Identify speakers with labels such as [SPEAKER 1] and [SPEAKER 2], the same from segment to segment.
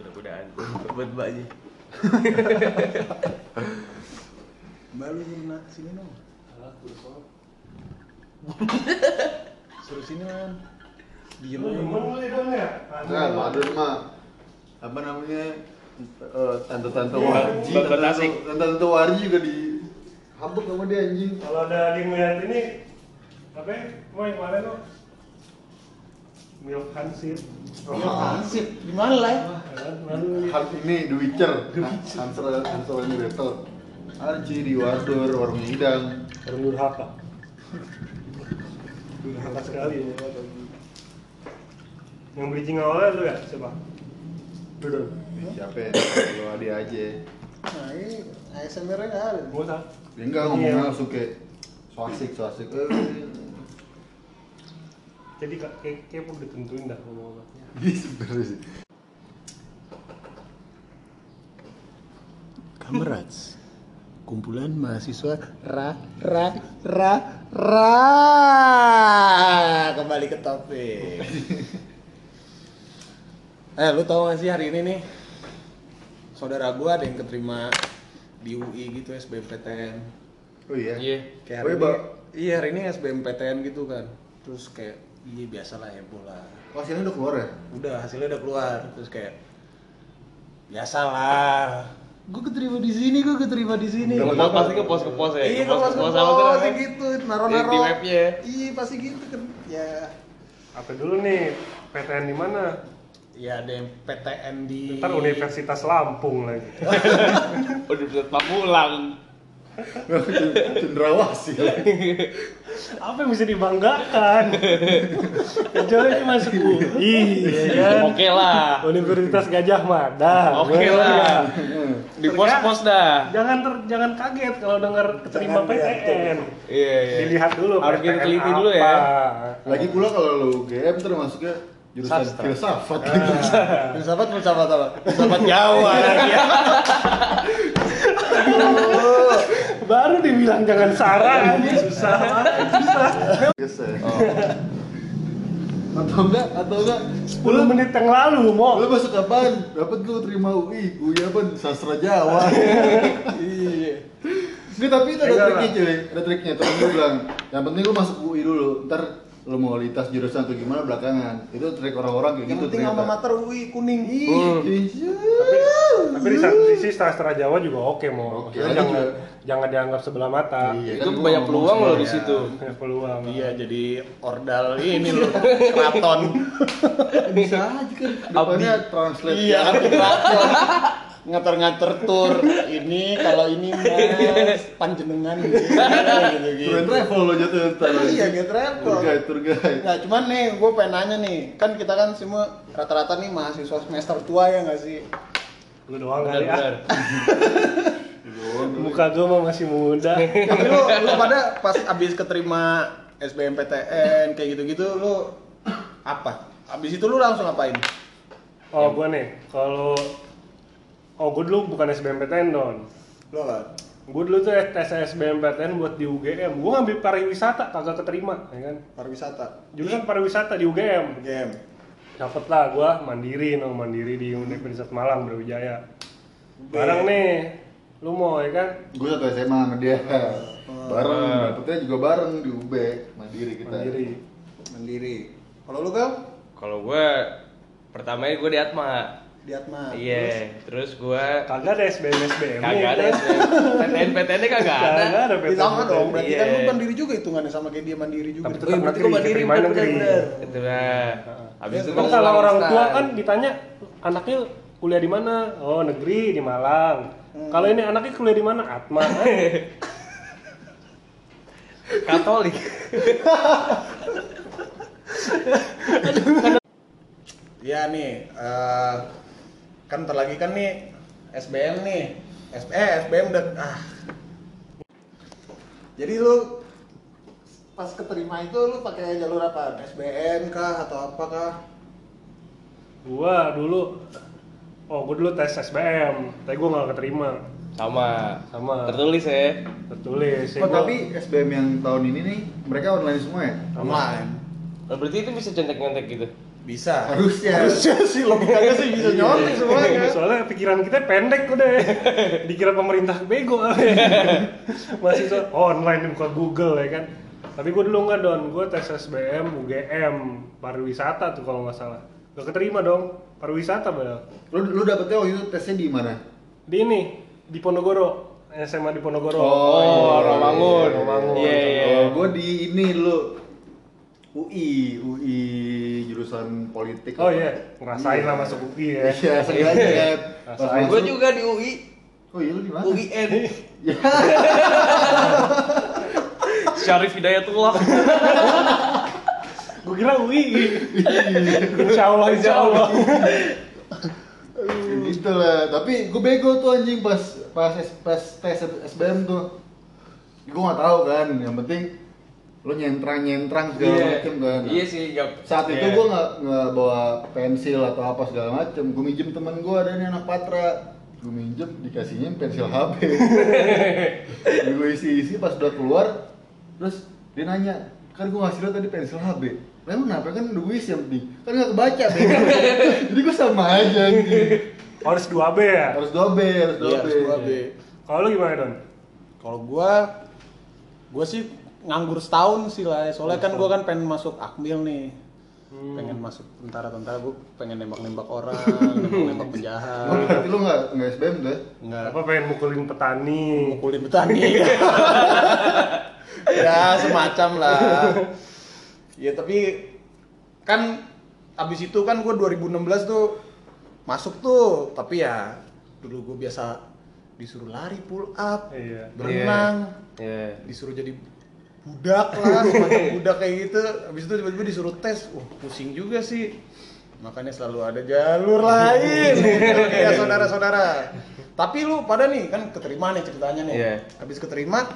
[SPEAKER 1] mudah-mudahan buat mbaknya
[SPEAKER 2] Mbak lu suruh nak sini dong. Suruh sini man. Diem aja.
[SPEAKER 3] Nah, Pak Adun mah apa namanya eh, tante-tante warji, tante-tante warji juga di hambuk sama dia anjing.
[SPEAKER 4] Kalau ada yang melihat ini, apa ya? Mau yang kemarin lo? Milk Hansip.
[SPEAKER 2] Hansip di mana lah?
[SPEAKER 4] Lalu
[SPEAKER 3] Hal ini The Witcher, Hansel Hansel and Gretel. Arji di Wardur, warung hidang.
[SPEAKER 4] Orang durhaka. Durhaka sekali ya. Yang bridging awalnya lu ya? Siapa? Betul.
[SPEAKER 3] Siapa ya? Kalau Adi aja.
[SPEAKER 2] Nah ini ASMR-nya nggak ada.
[SPEAKER 4] Gak usah.
[SPEAKER 3] Dia enggak ngomongnya langsung kayak swasik swasik. Eh,
[SPEAKER 4] Jadi kak, kayak, kayak udah tentuin dah ngomong apa.
[SPEAKER 3] Iya sebenarnya sih.
[SPEAKER 2] Kamerats, kumpulan mahasiswa ra ra ra ra kembali ke topik. eh, lu tau gak sih hari ini nih saudara gua ada yang keterima di UI gitu SBMPTN.
[SPEAKER 3] Oh iya.
[SPEAKER 1] iya
[SPEAKER 2] Kayak
[SPEAKER 3] Oh
[SPEAKER 2] hari
[SPEAKER 3] iya,
[SPEAKER 2] ini,
[SPEAKER 3] Bang.
[SPEAKER 2] iya hari ini SBMPTN gitu kan. Terus kayak iya biasalah heboh lah.
[SPEAKER 3] Oh, hasilnya udah keluar ya?
[SPEAKER 2] Udah hasilnya udah keluar. Terus kayak biasalah. Gue keterima di sini, gue keterima di sini.
[SPEAKER 1] Kalau nggak pasti ke pos ke pos ya
[SPEAKER 2] Iya,
[SPEAKER 1] ke pos
[SPEAKER 2] ke
[SPEAKER 1] ke
[SPEAKER 2] pos
[SPEAKER 1] namanya?
[SPEAKER 2] gitu, naro-naro.
[SPEAKER 1] Di- di webnya.
[SPEAKER 2] Iya, pasti gitu kan. Ya,
[SPEAKER 4] Apa dulu nih? PTN di mana?
[SPEAKER 2] ya ada yang PTN di
[SPEAKER 4] Ntar Universitas Lampung lagi.
[SPEAKER 1] udah bisa pamulang
[SPEAKER 3] Cendrawasih.
[SPEAKER 4] Apa yang bisa dibanggakan? Kecuali cuma masuk UI, ya kan?
[SPEAKER 1] oke lah
[SPEAKER 4] Universitas Gajah Mada.
[SPEAKER 1] oke
[SPEAKER 4] Boleh
[SPEAKER 1] lah
[SPEAKER 4] ya?
[SPEAKER 1] di pos pos dah
[SPEAKER 4] Jangan ter, jangan kaget kalau dengar keterima PTN.
[SPEAKER 1] iya iya
[SPEAKER 4] Dilihat dulu
[SPEAKER 1] Harus kita teliti dulu ya.
[SPEAKER 3] Lagi pula kalau lu GM ntar masuknya jurusan
[SPEAKER 1] Sastra.
[SPEAKER 3] filsafat.
[SPEAKER 2] filsafat filsafat apa? Filsafat Jawa lagi ya.
[SPEAKER 4] Baru dibilang jangan sarang, susah banget, susah.
[SPEAKER 3] Yes, ya. Atau enggak, atau enggak
[SPEAKER 4] 10 menit yang lalu, mau.
[SPEAKER 3] Lu masuk apaan? Dapat lu terima UI, UI apa? Sastra Jawa.
[SPEAKER 2] Iya.
[SPEAKER 3] Nggak, tapi itu ada triknya cuy, ada triknya. Temen gue bilang, yang penting lu masuk UI dulu, ntar lu mau lintas jurusan atau gimana belakangan. Itu trik orang-orang kayak
[SPEAKER 2] Yang
[SPEAKER 3] gitu
[SPEAKER 2] penting alma mater UI kuning.
[SPEAKER 1] Hmm.
[SPEAKER 4] Tapi, tapi di satu sisi sastra Jawa juga oke, mau. Jangan,
[SPEAKER 3] juga.
[SPEAKER 4] Jangan dianggap sebelah mata.
[SPEAKER 3] Iya,
[SPEAKER 1] itu
[SPEAKER 3] kan
[SPEAKER 1] banyak peluang loh di situ
[SPEAKER 4] Punya peluang.
[SPEAKER 2] Iya, jadi ordal ini loh, keraton.
[SPEAKER 3] Bisa aja kan. Depannya translate.
[SPEAKER 2] Iya, abdi keraton. Ngatur-ngatur tur. Ini kalau ini mas panjenengan gitu. gitu,
[SPEAKER 3] Touring travel lo jatuh ntar.
[SPEAKER 2] Iya, get travel.
[SPEAKER 3] Tour guide, tour guide.
[SPEAKER 2] Nah, cuman nih, gue pengen nanya nih, kan kita kan semua rata-rata nih mahasiswa semester tua ya nggak sih?
[SPEAKER 4] Lu doang kali ya. Muka gue mah masih muda.
[SPEAKER 2] Tapi lu, lu pada pas abis keterima SBMPTN kayak gitu-gitu, lu apa? Abis itu lu langsung ngapain?
[SPEAKER 4] Oh, gua nih, kalau Oh, gue dulu bukan SBMPTN, Don.
[SPEAKER 2] Lu apa?
[SPEAKER 4] Gue dulu tuh tes SBMPTN buat di UGM. Gue ngambil pariwisata, kagak keterima, ya kan?
[SPEAKER 2] Pariwisata.
[SPEAKER 4] Jurusan pariwisata di UGM.
[SPEAKER 2] Game.
[SPEAKER 4] Dapet lah gue mandiri, no mandiri di Universitas Malang Brawijaya. Bareng nih, lu mau ya kan?
[SPEAKER 3] Gue satu SMA sama dia. Bareng, dapetnya juga bareng di UB, mandiri kita.
[SPEAKER 4] Mandiri.
[SPEAKER 2] Mandiri. Kalau lu Bel?
[SPEAKER 1] kalau gue pertamanya gue di Atma
[SPEAKER 2] Di Atma.
[SPEAKER 1] iya terus gue
[SPEAKER 4] Kagak ada SBM SBM.
[SPEAKER 1] kagak ada PTN PTN nya kagak ada
[SPEAKER 4] Kagak ada
[SPEAKER 2] Ih, sama dong, berarti kan lu
[SPEAKER 1] Iya.
[SPEAKER 2] mandiri juga hitungannya sama kayak dia mandiri juga.
[SPEAKER 4] Tapi
[SPEAKER 2] Gitu.
[SPEAKER 4] tetap
[SPEAKER 1] berarti gue mandiri bener itu lah habis itu
[SPEAKER 4] Kan kalau orang tua kan ditanya anaknya kuliah di mana? Oh negeri di Malang. Kalau ini anaknya kuliah di mana? Atma.
[SPEAKER 1] Katolik
[SPEAKER 2] Iya nih, eh, kan ntar lagi kan nih SBM nih. S eh SBM udah ah. Jadi lu pas keterima itu lu pakai jalur apa? SBM kah atau apa kah?
[SPEAKER 4] gua dulu Oh, gua dulu tes SBM, tapi gua nggak keterima.
[SPEAKER 1] sama
[SPEAKER 4] Sama.
[SPEAKER 1] tertulis ya
[SPEAKER 4] Tertulis. ya
[SPEAKER 3] Oh,
[SPEAKER 4] gua-
[SPEAKER 3] tapi SBM yang tahun ini nih, mereka online semua ya?
[SPEAKER 2] Online.
[SPEAKER 1] Oh, berarti itu bisa centek-centek gitu
[SPEAKER 2] Bisa.
[SPEAKER 3] Harusnya.
[SPEAKER 2] Harusnya sih logikanya sih bisa nyontek semuanya.
[SPEAKER 4] Soalnya pikiran kita pendek udah ya. Dikira pemerintah bego Masih so, online buka Google ya kan. Tapi gue dulu nggak don, gue tes SBM, UGM, pariwisata tuh kalau nggak salah. Gak keterima dong, pariwisata padahal.
[SPEAKER 3] Lu lu dapetnya waktu itu tesnya di mana?
[SPEAKER 4] Di ini, di Ponorogo, SMA di Ponorogo.
[SPEAKER 1] Oh, Romangun.
[SPEAKER 4] Romangun.
[SPEAKER 1] Iya, iya.
[SPEAKER 3] Oh, gue di ini dulu UI, UI jurusan politik.
[SPEAKER 4] Oh iya, ngerasain lah masuk UI ya.
[SPEAKER 3] Iya, sengaja kan.
[SPEAKER 1] Gue juga di UI,
[SPEAKER 3] Oh iya lu di mana?
[SPEAKER 1] UIN.
[SPEAKER 3] Ya.
[SPEAKER 1] Syarif Hidayatullah.
[SPEAKER 4] Gue kira UI. insya Allah, insya Allah.
[SPEAKER 3] Ya gitu lah. Tapi gue bego tuh anjing pas pas pas tes SBM tuh. Gue nggak tahu kan. Yang penting lu nyentrang nyentrang segala
[SPEAKER 1] Iya.
[SPEAKER 3] macem kan.
[SPEAKER 1] Iya sih, nggak.
[SPEAKER 3] Saat itu
[SPEAKER 1] Iya.
[SPEAKER 3] gue nggak nggak bawa pensil atau apa segala macem. Gue minjem temen gue ada nih anak patra. Gue minjem dikasihnya pensil HB. gue isi isi pas udah keluar, terus dia nanya, kan gue ngasih lo tadi pensil HB. Lah emang kenapa kan udah gue isi yang penting? Kan nggak kebaca. Jadi gue sama aja anjing.
[SPEAKER 4] Harus 2B ya?
[SPEAKER 3] Harus 2B, harus 2B.
[SPEAKER 2] Iya, harus 2B.
[SPEAKER 4] Kalau lu gimana Don?
[SPEAKER 2] Kalau gua gua sih nganggur setahun sih lah. Soalnya kan gua kan pengen masuk Akmil nih. Pengen masuk tentara-tentara gua pengen nembak-nembak orang, nembak-nembak
[SPEAKER 3] Oh,
[SPEAKER 2] penjahat.
[SPEAKER 3] berarti lu nggak nggak SBM tuh? ya?
[SPEAKER 2] Enggak
[SPEAKER 4] Apa pengen mukulin petani?
[SPEAKER 2] mukulin petani. ya, semacam lah. Ya tapi kan abis itu kan gua 2016 tuh masuk tuh, tapi ya dulu gua biasa disuruh lari pull up,
[SPEAKER 4] Iya.
[SPEAKER 2] berenang,
[SPEAKER 1] Iya.
[SPEAKER 2] disuruh jadi budak lah semacam budak kayak gitu. Habis itu tiba-tiba disuruh tes. Wah pusing juga sih. Makanya selalu ada jalur lain. Ya saudara-saudara. Tapi lu pada nih kan keterima nih ceritanya nih.
[SPEAKER 1] Iya.
[SPEAKER 2] habis keterima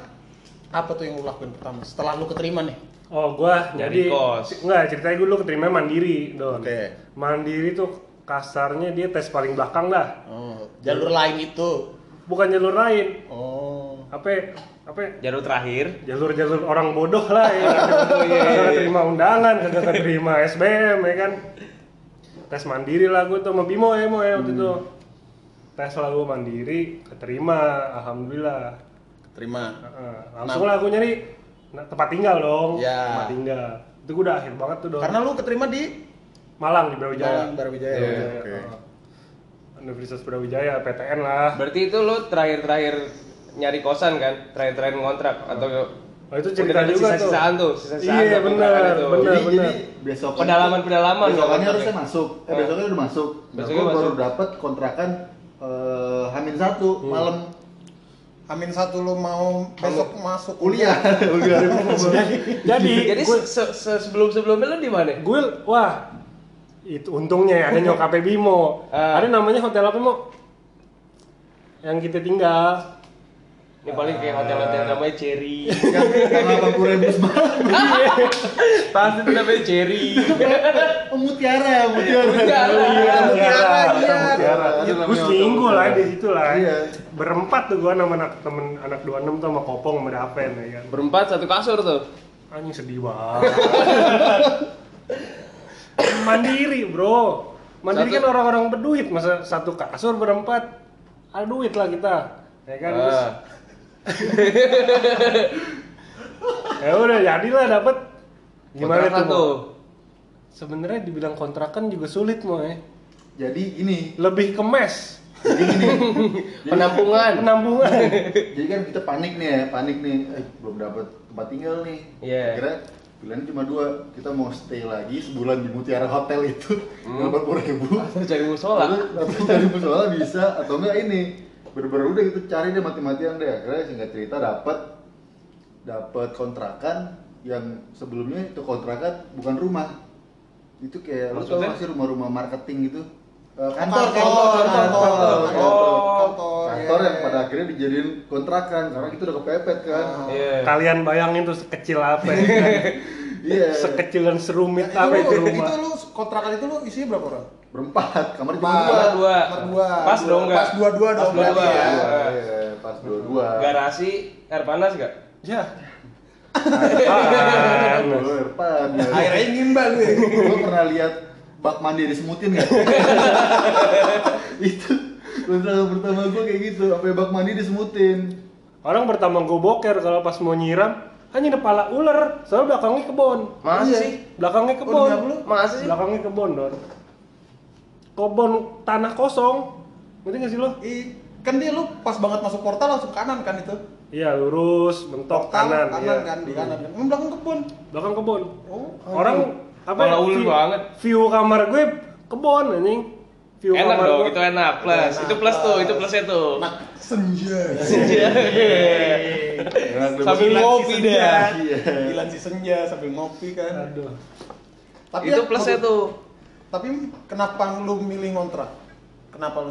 [SPEAKER 2] apa tuh yang lu lakuin pertama setelah lu keterima nih
[SPEAKER 4] Oh, gua
[SPEAKER 1] Nyari
[SPEAKER 4] jadi
[SPEAKER 1] kos.
[SPEAKER 4] enggak ceritanya gue dulu keterima mandiri, Don.
[SPEAKER 2] Oke.
[SPEAKER 4] Mandiri tuh kasarnya dia tes paling belakang dah.
[SPEAKER 2] oh, jalur lain itu
[SPEAKER 4] Bukan jalur lain.
[SPEAKER 2] oh
[SPEAKER 4] Apa apa
[SPEAKER 1] Jalur terakhir.
[SPEAKER 4] jalur-jalur orang bodoh lah ya. Kagak terima undangan, kagak terima SBM ya kan. Tes mandiri lah gue tuh sama Bimo ya, Mo ya waktu itu. Tes lah gue mandiri, keterima, alhamdulillah.
[SPEAKER 2] Terima
[SPEAKER 4] Heeh, langsung lah aku nyari nah, tempat tinggal dong.
[SPEAKER 2] Ya.
[SPEAKER 4] Tempat tinggal. Itu gue udah akhir banget tuh dong.
[SPEAKER 2] karena lu keterima di
[SPEAKER 4] Malang di Brawijaya.
[SPEAKER 2] Malang Brawijaya
[SPEAKER 1] Iya,
[SPEAKER 4] Brawijaya,
[SPEAKER 2] oke
[SPEAKER 4] heeh. Universitas Brawijaya, PTN lah.
[SPEAKER 1] Berarti itu lu terakhir-terakhir nyari kosan kan? Terakhir-terakhir ngontrak atau
[SPEAKER 4] Oh, itu cerita
[SPEAKER 1] udah
[SPEAKER 4] juga
[SPEAKER 1] sisa-sisaan
[SPEAKER 4] tuh.
[SPEAKER 1] tuh, sisa-sisaan
[SPEAKER 4] Iya,
[SPEAKER 1] tuh,
[SPEAKER 4] benar,
[SPEAKER 1] kontrakan itu.
[SPEAKER 4] benar.
[SPEAKER 3] jadi, jadi besok
[SPEAKER 1] Pedalaman-pedalaman
[SPEAKER 3] besokannya
[SPEAKER 1] kontraknya.
[SPEAKER 3] harusnya masuk eh
[SPEAKER 1] Ah.
[SPEAKER 3] besoknya udah masuk
[SPEAKER 1] Besoknya
[SPEAKER 3] besoknya baru
[SPEAKER 1] masuk.
[SPEAKER 3] dapat kontrakan eh, Hamin satu
[SPEAKER 1] Hmm.
[SPEAKER 3] malam
[SPEAKER 2] Amin satu lu mau besok masuk
[SPEAKER 3] kuliah kuliah
[SPEAKER 4] Jadi,
[SPEAKER 1] Jadi
[SPEAKER 4] gue
[SPEAKER 1] se- se- sebelum-sebelumnya lu di mana?
[SPEAKER 4] gue wah itu untungnya ya, ada nyokapnya Bimo.
[SPEAKER 1] Ah.
[SPEAKER 4] Ada namanya hotel apa Mo? Yang kita tinggal.
[SPEAKER 1] Ini paling kayak hotel-hotel namanya Cherry.
[SPEAKER 3] yang delapan puluh ribu semalam
[SPEAKER 1] Pasti itu namanya Cherry.
[SPEAKER 3] oh mutiara mutiara
[SPEAKER 1] Mutiara.
[SPEAKER 3] Iya,
[SPEAKER 2] Mutiara,
[SPEAKER 3] mutiara
[SPEAKER 2] iya.
[SPEAKER 4] Gue seminggu
[SPEAKER 3] hotel
[SPEAKER 4] lah di situ lah.
[SPEAKER 3] iya
[SPEAKER 4] Berempat tuh gua sama anak temen anak 26 tuh sama Kopong sama Daven ya kan.
[SPEAKER 1] Berempat satu kasur tuh.
[SPEAKER 4] Anjing sedih banget. Mandiri, Bro. Mandiri kan orang-orang berduit, masa satu kasur berempat. Ada duit lah kita. Ya kan? Terus,
[SPEAKER 1] Ah.
[SPEAKER 4] Ya udah jadilah dapat gimana
[SPEAKER 1] Kontrakan
[SPEAKER 4] tuh?
[SPEAKER 1] Tuh.
[SPEAKER 4] Sebenarnya dibilang kontrakan juga sulit, Mo ya.
[SPEAKER 3] jadi ini
[SPEAKER 4] Lebih ke mes,
[SPEAKER 3] jadi gini
[SPEAKER 1] Penampungan.
[SPEAKER 4] penampungan.
[SPEAKER 3] jadi kan kita panik nih ya panik nih eh, belum dapat tempat tinggal nih
[SPEAKER 1] Iya.
[SPEAKER 3] kira pilihan cuma dua kita mau stay lagi sebulan di Mutiara Hotel itu
[SPEAKER 1] Hmm.
[SPEAKER 3] delapan puluh ribu
[SPEAKER 1] cari musola.
[SPEAKER 3] cari musola bisa atau enggak ini bener-bener udah itu cari deh mati-matian deh. Akhirnya singkat cerita dapat dapat kontrakan yang sebelumnya itu kontrakan bukan rumah. Itu kayak lu tau masih rumah-rumah marketing gitu? Eh,
[SPEAKER 2] kantor
[SPEAKER 3] kantor kantor
[SPEAKER 2] kantor,
[SPEAKER 3] kantor,
[SPEAKER 2] iya,
[SPEAKER 3] yang pada iya. akhirnya dijadiin kontrakan. Karena kita udah kepepet kan. Ah.
[SPEAKER 1] Iya.
[SPEAKER 4] Kalian bayangin tuh sekecil apa ya? Sekecil dan serumit
[SPEAKER 2] nah,
[SPEAKER 4] apa itu,
[SPEAKER 2] itu
[SPEAKER 4] rumah?
[SPEAKER 2] itu lu kontrakan itu lu isinya berapa orang?
[SPEAKER 3] Berempat kamar cuma dua
[SPEAKER 1] Kamar dua.
[SPEAKER 2] Kamar dua.
[SPEAKER 1] Pas dong nggak?
[SPEAKER 2] Pas dua-dua
[SPEAKER 1] Pas
[SPEAKER 2] dong
[SPEAKER 1] dua-dua.
[SPEAKER 2] ya.
[SPEAKER 3] Dua, iya, pas dua-dua
[SPEAKER 1] Garasi air panas gak?
[SPEAKER 2] Ya.
[SPEAKER 4] Apaan?
[SPEAKER 3] Dua, depan ya.
[SPEAKER 2] Akhirnya ngimba lu ya.
[SPEAKER 3] gue pernah lihat bak mandi disemutin nggak itu kontrak pertama gue kayak gitu sampai bak mandi disemutin
[SPEAKER 4] Orang pertama gue boker kalau pas mau nyiram hanya kepala ular, soalnya belakangnya kebon.
[SPEAKER 1] Masa
[SPEAKER 4] Iya,
[SPEAKER 1] sih?
[SPEAKER 4] Belakangnya
[SPEAKER 2] Oh,
[SPEAKER 4] kebon.
[SPEAKER 2] demi apa lu?
[SPEAKER 1] Masa sih?
[SPEAKER 4] Belakangnya kebon, Don. Kebon tanah kosong. Ngerti gak sih lo?
[SPEAKER 2] Ih, kan dia lu pas banget masuk portal langsung kanan kan itu.
[SPEAKER 4] Iya, lurus, mentok
[SPEAKER 2] Portal
[SPEAKER 4] kanan.
[SPEAKER 2] kanan
[SPEAKER 4] iya.
[SPEAKER 2] kan di kanan kan. Emang belakang kebun.
[SPEAKER 4] Belakang kebon.
[SPEAKER 2] Oh.
[SPEAKER 4] Orang apa?
[SPEAKER 1] Kepala ular
[SPEAKER 4] view-
[SPEAKER 1] banget.
[SPEAKER 4] View kamar gue kebon anjing. View
[SPEAKER 1] Enak
[SPEAKER 4] kamar
[SPEAKER 1] dong,
[SPEAKER 4] gue.
[SPEAKER 1] itu enak, plus.
[SPEAKER 2] Enak,
[SPEAKER 1] Itu plus tuh,
[SPEAKER 2] plus.
[SPEAKER 1] itu plusnya tuh.
[SPEAKER 2] Nah, senja.
[SPEAKER 3] Enak deh,
[SPEAKER 1] Sambil ngopi
[SPEAKER 2] senja.
[SPEAKER 1] dah.
[SPEAKER 3] Iya.
[SPEAKER 2] Gila si senja sambil ngopi kan.
[SPEAKER 4] Aduh.
[SPEAKER 2] Tapi
[SPEAKER 1] itu
[SPEAKER 2] ya,
[SPEAKER 1] plusnya tuh.
[SPEAKER 2] Tapi kenapa lu milih ngontrak? Kenapa lu?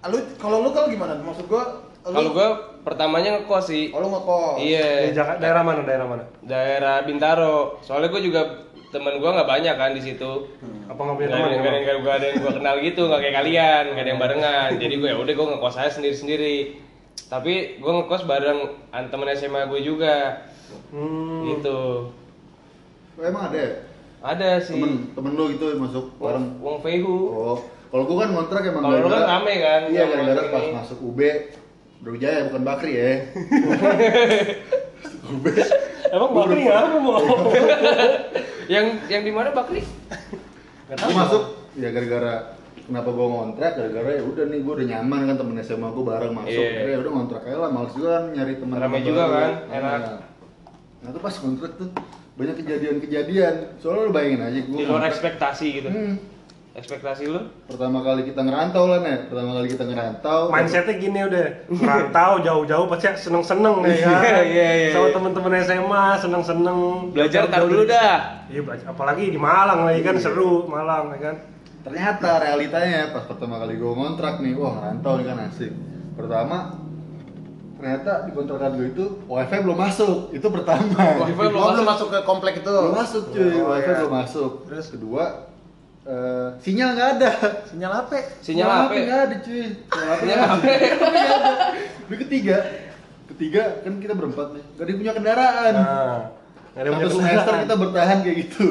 [SPEAKER 2] Ah, Lu kalau lu kalau gimana? Maksud gua lu-
[SPEAKER 1] Kalau gua pertamanya ngekos sih.
[SPEAKER 2] Oh, lu ngekos.
[SPEAKER 4] Di
[SPEAKER 1] Iya,
[SPEAKER 4] Jaka- daerah mana? Daerah mana?
[SPEAKER 1] daerah Bintaro. Soalnya gua juga temen gua nggak banyak kan di situ.
[SPEAKER 4] Apa nggak punya teman?
[SPEAKER 1] gak ada, gak, gak ada yang gua kenal gitu, gak kayak kalian, gak ada yang barengan. Jadi gue ya udah gue ngekos aja sendiri sendiri. Tapi gue ngekos bareng temen SMA gue juga,
[SPEAKER 4] Hmm.
[SPEAKER 1] gitu.
[SPEAKER 3] Oh, emang ada ya?
[SPEAKER 1] Ada sih.
[SPEAKER 3] temen temen lu gitu masuk bareng
[SPEAKER 1] Wong Fehu.
[SPEAKER 3] oh kalau gua kan kontrak emang
[SPEAKER 1] Kalau lu kan rame kan,
[SPEAKER 3] iya gara-gara
[SPEAKER 1] masuk
[SPEAKER 3] pas
[SPEAKER 1] ini.
[SPEAKER 3] masuk UB Brawijaya bukan Bakri ya UB
[SPEAKER 4] Emang Bakri mau?
[SPEAKER 1] yang yang di mana Bakri?
[SPEAKER 3] Gua masuk ya gara-gara kenapa gua ngontrak gara-gara ya udah nih gua udah nyaman kan temen SMA gua bareng masuk. Akhirnya ya udah ngontrak aja lah males juga kan nyari teman
[SPEAKER 1] Rame juga kan, enak.
[SPEAKER 3] nah tuh pas kontrak tuh banyak kejadian-kejadian soalnya lu bayangin aja gua
[SPEAKER 1] Di luar ekspektasi gitu.
[SPEAKER 3] Hmm.
[SPEAKER 1] Ekspektasi lu?
[SPEAKER 3] pertama kali kita ngerantau lah nih pertama kali kita ngerantau
[SPEAKER 4] mindsetnya gini udah merantau jauh-jauh pasti seneng-seneng nih kan
[SPEAKER 1] Iya, iya, iya.
[SPEAKER 4] sama temen-temen SMA seneng-seneng
[SPEAKER 1] Belajar tar dulu dah.
[SPEAKER 4] iya belajar. apalagi di Malang lagi kan seru Malang ya kan
[SPEAKER 3] ternyata realitanya pas pertama kali gue ngontrak nih wah ngerantau nih kan asik pertama ternyata di kontrakan gue itu wifi belum masuk itu pertama
[SPEAKER 1] Wifi belum
[SPEAKER 2] belum
[SPEAKER 1] masuk.
[SPEAKER 2] masuk ke komplek itu.
[SPEAKER 3] belum masuk cuy
[SPEAKER 2] Oh,
[SPEAKER 3] wifi
[SPEAKER 2] iya.
[SPEAKER 3] belum masuk
[SPEAKER 2] Terus?
[SPEAKER 3] kedua eh, sinyal nggak ada
[SPEAKER 2] Sinyal HP.
[SPEAKER 1] Sinyal HP.
[SPEAKER 3] nggak ada cuy sinyal ada. Terus ketiga ketiga kan kita berempat nih gak ada punya kendaraan
[SPEAKER 4] nah ada
[SPEAKER 3] satu
[SPEAKER 4] punya
[SPEAKER 3] semester
[SPEAKER 4] kendaraan.
[SPEAKER 3] kita bertahan kayak gitu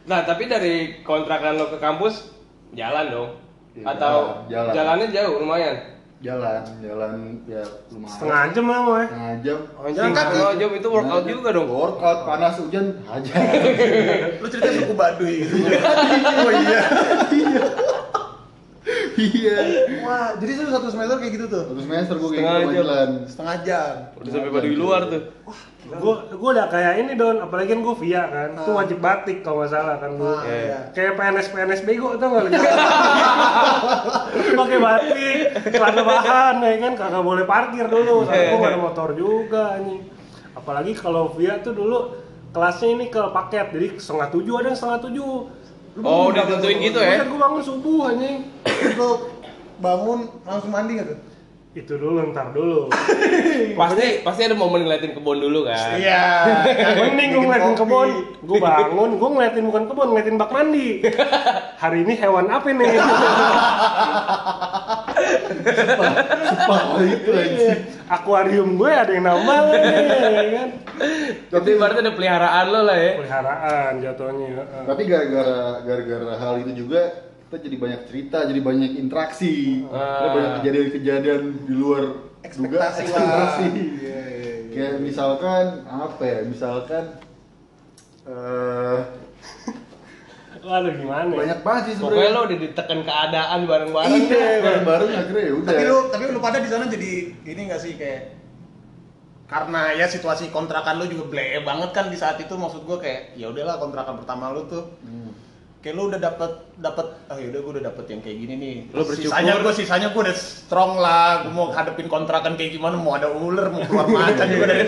[SPEAKER 1] Nah, tapi dari kontrakan lo ke kampus jalan dong.
[SPEAKER 3] Iya,
[SPEAKER 1] Atau
[SPEAKER 3] jalan.
[SPEAKER 1] jalannya jauh lumayan.
[SPEAKER 3] Jalan jalan ya lumayan
[SPEAKER 4] setengah jam lah mau ya
[SPEAKER 3] setengah jam
[SPEAKER 1] Oh, jalan kaki. Oh, jam itu workout juga dong.
[SPEAKER 3] workout panas hujan aja
[SPEAKER 2] Lu cerita suku Baduy gitu. oh iya.
[SPEAKER 3] iya
[SPEAKER 2] Wah, jadi itu satu semester kayak gitu tuh.
[SPEAKER 3] satu semester gue kayak
[SPEAKER 1] Setengah
[SPEAKER 3] gitu
[SPEAKER 1] jam.
[SPEAKER 3] jalan
[SPEAKER 2] Setengah jam.
[SPEAKER 1] Udah sampai Baduy luar tuh.
[SPEAKER 4] gue gue udah kayak ini don apalagi kan gue via kan itu wajib batik kalau nggak salah kan gue
[SPEAKER 2] Ah,
[SPEAKER 1] Iya.
[SPEAKER 2] iya.
[SPEAKER 4] kayak PNS PNS bego tau nggak lu? pakai batik celana bahan ya kan kagak boleh parkir dulu soalnya gue gak ada motor juga anjing apalagi kalau via tuh dulu kelasnya ini ke paket jadi setengah tujuh ada yang setengah tujuh Lu
[SPEAKER 1] Oh, udah tentuin gitu ya?
[SPEAKER 4] Buset, gue bangun subuh anjing
[SPEAKER 2] Lu bangun langsung mandi tuh?
[SPEAKER 4] Itu dulu ntar dulu
[SPEAKER 1] Pasti pasti ada momen ngeliatin kebun dulu kan.
[SPEAKER 2] Iya.
[SPEAKER 4] mending gue ngeliatin kebun gue bangun gue ngeliatin bukan kebun ngeliatin bak mandi hari ini hewan apa nih
[SPEAKER 3] Sumpah itu aja
[SPEAKER 4] akuarium gue ada yang nambah lagi ya kan
[SPEAKER 1] Tapi berarti ada peliharaan lo lah ya.
[SPEAKER 4] peliharaan jatuhnya heeh.
[SPEAKER 3] tapi gara-gara gara-gara hal itu juga kita jadi banyak cerita jadi banyak interaksi
[SPEAKER 1] Ah.
[SPEAKER 3] Ada banyak kejadian-kejadian di luar
[SPEAKER 2] Ekspektasi lah.
[SPEAKER 3] ekspektasi
[SPEAKER 2] Iya, iya, iya.
[SPEAKER 3] kayak misalkan apa ya misalkan eh
[SPEAKER 4] Waduh gimana ya?
[SPEAKER 3] banyak banget sih
[SPEAKER 1] Pokoknya
[SPEAKER 3] sebenarnya
[SPEAKER 1] lo udah ditekan keadaan bareng-bareng
[SPEAKER 3] iya bareng-bareng akhirnya ya udah
[SPEAKER 2] Tapi lu tapi lu pada di sana jadi ini nggak sih kayak karena ya situasi kontrakan lu juga ble banget kan di saat itu maksud gua kayak ya udahlah kontrakan pertama lu tuh
[SPEAKER 3] Hmm.
[SPEAKER 2] Kayak lu udah dapet dapet ah yaudah gua udah dapet yang kayak gini nih
[SPEAKER 1] Lu bersyukur.
[SPEAKER 2] sisanya gua sisanya gua udah strong lah gua mau hadepin kontrakan kayak gimana mau ada ular mau keluar macan juga dari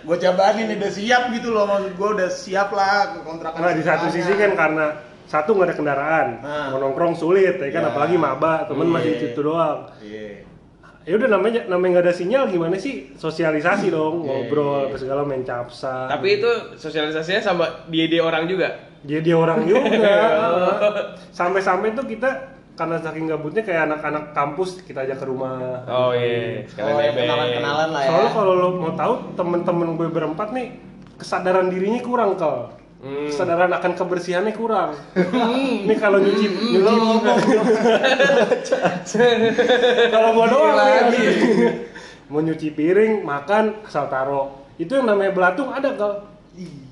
[SPEAKER 2] gua jabanin udah siap gitu loh maksud gua udah siap lah ke kontrakan
[SPEAKER 4] Nah di satu sisi kan karena satu nggak ada kendaraan,
[SPEAKER 2] Nah.
[SPEAKER 4] mau nongkrong sulit ya kan,
[SPEAKER 2] Ya.
[SPEAKER 4] apalagi maba, temen
[SPEAKER 2] Iya.
[SPEAKER 4] masih di situ doang.
[SPEAKER 2] iya
[SPEAKER 4] Ya udah namanya namanya nggak ada sinyal gimana sih sosialisasi dong,
[SPEAKER 2] Iya,
[SPEAKER 4] ngobrol
[SPEAKER 2] iya.
[SPEAKER 4] segala main capsa.
[SPEAKER 1] Tapi itu sosialisasinya sama dia-dia orang juga.
[SPEAKER 4] Dia dia orang juga. Sampai-sampai tuh kita karena saking gabutnya kayak anak-anak kampus kita ajak ke rumah.
[SPEAKER 1] Oh iya, sekalian
[SPEAKER 2] oh ya
[SPEAKER 1] nebeng.
[SPEAKER 2] kenalan kenalan lah ya
[SPEAKER 4] Soalnya kalau lo mau tahu temen-temen gue berempat nih kesadaran dirinya kurang kal.
[SPEAKER 1] Hmm.
[SPEAKER 4] kesadaran akan kebersihannya kurang. Ini kalau nyuci nyuci
[SPEAKER 3] Lo ngomong
[SPEAKER 4] kalau gua doang
[SPEAKER 2] lagi.
[SPEAKER 4] mau nyuci piring, makan asal taro. Itu yang namanya belatung ada kal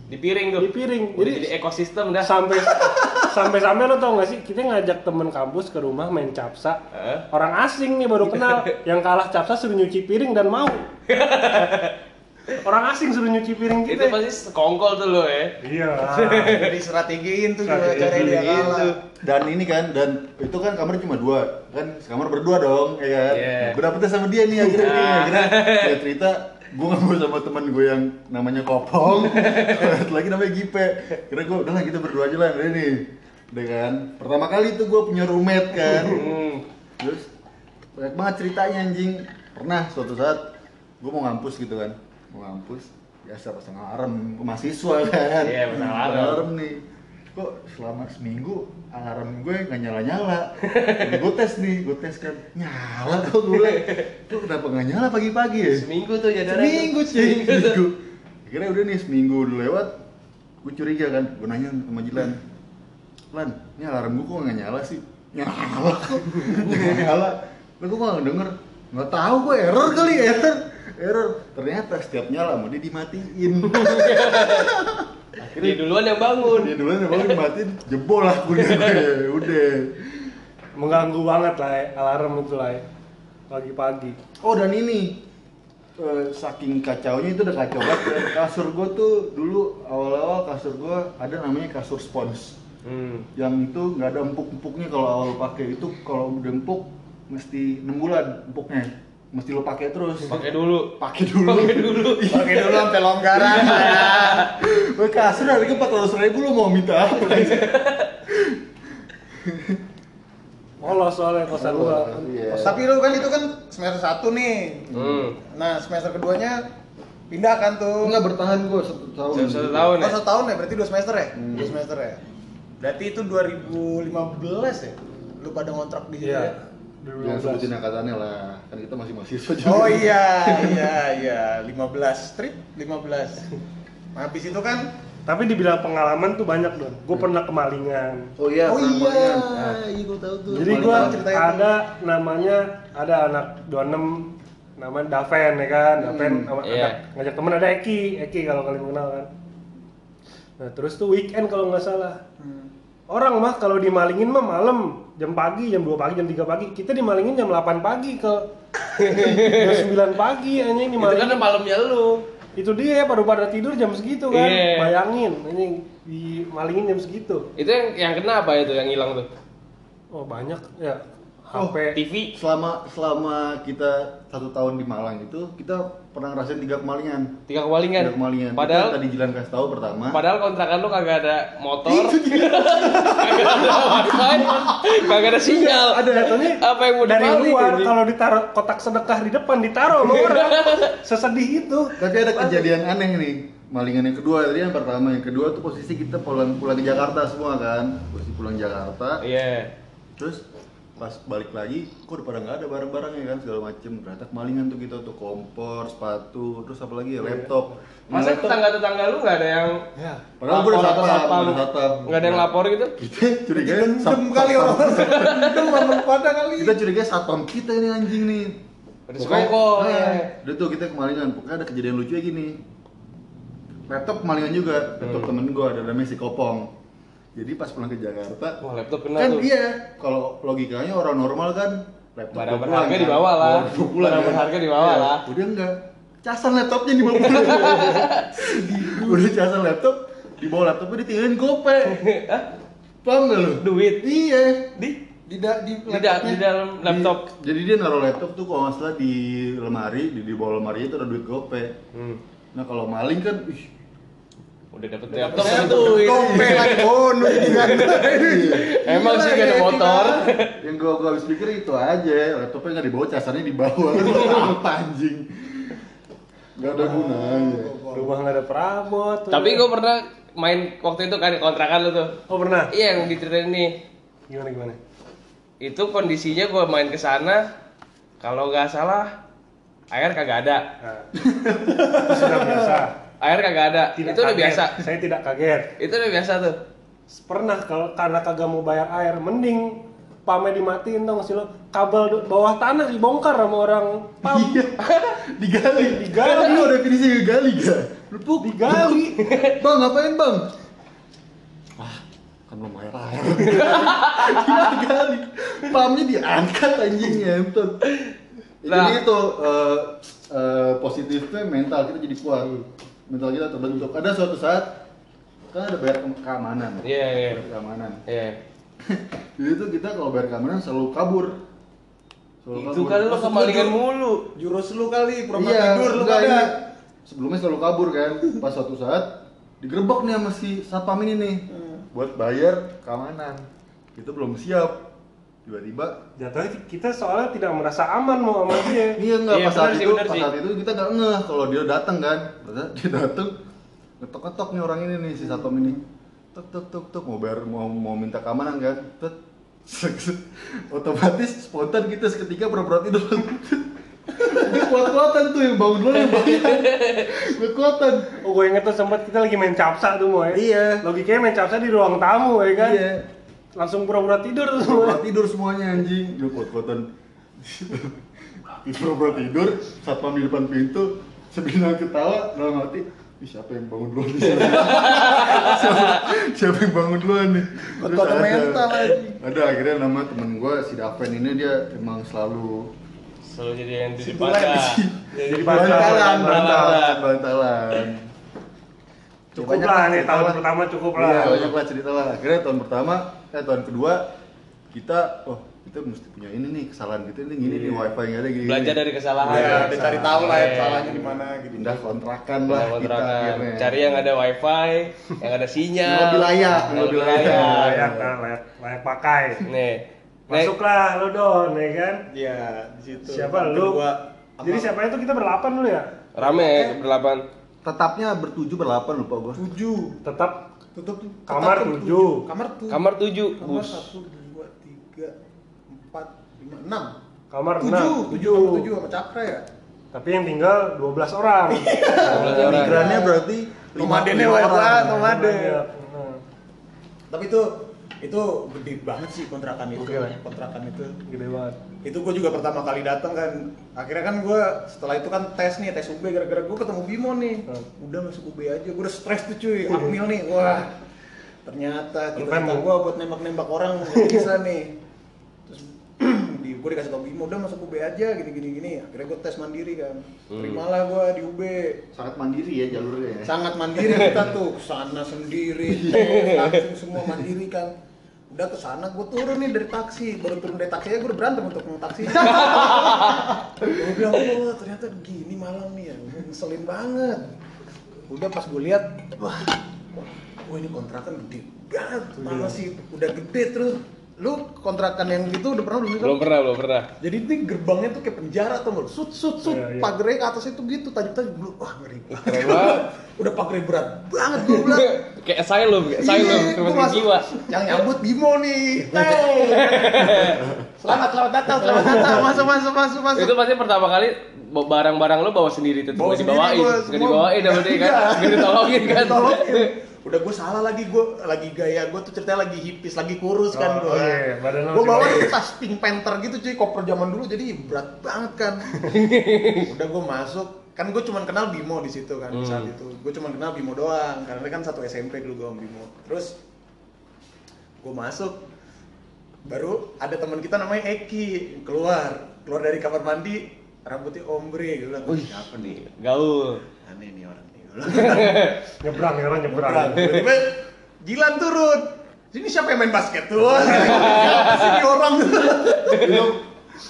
[SPEAKER 1] Di piring tuh.
[SPEAKER 4] di piring.
[SPEAKER 1] Udah
[SPEAKER 4] Jadi
[SPEAKER 1] jadi ekosistem dah.
[SPEAKER 4] sampai sampai sampai lo tau gak sih kita ngajak temen kampus ke rumah main capsa
[SPEAKER 1] Heeh.
[SPEAKER 4] orang asing nih baru kenal yang kalah capsa suruh nyuci piring dan mau orang asing suruh nyuci piring
[SPEAKER 1] Itu
[SPEAKER 4] kita
[SPEAKER 1] pasti sekongkol tuh lo ya.
[SPEAKER 4] iya
[SPEAKER 2] Jadi strategiin tuh cara dia kalah.
[SPEAKER 1] tuh.
[SPEAKER 3] dan ini kan dan itu kan kamar cuma dua kan kamar berdua dong ya kan gue dapetnya sama dia nih akhirnya nih akhirnya cerita gue ngomong sama teman gue yang namanya Kopong. Lagi namanya Gipe. Kira gue udah lah kita berdua aja lah udah nih. Udah kan? Pertama kali tuh gue punya roommate kan.
[SPEAKER 1] Hmm.
[SPEAKER 3] terus banyak banget ceritanya anjing. Pernah suatu saat gue mau ngampus gitu kan. Mau ngampus biasa pasang alarm ke mahasiswa kan.
[SPEAKER 1] Iya, pasang alarm.
[SPEAKER 3] alarm nih kok selama seminggu alarm gue nggak nyala nyala gue tes nih gue tes kan nyala kok gue. Kok kenapa nggak nyala pagi-pagi ya?
[SPEAKER 1] Seminggu tuh ya
[SPEAKER 3] seminggu sih seminggu. Akhirnya udah nih seminggu udah lewat gue curiga kan. Gue nanya sama Jilan Lan, ini alarm gue kok nggak nyala sih? Nyala kok nyala. Gue nggak denger? Nggak tahu gue error kali error error ternyata setiap nyala mau dia dimatiin
[SPEAKER 1] Dia duluan yang bangun.
[SPEAKER 3] dia duluan yang bangun dimatiin jebol lah gue udah
[SPEAKER 4] mengganggu banget lah ya, alarm itu lah ya. pagi-pagi
[SPEAKER 3] Oh dan ini eh, saking kacaunya itu udah kacau banget. ya. Kasur gue tuh dulu awal-awal kasur gue ada namanya kasur spons.
[SPEAKER 1] Hmm.
[SPEAKER 3] Yang itu nggak ada empuk-empuknya kalau awal pakai itu kalau udah empuk mesti 6 bulan empuknya. Mesti lo pakai terus.
[SPEAKER 1] Pakai dulu.
[SPEAKER 3] Pakai dulu.
[SPEAKER 1] Pakai dulu.
[SPEAKER 2] Pakai dulu sampai longgaran ya.
[SPEAKER 3] Wah, kasur harga 400 ribu lo mau minta apa?
[SPEAKER 4] polos soalnya kosan gua
[SPEAKER 3] Iya.
[SPEAKER 2] Tapi lu kan itu kan semester 1 nih.
[SPEAKER 1] Hmm.
[SPEAKER 2] Nah, semester keduanya pindah kan tuh.
[SPEAKER 3] Enggak bertahan gue satu tahun.
[SPEAKER 1] Satu- satu tahun.
[SPEAKER 2] Oh, satu tahun ya? Berarti dua semester ya?
[SPEAKER 3] Hmm.
[SPEAKER 2] Dua semester ya? Berarti itu 2015 ya? Lu pada ngontrak di situ
[SPEAKER 4] iya
[SPEAKER 2] ya?
[SPEAKER 3] Jangan
[SPEAKER 4] 2015
[SPEAKER 3] sebutin angkatannya lah, kan kita masih mahasiswa juga.
[SPEAKER 2] Oh iya, iya, iya. 15 street, 15. Nah, habis itu kan
[SPEAKER 4] tapi dibilang pengalaman tuh banyak don gue pernah kemalingan
[SPEAKER 3] Oh iya,
[SPEAKER 2] Oh iya.
[SPEAKER 3] kemalingan. Nah, iya gue tahu tuh.
[SPEAKER 4] jadi
[SPEAKER 2] ceritain.
[SPEAKER 4] ada namanya ada anak 26 namanya Daven ya kan Daven
[SPEAKER 3] Hmm,
[SPEAKER 1] iya.
[SPEAKER 4] ada- ngajak temen ada Eki Eki kalau kalian kenal kan nah terus tuh weekend kalau nggak salah orang mah kalau dimalingin mah malam jam pagi jam 2 pagi jam 3 pagi kita dimalingin jam 8 pagi ke jam 9 pagi anjing
[SPEAKER 1] Itu kan
[SPEAKER 4] dimalingin
[SPEAKER 1] malamnya lu.
[SPEAKER 4] itu dia baru pada tidur jam segitu kan
[SPEAKER 1] Iya.
[SPEAKER 4] bayangin anjing dimalingin jam segitu
[SPEAKER 1] Itu yang yang kena apa itu yang hilang tuh?
[SPEAKER 4] oh banyak ya
[SPEAKER 3] Oh,
[SPEAKER 4] HP
[SPEAKER 1] TV.
[SPEAKER 3] selama selama kita satu tahun di Malang itu kita pernah ngerasain tiga kemalingan.
[SPEAKER 1] Tiga kewalingan.
[SPEAKER 3] tiga kemalingan.
[SPEAKER 1] Padahal
[SPEAKER 3] tadi Jilan kasih tahu pertama.
[SPEAKER 1] Padahal kontrakan lu kagak ada motor, kagak ada wifi, kagak ada sinyal.
[SPEAKER 4] ada jatuhnya
[SPEAKER 1] Apa yang mau
[SPEAKER 4] dari luar kalau ditaruh kotak sedekah di depan ditaruh sama orang. Sesedih itu.
[SPEAKER 3] Tapi ada kejadian aneh nih malingan yang kedua. Tadi yang pertama yang kedua tuh posisi kita pulang pulang ke Jakarta semua kan. Posisi pulang Jakarta.
[SPEAKER 1] Iya.
[SPEAKER 3] terus pas balik lagi kok udah pada nggak ada barang-barang ya kan segala macem. Ternyata kemalingan tuh kita tuh kompor sepatu terus apa lagi ya laptop. Nah,
[SPEAKER 1] Masa
[SPEAKER 3] laptop-
[SPEAKER 1] tetangga-tetangga lu nggak ada yang
[SPEAKER 4] ya.
[SPEAKER 3] Padahal gue udah satpam
[SPEAKER 1] Nggak ada yang lapor gitu?
[SPEAKER 3] kita curiga
[SPEAKER 2] dendam kali orang. Dendam pada kali.
[SPEAKER 3] kita curiga satpam kita ini anjing nih.
[SPEAKER 1] Ada
[SPEAKER 3] Pokoknya- Nah,
[SPEAKER 1] ya.
[SPEAKER 3] udah tuh kita kemalingan. Pokoknya ada kejadian lucu gini. Laptop kemalingan juga. Laptop
[SPEAKER 1] Hmm.
[SPEAKER 3] temen gue ada namanya si Kopong jadi pas pulang ke Jakarta
[SPEAKER 1] Wah laptop kena
[SPEAKER 3] kan
[SPEAKER 1] tuh.
[SPEAKER 3] iya kalau logikanya orang normal kan laptop
[SPEAKER 1] Barang berharga
[SPEAKER 3] kan.
[SPEAKER 1] dibawa lah.
[SPEAKER 3] Bawa pulang,
[SPEAKER 1] Barang
[SPEAKER 3] kan.
[SPEAKER 1] berharga dibawa
[SPEAKER 3] Iya.
[SPEAKER 1] lah.
[SPEAKER 3] udah enggak casan laptopnya dibawa pulang udah casan laptop dibawa laptopnya ditinggalin gope
[SPEAKER 1] Hah?
[SPEAKER 3] paham gak lu
[SPEAKER 1] Duit
[SPEAKER 3] iya
[SPEAKER 1] di
[SPEAKER 2] Di, da, di,
[SPEAKER 1] di, da- di dalam laptop.
[SPEAKER 3] Di- jadi dia naruh laptop tuh kalau nggak salah di lemari di, di bawah lemari itu ada duit gope
[SPEAKER 1] Hmm.
[SPEAKER 3] nah kalau maling kan ih,
[SPEAKER 1] Udah dapet duit.
[SPEAKER 2] Gope lagi bonus ini kan.
[SPEAKER 1] Emang sih gak ada motor.
[SPEAKER 3] yang gua gua habis pikir itu aja laptopnya nggak dibawa casannya dibawa apa anjing nggak ada gunanya
[SPEAKER 4] rumah nggak ada perabot
[SPEAKER 1] Tapi gue pernah main waktu itu kan kontrakan lu tuh.
[SPEAKER 4] oh pernah
[SPEAKER 1] Iya yang diceritain nih.
[SPEAKER 4] gimana gimana
[SPEAKER 1] Itu kondisinya gue main ke sana kalau nggak salah air kagak ada.
[SPEAKER 4] nah, sudah biasa
[SPEAKER 1] air kagak ada.
[SPEAKER 4] Tidak
[SPEAKER 1] itu udah biasa.
[SPEAKER 4] Saya tidak kaget.
[SPEAKER 1] itu udah biasa tuh.
[SPEAKER 4] Pernah kalau karena kagak mau bayar air, mending pamnya dimatiin gak sih lo kabel bawah tanah dibongkar sama orang pam.
[SPEAKER 3] Iya. digali.
[SPEAKER 4] Digali.
[SPEAKER 3] Lu definisi digali gak? Lepuk
[SPEAKER 4] digali.
[SPEAKER 3] Bang ngapain bang? Ah kan belum bayar air. Digali. Pamnya diangkat anjing ngentot.
[SPEAKER 1] Nah.
[SPEAKER 3] jadi itu eh, eh, positifnya mental kita jadi kuat mental kita terbentuk ada suatu saat kan ada bayar ke- keamanan
[SPEAKER 1] Iya, iya.
[SPEAKER 3] Bayar keamanan
[SPEAKER 1] Iya.
[SPEAKER 3] jadi itu kita kalau bayar keamanan selalu kabur Selalu
[SPEAKER 1] Itu
[SPEAKER 3] kabur.
[SPEAKER 1] kan lo kemalingan
[SPEAKER 2] lu,
[SPEAKER 1] mulu.
[SPEAKER 2] Jurus lu kali, pura
[SPEAKER 3] iya,
[SPEAKER 2] tidur lu
[SPEAKER 3] ini sebelumnya selalu kabur kan pas suatu saat digerebek nih sama si satpam ini nih
[SPEAKER 2] Hmm.
[SPEAKER 3] buat bayar keamanan kita belum siap tiba-tiba
[SPEAKER 4] jatuhnya kita soalnya tidak merasa aman mau sama dia.
[SPEAKER 3] Iya enggak
[SPEAKER 1] Iya,
[SPEAKER 3] pas saat
[SPEAKER 1] sih,
[SPEAKER 3] itu pas
[SPEAKER 1] sih.
[SPEAKER 3] saat itu kita nggak ngeh kalau dia datang kan. Dia datang ngetok-ngetok nih orang ini nih si satpam ini. Tuk tuk tuk tuk mau bayar mau mau minta keamanan kan. Tet. otomatis spontan kita seketika pura-pura tidur. Dia kuat-kuatan tuh yang bangun dulu yang bayar kuat-kuatan.
[SPEAKER 4] Oh gue inget tuh sempat kita lagi main capsa tuh mau ya.
[SPEAKER 3] Iya.
[SPEAKER 4] logikanya main capsa di ruang tamu ya kan?
[SPEAKER 3] Iya.
[SPEAKER 4] Langsung pura-pura tidur tuh
[SPEAKER 3] Pura
[SPEAKER 4] semua
[SPEAKER 3] tidur semuanya anjing. Dia kuat-kuatan. Pura-pura tidur, satpam di depan pintu, sebelum ketawa, dalam hati, Ih, siapa yang bangun duluan nih? siapa, siapa yang bangun duluan nih? Terus ada-
[SPEAKER 2] mental lagi.
[SPEAKER 3] Ada akhirnya nama temen gue si Daven ini dia emang selalu
[SPEAKER 1] Selalu jadi yang di depan
[SPEAKER 4] jadi
[SPEAKER 3] bantalan,
[SPEAKER 1] bantalan.
[SPEAKER 3] bantalan, bantalan.
[SPEAKER 4] Cukup
[SPEAKER 3] Ya, banyak
[SPEAKER 4] lah nih tahun
[SPEAKER 3] lah.
[SPEAKER 4] pertama cukup
[SPEAKER 3] Iya,
[SPEAKER 4] lah
[SPEAKER 3] banyak lah cerita lah. Akhirnya tahun pertama, eh tahun kedua kita, oh kita mesti punya ini nih kesalahan gitu nih gini nih
[SPEAKER 4] Iya.
[SPEAKER 3] wifi nggak ada gini.
[SPEAKER 1] Belajar dari kesalahan.
[SPEAKER 2] Ya, cari tahu lah ya
[SPEAKER 1] Iya.
[SPEAKER 2] salahnya di mana gitu.
[SPEAKER 3] pindah kontrakan
[SPEAKER 1] Pindah
[SPEAKER 3] lah kita
[SPEAKER 1] kontrakan.
[SPEAKER 3] akhirnya.
[SPEAKER 1] Cari yang ada wifi, yang ada sinyal.
[SPEAKER 3] Yang lebih layak,
[SPEAKER 1] yang lebih layak.
[SPEAKER 4] layak kan layak, layak pakai
[SPEAKER 1] Nih.
[SPEAKER 4] masuklah lo don ya kan
[SPEAKER 2] Iya, di situ.
[SPEAKER 4] siapa
[SPEAKER 2] kedua,
[SPEAKER 4] jadi
[SPEAKER 2] apa?
[SPEAKER 4] siapa itu kita berlapan dulu ya
[SPEAKER 1] Rame berdelapan.
[SPEAKER 3] Tetapnya bertujuh berlapan lupa gua.
[SPEAKER 2] tujuh.
[SPEAKER 4] tetap
[SPEAKER 2] Tutup tuh.
[SPEAKER 4] Kamar
[SPEAKER 2] tetap
[SPEAKER 4] tujuh.
[SPEAKER 2] Kamar tujuh.
[SPEAKER 1] Kamar tujuh,
[SPEAKER 2] Kamar
[SPEAKER 1] bus.
[SPEAKER 2] satu, dua, tiga, empat, lima, enam.
[SPEAKER 4] kamar
[SPEAKER 2] tujuh,
[SPEAKER 4] enam
[SPEAKER 2] tujuh, kamar tujuh sama Cakra ya.
[SPEAKER 4] tapi yang tinggal 12 orang
[SPEAKER 1] 12 orang.
[SPEAKER 3] Migrannya berarti
[SPEAKER 2] Nomadennya
[SPEAKER 3] lima
[SPEAKER 2] banyak banget, nomaden. Tapi itu itu gede banget sih kontrakan itu.
[SPEAKER 4] Oke lah.
[SPEAKER 2] Kontrakan itu.
[SPEAKER 4] gede banget
[SPEAKER 2] Itu gue juga pertama kali datang kan. Akhirnya kan gue setelah itu kan tes nih, tes UB gara-gara gue ketemu Bimo nih.
[SPEAKER 4] Hmm.
[SPEAKER 2] Udah masuk UB aja, gue udah stres tuh cuy. Akmil nih, wah. Ternyata kita
[SPEAKER 4] mau-
[SPEAKER 2] gue buat nembak-nembak orang nggak bisa nih. Terus di gue dikasih tau Bimo, udah masuk UB aja gini gini gini. Akhirnya gue tes mandiri kan.
[SPEAKER 1] Hmm.
[SPEAKER 2] Terimalah gue di UB.
[SPEAKER 3] Sangat mandiri ya jalurnya ya.
[SPEAKER 2] sangat mandiri kita tuh sana sendiri tes, langsung semua mandiri kan udah ke sana gue turun nih dari taksi. Baru turun dari taksi gue udah berantem untuk mau taksi. Gue bilang wah ternyata gini malam nih ya ngeselin banget. Udah pas gue lihat wah wah ini kontrakan gede banget. Mana sih? Udah gede terus lu kontrakan yang gitu udah pernah belum?
[SPEAKER 1] Belum pernah, belum pernah.
[SPEAKER 2] jadi ini gerbangnya tuh kayak penjara tuh nggak? sut sut sut
[SPEAKER 4] Iya, iya.
[SPEAKER 2] pagernya ke atas itu gitu tajuk tajuk dulu wah ngeri
[SPEAKER 1] Keren banget.
[SPEAKER 2] udah pagernya berat banget gue bilang
[SPEAKER 1] Kayak asylum, kayak asylum,
[SPEAKER 2] Iya,
[SPEAKER 1] rumah
[SPEAKER 2] masuk.
[SPEAKER 1] jiwa.
[SPEAKER 2] yang nyambut Bimo nih Hey. selamat selamat datang selamat datang masuk masuk masuk masuk
[SPEAKER 1] Itu pasti pertama kali barang-barang lo bawa sendiri tuh,
[SPEAKER 2] Bawa
[SPEAKER 1] dibawain, nggak dibawain kan,
[SPEAKER 2] Iya.
[SPEAKER 1] nggak ditolongin kan.
[SPEAKER 2] Udah gue salah lagi gue lagi gaya gue tuh ceritanya lagi hipis lagi kurus kan
[SPEAKER 4] Oh,
[SPEAKER 2] gue
[SPEAKER 4] oh iya,
[SPEAKER 2] gue bawa tas Pink Panther gitu cuy koper zaman dulu jadi berat banget kan. Udah gue masuk kan gue cuma kenal Bimo di situ kan
[SPEAKER 1] Hmm.
[SPEAKER 2] saat itu. Gue cuma kenal Bimo doang karena kan satu SMP dulu gue sama Bimo. Terus gue masuk baru ada teman kita namanya Eki keluar keluar dari kamar mandi rambutnya ombre bilang
[SPEAKER 1] Wih,
[SPEAKER 2] siapa nih?
[SPEAKER 1] Gaul.
[SPEAKER 2] aneh nih orang
[SPEAKER 4] nyebrang ya orang nyebrang
[SPEAKER 2] Tiba-tiba Gilan turun. Ini siapa yang main basket tuh? Siapa sih ini orang?
[SPEAKER 3] Itu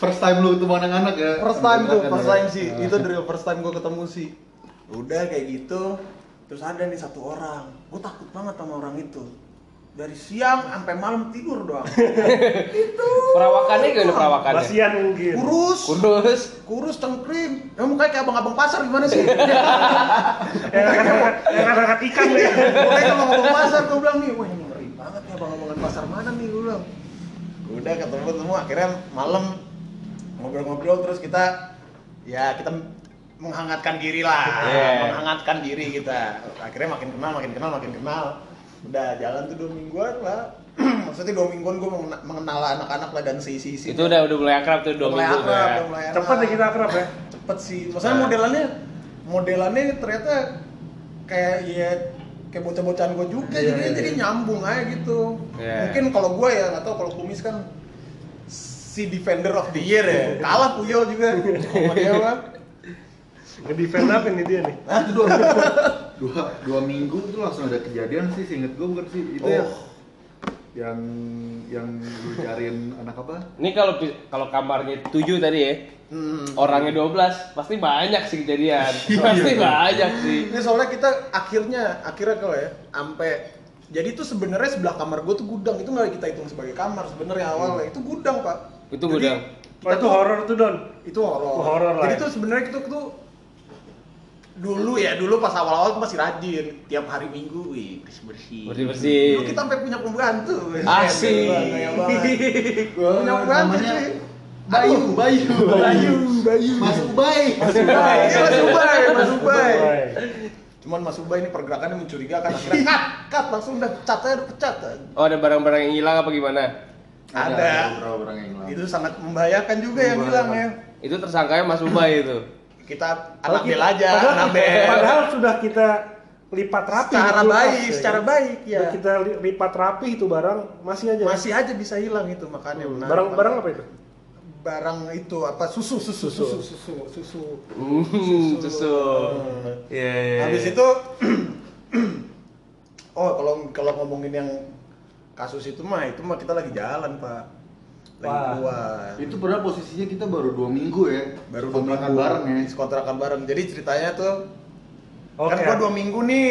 [SPEAKER 3] first time lu ketemu anak-anak ya.
[SPEAKER 2] First time tuh, first
[SPEAKER 3] ya.
[SPEAKER 2] time sih. Itu dari first time gue ketemu sih. Udah kayak gitu. Terus ada nih satu orang. Gue takut banget sama orang itu. Dari siang sampai malam tidur doang. itu.
[SPEAKER 1] Perawakannya gimana perawakannya?
[SPEAKER 4] basian mungkin
[SPEAKER 2] Kurus.
[SPEAKER 1] Kurus.
[SPEAKER 2] Kurus cengkring. Ya mukanya kayak abang-abang pasar gimana sih?
[SPEAKER 4] yang angkat- ikan ya
[SPEAKER 2] Pokoknya kalau ngomong pasar gue bilang nih, wah ini ngeri banget nih abang-abangan pasar mana nih gue bilang. Udah ketemu ketemu akhirnya malam ngobrol-ngobrol terus kita ya kita menghangatkan diri lah,
[SPEAKER 1] Iya.
[SPEAKER 2] menghangatkan diri kita. Akhirnya makin kenal, makin kenal, makin kenal. Udah jalan tuh dua mingguan lah. Maksudnya dua mingguan gue mengenal anak-anak lah dan si-si.
[SPEAKER 1] Itu udah udah mulai akrab tuh dua
[SPEAKER 2] mulai
[SPEAKER 1] minggu
[SPEAKER 2] akrab,
[SPEAKER 1] ya.
[SPEAKER 2] udah mulai enak.
[SPEAKER 4] Cepet ya kita akrab ya.
[SPEAKER 2] cepet sih maksudnya modelannya modelannya ternyata kayak ya kayak bocah-bocahan gue juga
[SPEAKER 3] Iya,
[SPEAKER 2] jadi
[SPEAKER 3] iya,
[SPEAKER 2] jadi nyambung aja gitu
[SPEAKER 1] Iya.
[SPEAKER 2] mungkin kalau gue ya nggak tahu kalau kumis kan si defender of the year ya kalah Puyol juga sama dia mah
[SPEAKER 4] Nge-defend apa nih dia nih?
[SPEAKER 3] Nah, itu dua, dua, dua minggu itu langsung ada kejadian sih, seinget gue bukan sih itu ya
[SPEAKER 2] Oh.
[SPEAKER 3] yang yang lu cariin anak apa?
[SPEAKER 1] Ini kalau kalau kamarnya 7 tadi ya,
[SPEAKER 2] Hmm.
[SPEAKER 1] orangnya 12, pasti banyak sih kejadian. pasti banyak sih.
[SPEAKER 2] ini soalnya kita akhirnya akhirnya kalau ya sampai jadi itu sebenarnya sebelah kamar gue tuh gudang itu nggak kita hitung sebagai kamar sebenarnya awalnya itu gudang pak
[SPEAKER 1] Itu
[SPEAKER 2] Jadi,
[SPEAKER 1] gudang.
[SPEAKER 4] Oh, itu horor tuh Don.
[SPEAKER 2] itu horor.
[SPEAKER 4] Horor lah
[SPEAKER 2] Jadi
[SPEAKER 4] ya.
[SPEAKER 2] tuh sebenarnya itu tuh dulu ya dulu pas awal-awal tuh masih rajin. Tiap hari minggu wih bersih bersih
[SPEAKER 1] Bersih-bersih.
[SPEAKER 2] dulu kita sampai punya pembantu
[SPEAKER 1] Asik.
[SPEAKER 2] Punya pembantu cuy.
[SPEAKER 3] Bayu, Bayu,
[SPEAKER 2] Bayu Bayu.
[SPEAKER 3] Mas Ubay.
[SPEAKER 2] Mas Ubay. Mas Ubay. Mas Ubay. Cuman Mas Ubay ini pergerakannya mencurigakan. Akhirnya cut cut langsung udah pecat aja udah pecat.
[SPEAKER 1] Oh, ada barang-barang yang hilang apa gimana?
[SPEAKER 2] ada.
[SPEAKER 3] Beberapa orang yang hilang.
[SPEAKER 2] itu sangat membahayakan juga yang bilang ya.
[SPEAKER 1] Itu tersangkanya Mas Ubay itu.
[SPEAKER 2] Kita
[SPEAKER 4] Kalau
[SPEAKER 2] anak bel
[SPEAKER 4] kita-
[SPEAKER 2] aja
[SPEAKER 4] padahal-
[SPEAKER 2] anak bel
[SPEAKER 4] Padahal sudah kita lipat rapi
[SPEAKER 2] secara
[SPEAKER 4] kulkas,
[SPEAKER 2] baik
[SPEAKER 4] ya
[SPEAKER 2] secara
[SPEAKER 4] kan?
[SPEAKER 2] baik ya
[SPEAKER 4] Udah kita li- lipat rapi itu barang masih aja.
[SPEAKER 2] masih aja bisa hilang itu makanya menarik
[SPEAKER 4] barang
[SPEAKER 2] banget.
[SPEAKER 4] barang apa itu?
[SPEAKER 2] barang itu apa susu susu susu susu susu
[SPEAKER 1] Hmm, susu. Iya, iya.
[SPEAKER 2] habis itu oh kalau kalau ngomongin yang kasus itu mah itu mah kita lagi jalan pak
[SPEAKER 4] Wah.
[SPEAKER 2] keluar
[SPEAKER 3] Itu padahal posisinya kita baru dua minggu ya.
[SPEAKER 2] baru dua
[SPEAKER 3] kontrakan
[SPEAKER 2] minggu
[SPEAKER 3] bareng ya.
[SPEAKER 2] kontrakan bareng jadi ceritanya tuh
[SPEAKER 4] Oke.
[SPEAKER 2] kan gua dua minggu nih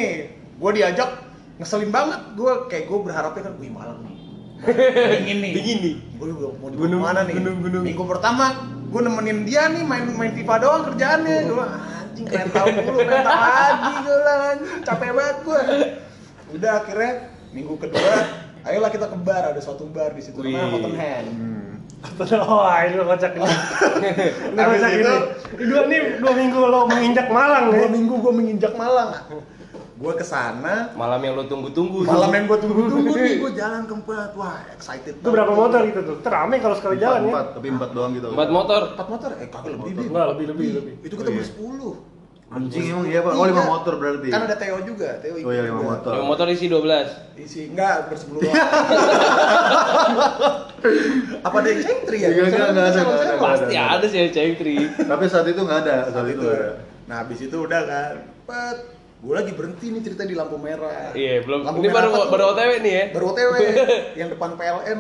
[SPEAKER 2] gua diajak ngeselin banget gua kayak gua berharapnya kan wih malam nih dingin nih
[SPEAKER 1] Dingin nih.
[SPEAKER 2] gua mau di
[SPEAKER 1] Gunung,
[SPEAKER 2] mana nih
[SPEAKER 1] gunung, gunung.
[SPEAKER 2] minggu pertama gua nemenin dia nih main main FIFA doang kerjaannya gua anjing keren tahu mulu keren tahu lagi gua capek banget gua udah akhirnya minggu kedua ayolah kita ke bar ada suatu bar di situ namanya
[SPEAKER 1] Wih.
[SPEAKER 2] Cotton Hand
[SPEAKER 3] Hmm.
[SPEAKER 4] Oh, ini lo kocak ini. Ini kocak
[SPEAKER 2] itu-
[SPEAKER 4] ini. Ini dua nih dua minggu lo menginjak Malang
[SPEAKER 2] dua
[SPEAKER 4] ya.
[SPEAKER 2] minggu gua menginjak Malang gua ke sana
[SPEAKER 1] Malam yang lo tunggu-tunggu.
[SPEAKER 2] malam yang gue tunggu-tunggu nih gue jalan ke empat wah excited
[SPEAKER 4] Itu berapa motor itu tuh? Terame kalau sekali
[SPEAKER 3] Empat,
[SPEAKER 4] jalan ya.
[SPEAKER 3] empat, tapi empat doang gitu.
[SPEAKER 1] Empat motor.
[SPEAKER 2] empat motor eh kagak lebih.
[SPEAKER 4] Enggak, lebih lebih lebih.
[SPEAKER 2] itu kita
[SPEAKER 3] Oh, iya.
[SPEAKER 2] bersepuluh
[SPEAKER 3] Anjing emang iya pak. Oh lima
[SPEAKER 2] Iya.
[SPEAKER 3] motor berarti.
[SPEAKER 2] kan ada Theo juga Theo
[SPEAKER 3] Oh iya lima
[SPEAKER 2] juga.
[SPEAKER 3] motor.
[SPEAKER 1] Yang motor isi 12.
[SPEAKER 2] isi enggak bersepuluh apa ada yang cengtri ya
[SPEAKER 3] Enggak, enggak, enggak ada, enggak.
[SPEAKER 1] Pasti ada sih yang cengtri.
[SPEAKER 3] Tapi saat itu nggak ada. Saat
[SPEAKER 2] Saat
[SPEAKER 3] itu.
[SPEAKER 2] itu
[SPEAKER 3] ada.
[SPEAKER 2] nah habis itu udah kan Pet, gue lagi berhenti nih cerita di lampu merah
[SPEAKER 1] Iya, belum.
[SPEAKER 2] Lampu
[SPEAKER 1] Ini
[SPEAKER 2] merah
[SPEAKER 1] baru baru OTW nih ya.
[SPEAKER 2] baru OTW yang depan PLN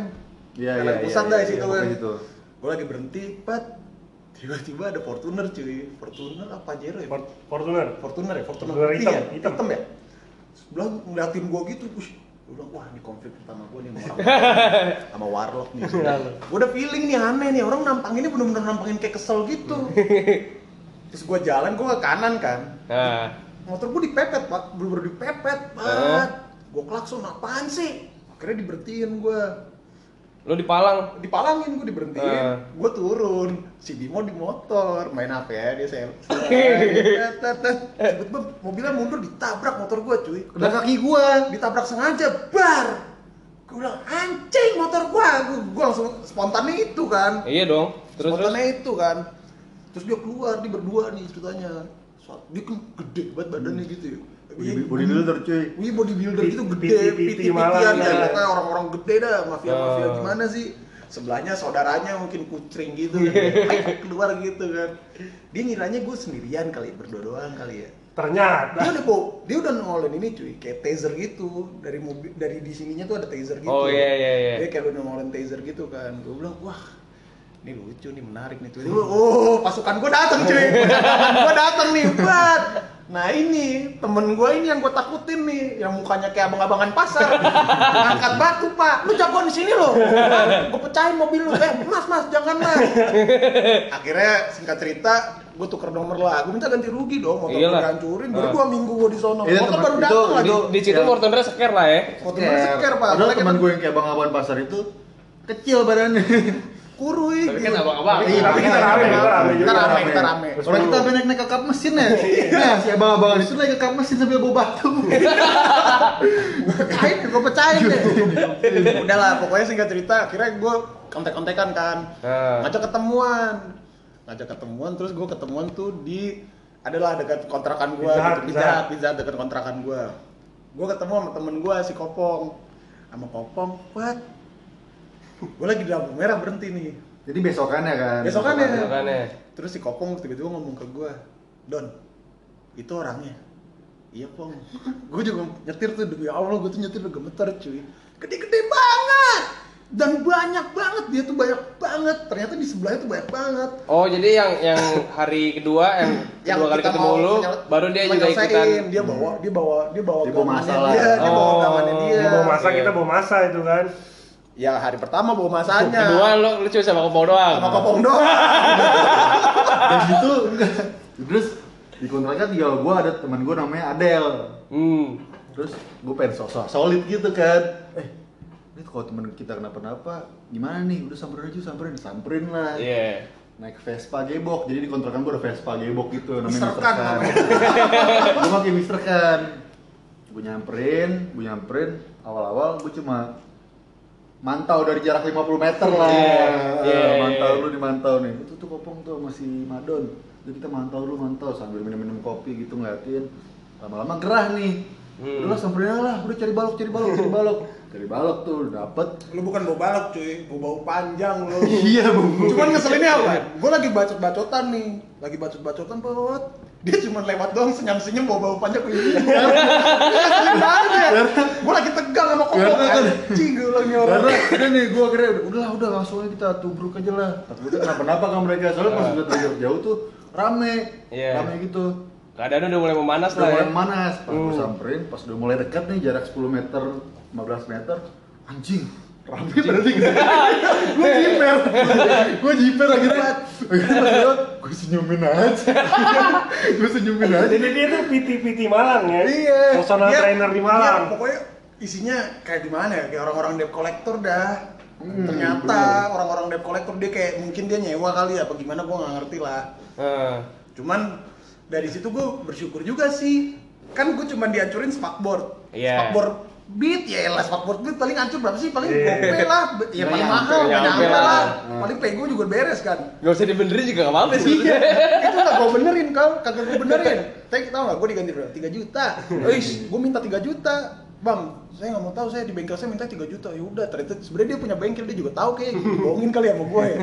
[SPEAKER 3] Iya
[SPEAKER 2] Jalan
[SPEAKER 3] iya.
[SPEAKER 2] pusat
[SPEAKER 3] iya,
[SPEAKER 2] dah
[SPEAKER 3] iya,
[SPEAKER 2] di situ
[SPEAKER 3] iya,
[SPEAKER 2] kan
[SPEAKER 3] Gitu.
[SPEAKER 2] gue lagi berhenti pet tiba-tiba ada Fortuner cuy. Fortuner apa Pajero ya?
[SPEAKER 4] Fort- Fortuner.
[SPEAKER 2] Fortuner ya? Fortuner.
[SPEAKER 4] Fortuner hitam,
[SPEAKER 2] ya
[SPEAKER 4] hitam.
[SPEAKER 2] hitam ya? Sebelah ngeliatin gua gitu wih gua bilang wah ini konflik pertama gua nih sama orang sama warlock nih.
[SPEAKER 4] Iya,
[SPEAKER 2] gua udah feeling nih aneh nih. Orang nampanginnya bener-bener nampangin kayak kesel gitu. Terus gua jalan gua ke kanan kan.
[SPEAKER 1] Nah,
[SPEAKER 2] motor gua dipepet pak. Bener-bener dipepet banget gua klakson apaan sih? Akhirnya diberhentiin gua
[SPEAKER 1] lo di Palang.
[SPEAKER 2] dipalangin gue diberhentiin.
[SPEAKER 1] Ah.
[SPEAKER 2] gue turun. Si Bimo di motor. Main apa ya dia sel. Tiba-tiba mobilnya mundur ditabrak motor gue cuy.
[SPEAKER 3] Kena kaki gua.
[SPEAKER 2] ditabrak sengaja bar. Gue bilang anjing motor gue gue langsung spontannya itu kan.
[SPEAKER 1] Iya dong. Terus terus.
[SPEAKER 2] spontannya itu kan. Terus dia keluar dia berdua nih ceritanya. Dia kan gede banget badannya gitu ya
[SPEAKER 3] Body- Bodybuilder cuy.
[SPEAKER 2] Wih bodybuilder gitu gede,
[SPEAKER 4] Piti-piti
[SPEAKER 2] piti-pitian ya,
[SPEAKER 4] ya.
[SPEAKER 2] pokoknya orang-orang gede dah, mafia-mafia
[SPEAKER 1] Oh.
[SPEAKER 2] gimana sih? Sebelahnya saudaranya mungkin kucing gitu, keluar gitu kan. Dia ngiranya gue sendirian kali, berdua doang kali ya. Dia
[SPEAKER 4] Ternyata.
[SPEAKER 2] udah bawa, dia udah nongolin ini cuy, kayak taser gitu dari mobil, dari di sininya tuh ada taser gitu.
[SPEAKER 1] Oh, iya, iya, iya.
[SPEAKER 2] Dia kayak udah nongolin taser gitu kan. Gue bilang wah ini lucu nih menarik nih tuh. Oh pasukan gue datang cuy, pasukan gue datang nih, buat. Nah ini temen gue ini yang gue takutin nih, yang mukanya kayak abang-abangan pasar, angkat batu pak, lu jagoan di sini loh, gue pecahin mobil lu, eh mas mas jangan mas. Akhirnya singkat cerita, gue tuker nomor lah, gue minta ganti rugi dong, motor gue
[SPEAKER 1] Iyalah.
[SPEAKER 2] dihancurin, baru
[SPEAKER 1] Ah.
[SPEAKER 2] dua minggu gue di sono,
[SPEAKER 3] Iya,
[SPEAKER 2] motor
[SPEAKER 3] temen-
[SPEAKER 2] baru datang lagi.
[SPEAKER 1] Di,
[SPEAKER 3] itu-
[SPEAKER 1] di situ
[SPEAKER 3] ya.
[SPEAKER 1] Fortuner seker lah ya.
[SPEAKER 2] Fortuner seker pak,
[SPEAKER 3] Padahal teman gue yang kayak abang-abang pasar itu kecil badannya.
[SPEAKER 2] Kuruy.
[SPEAKER 1] Tapi kan
[SPEAKER 2] gitu.
[SPEAKER 1] abang-abang.
[SPEAKER 3] Iya,
[SPEAKER 4] Tapi kita rame, kita rame
[SPEAKER 2] Kita rame, kita rame.
[SPEAKER 3] Orang kita naik naik ke kap mesin ya. Nah, si abang-abangan itu naik ke kap mesin sambil bawa batu.
[SPEAKER 2] pecahin gue pecahin deh udah lah pokoknya singkat cerita akhirnya gue kontek-kontekan kan
[SPEAKER 1] Nah.
[SPEAKER 2] ngajak ketemuan ngajak ketemuan terus gue ketemuan tuh di adalah dekat kontrakan gue
[SPEAKER 4] Pizza
[SPEAKER 2] gitu,
[SPEAKER 4] Pizza
[SPEAKER 2] dekat kontrakan gue gue ketemu sama temen gue si Kopong sama Kopong what gue lagi di lampu merah berhenti nih
[SPEAKER 3] Jadi besokannya kan.
[SPEAKER 2] Besokannya.
[SPEAKER 1] Makanya.
[SPEAKER 2] terus si Kopong tiba-tiba ngomong ke gue Don itu orangnya iya Pong gue juga nyetir tuh demi Allah gue tuh nyetir udah gemeter cuy gede-gede banget dan banyak banget dia tuh banyak banget ternyata di sebelahnya tuh banyak banget
[SPEAKER 1] Oh jadi yang yang hari kedua yang kedua kali ketemu lu baru dia juga ikutan.
[SPEAKER 2] dia bawa dia bawa dia bawa
[SPEAKER 3] Dia bawa masalah.
[SPEAKER 2] dia dia bawa
[SPEAKER 1] Oh.
[SPEAKER 2] dia
[SPEAKER 4] Dia bawa masa,
[SPEAKER 1] Iya.
[SPEAKER 4] kita bawa masa itu kan.
[SPEAKER 2] Ya hari pertama bawa masanya
[SPEAKER 1] Kedua lu lu cuma sama kopong doang.
[SPEAKER 2] sama Kopong doang
[SPEAKER 3] Dan gitu enggak. Terus di kontrakan tinggal gua ada teman gua namanya Adel.
[SPEAKER 1] Hmm.
[SPEAKER 3] Terus gue pengen sosok solid gitu kan. Eh, ini kalau temen kita kenapa-napa, gimana nih? Udah samperin aja, samperin, samperin lah.
[SPEAKER 1] Iya.
[SPEAKER 3] Naik Vespa gebok, jadi di kontrakan gue ada Vespa gebok gitu
[SPEAKER 2] Mister
[SPEAKER 3] namanya
[SPEAKER 2] Kan namanya.
[SPEAKER 3] gue pakai Mister Kan. Gue nyamperin, gue nyamperin. Awal-awal gue cuma mantau dari jarak 50 meter lah.
[SPEAKER 1] Iya,
[SPEAKER 3] Eh,
[SPEAKER 1] iya,
[SPEAKER 3] mantau lu dimantau nih. Itu tuh kopong tuh masih madon. Jadi kita mantau lu mantau sambil minum-minum kopi gitu ngeliatin. Lama-lama gerah nih.
[SPEAKER 1] Hmm.
[SPEAKER 3] Udah lah samperin lah, udah cari balok, cari balok, cari balok. Cari balok tuh dapet.
[SPEAKER 2] lu bukan bawa balok cuy bawa bau panjang lu
[SPEAKER 3] Iya, Bu.
[SPEAKER 2] Cuman ngeselinnya apa? Gue lagi bacot-bacotan nih, lagi bacot-bacotan bot. Dia cuma lewat doang senyum-senyum bawa-bawa panjang kayak gini. Ngeselin banget ya. Gue lagi tegang sama
[SPEAKER 3] kan-
[SPEAKER 2] anjing gue lagi orang.
[SPEAKER 3] Karena udah nih gue akhirnya udah, udah udah langsung aja kita tubruk aja lah. Takutnya kenapa-napa kan mereka soalnya pas udah terjauh jauh tuh rame,
[SPEAKER 1] Iya.
[SPEAKER 3] rame gitu.
[SPEAKER 1] Keadaan udah mulai memanas
[SPEAKER 3] Udah
[SPEAKER 1] lah ya.
[SPEAKER 3] mulai manas, pas gue
[SPEAKER 1] Hmm.
[SPEAKER 3] samperin, pas udah mulai dekat nih jarak 10 meter, 15 meter, anjing, rame berarti gitu. gue jiper, gue jiper pas lewat, gue senyumin aja, gue senyumin aja.
[SPEAKER 4] Jadi dia tuh PT-PT Malang ya.
[SPEAKER 2] Iya.
[SPEAKER 4] Personal
[SPEAKER 2] Dia-
[SPEAKER 4] trainer di Malang.
[SPEAKER 2] pokoknya isinya kayak gimana ya? Kayak orang-orang debt collector dah.
[SPEAKER 3] Hmm,
[SPEAKER 2] Ternyata orang-orang debt collector dia kayak mungkin dia nyewa kali ya, apa gimana gue nggak ngerti lah.
[SPEAKER 1] Heeh.
[SPEAKER 2] Cuman dari situ gue bersyukur juga sih. Kan gue cuma dihancurin spakboard.
[SPEAKER 1] Iya.
[SPEAKER 2] Spakboard beat ya lah spakboard beat paling hancur berapa sih? Paling
[SPEAKER 4] Iya.
[SPEAKER 2] gope lah. Ya
[SPEAKER 3] Nggak
[SPEAKER 2] paling mahal,
[SPEAKER 1] nggak
[SPEAKER 2] nggak
[SPEAKER 1] nyampe lah.
[SPEAKER 2] lah.
[SPEAKER 3] Hmm.
[SPEAKER 2] Paling pego juga beres kan.
[SPEAKER 1] Gak usah dibenerin juga gak apa-apa sih.
[SPEAKER 2] Iya, itu gak gue benerin kau, kagak gue benerin. Tapi tau gak, gue diganti berapa? 3 juta. Wih, gue minta 3 juta. Bang, saya nggak mau tahu saya di bengkel saya minta 3 juta. Ya udah, ternyata sebenarnya dia punya bengkel dia juga tahu kayak bohongin kali sama gue ya.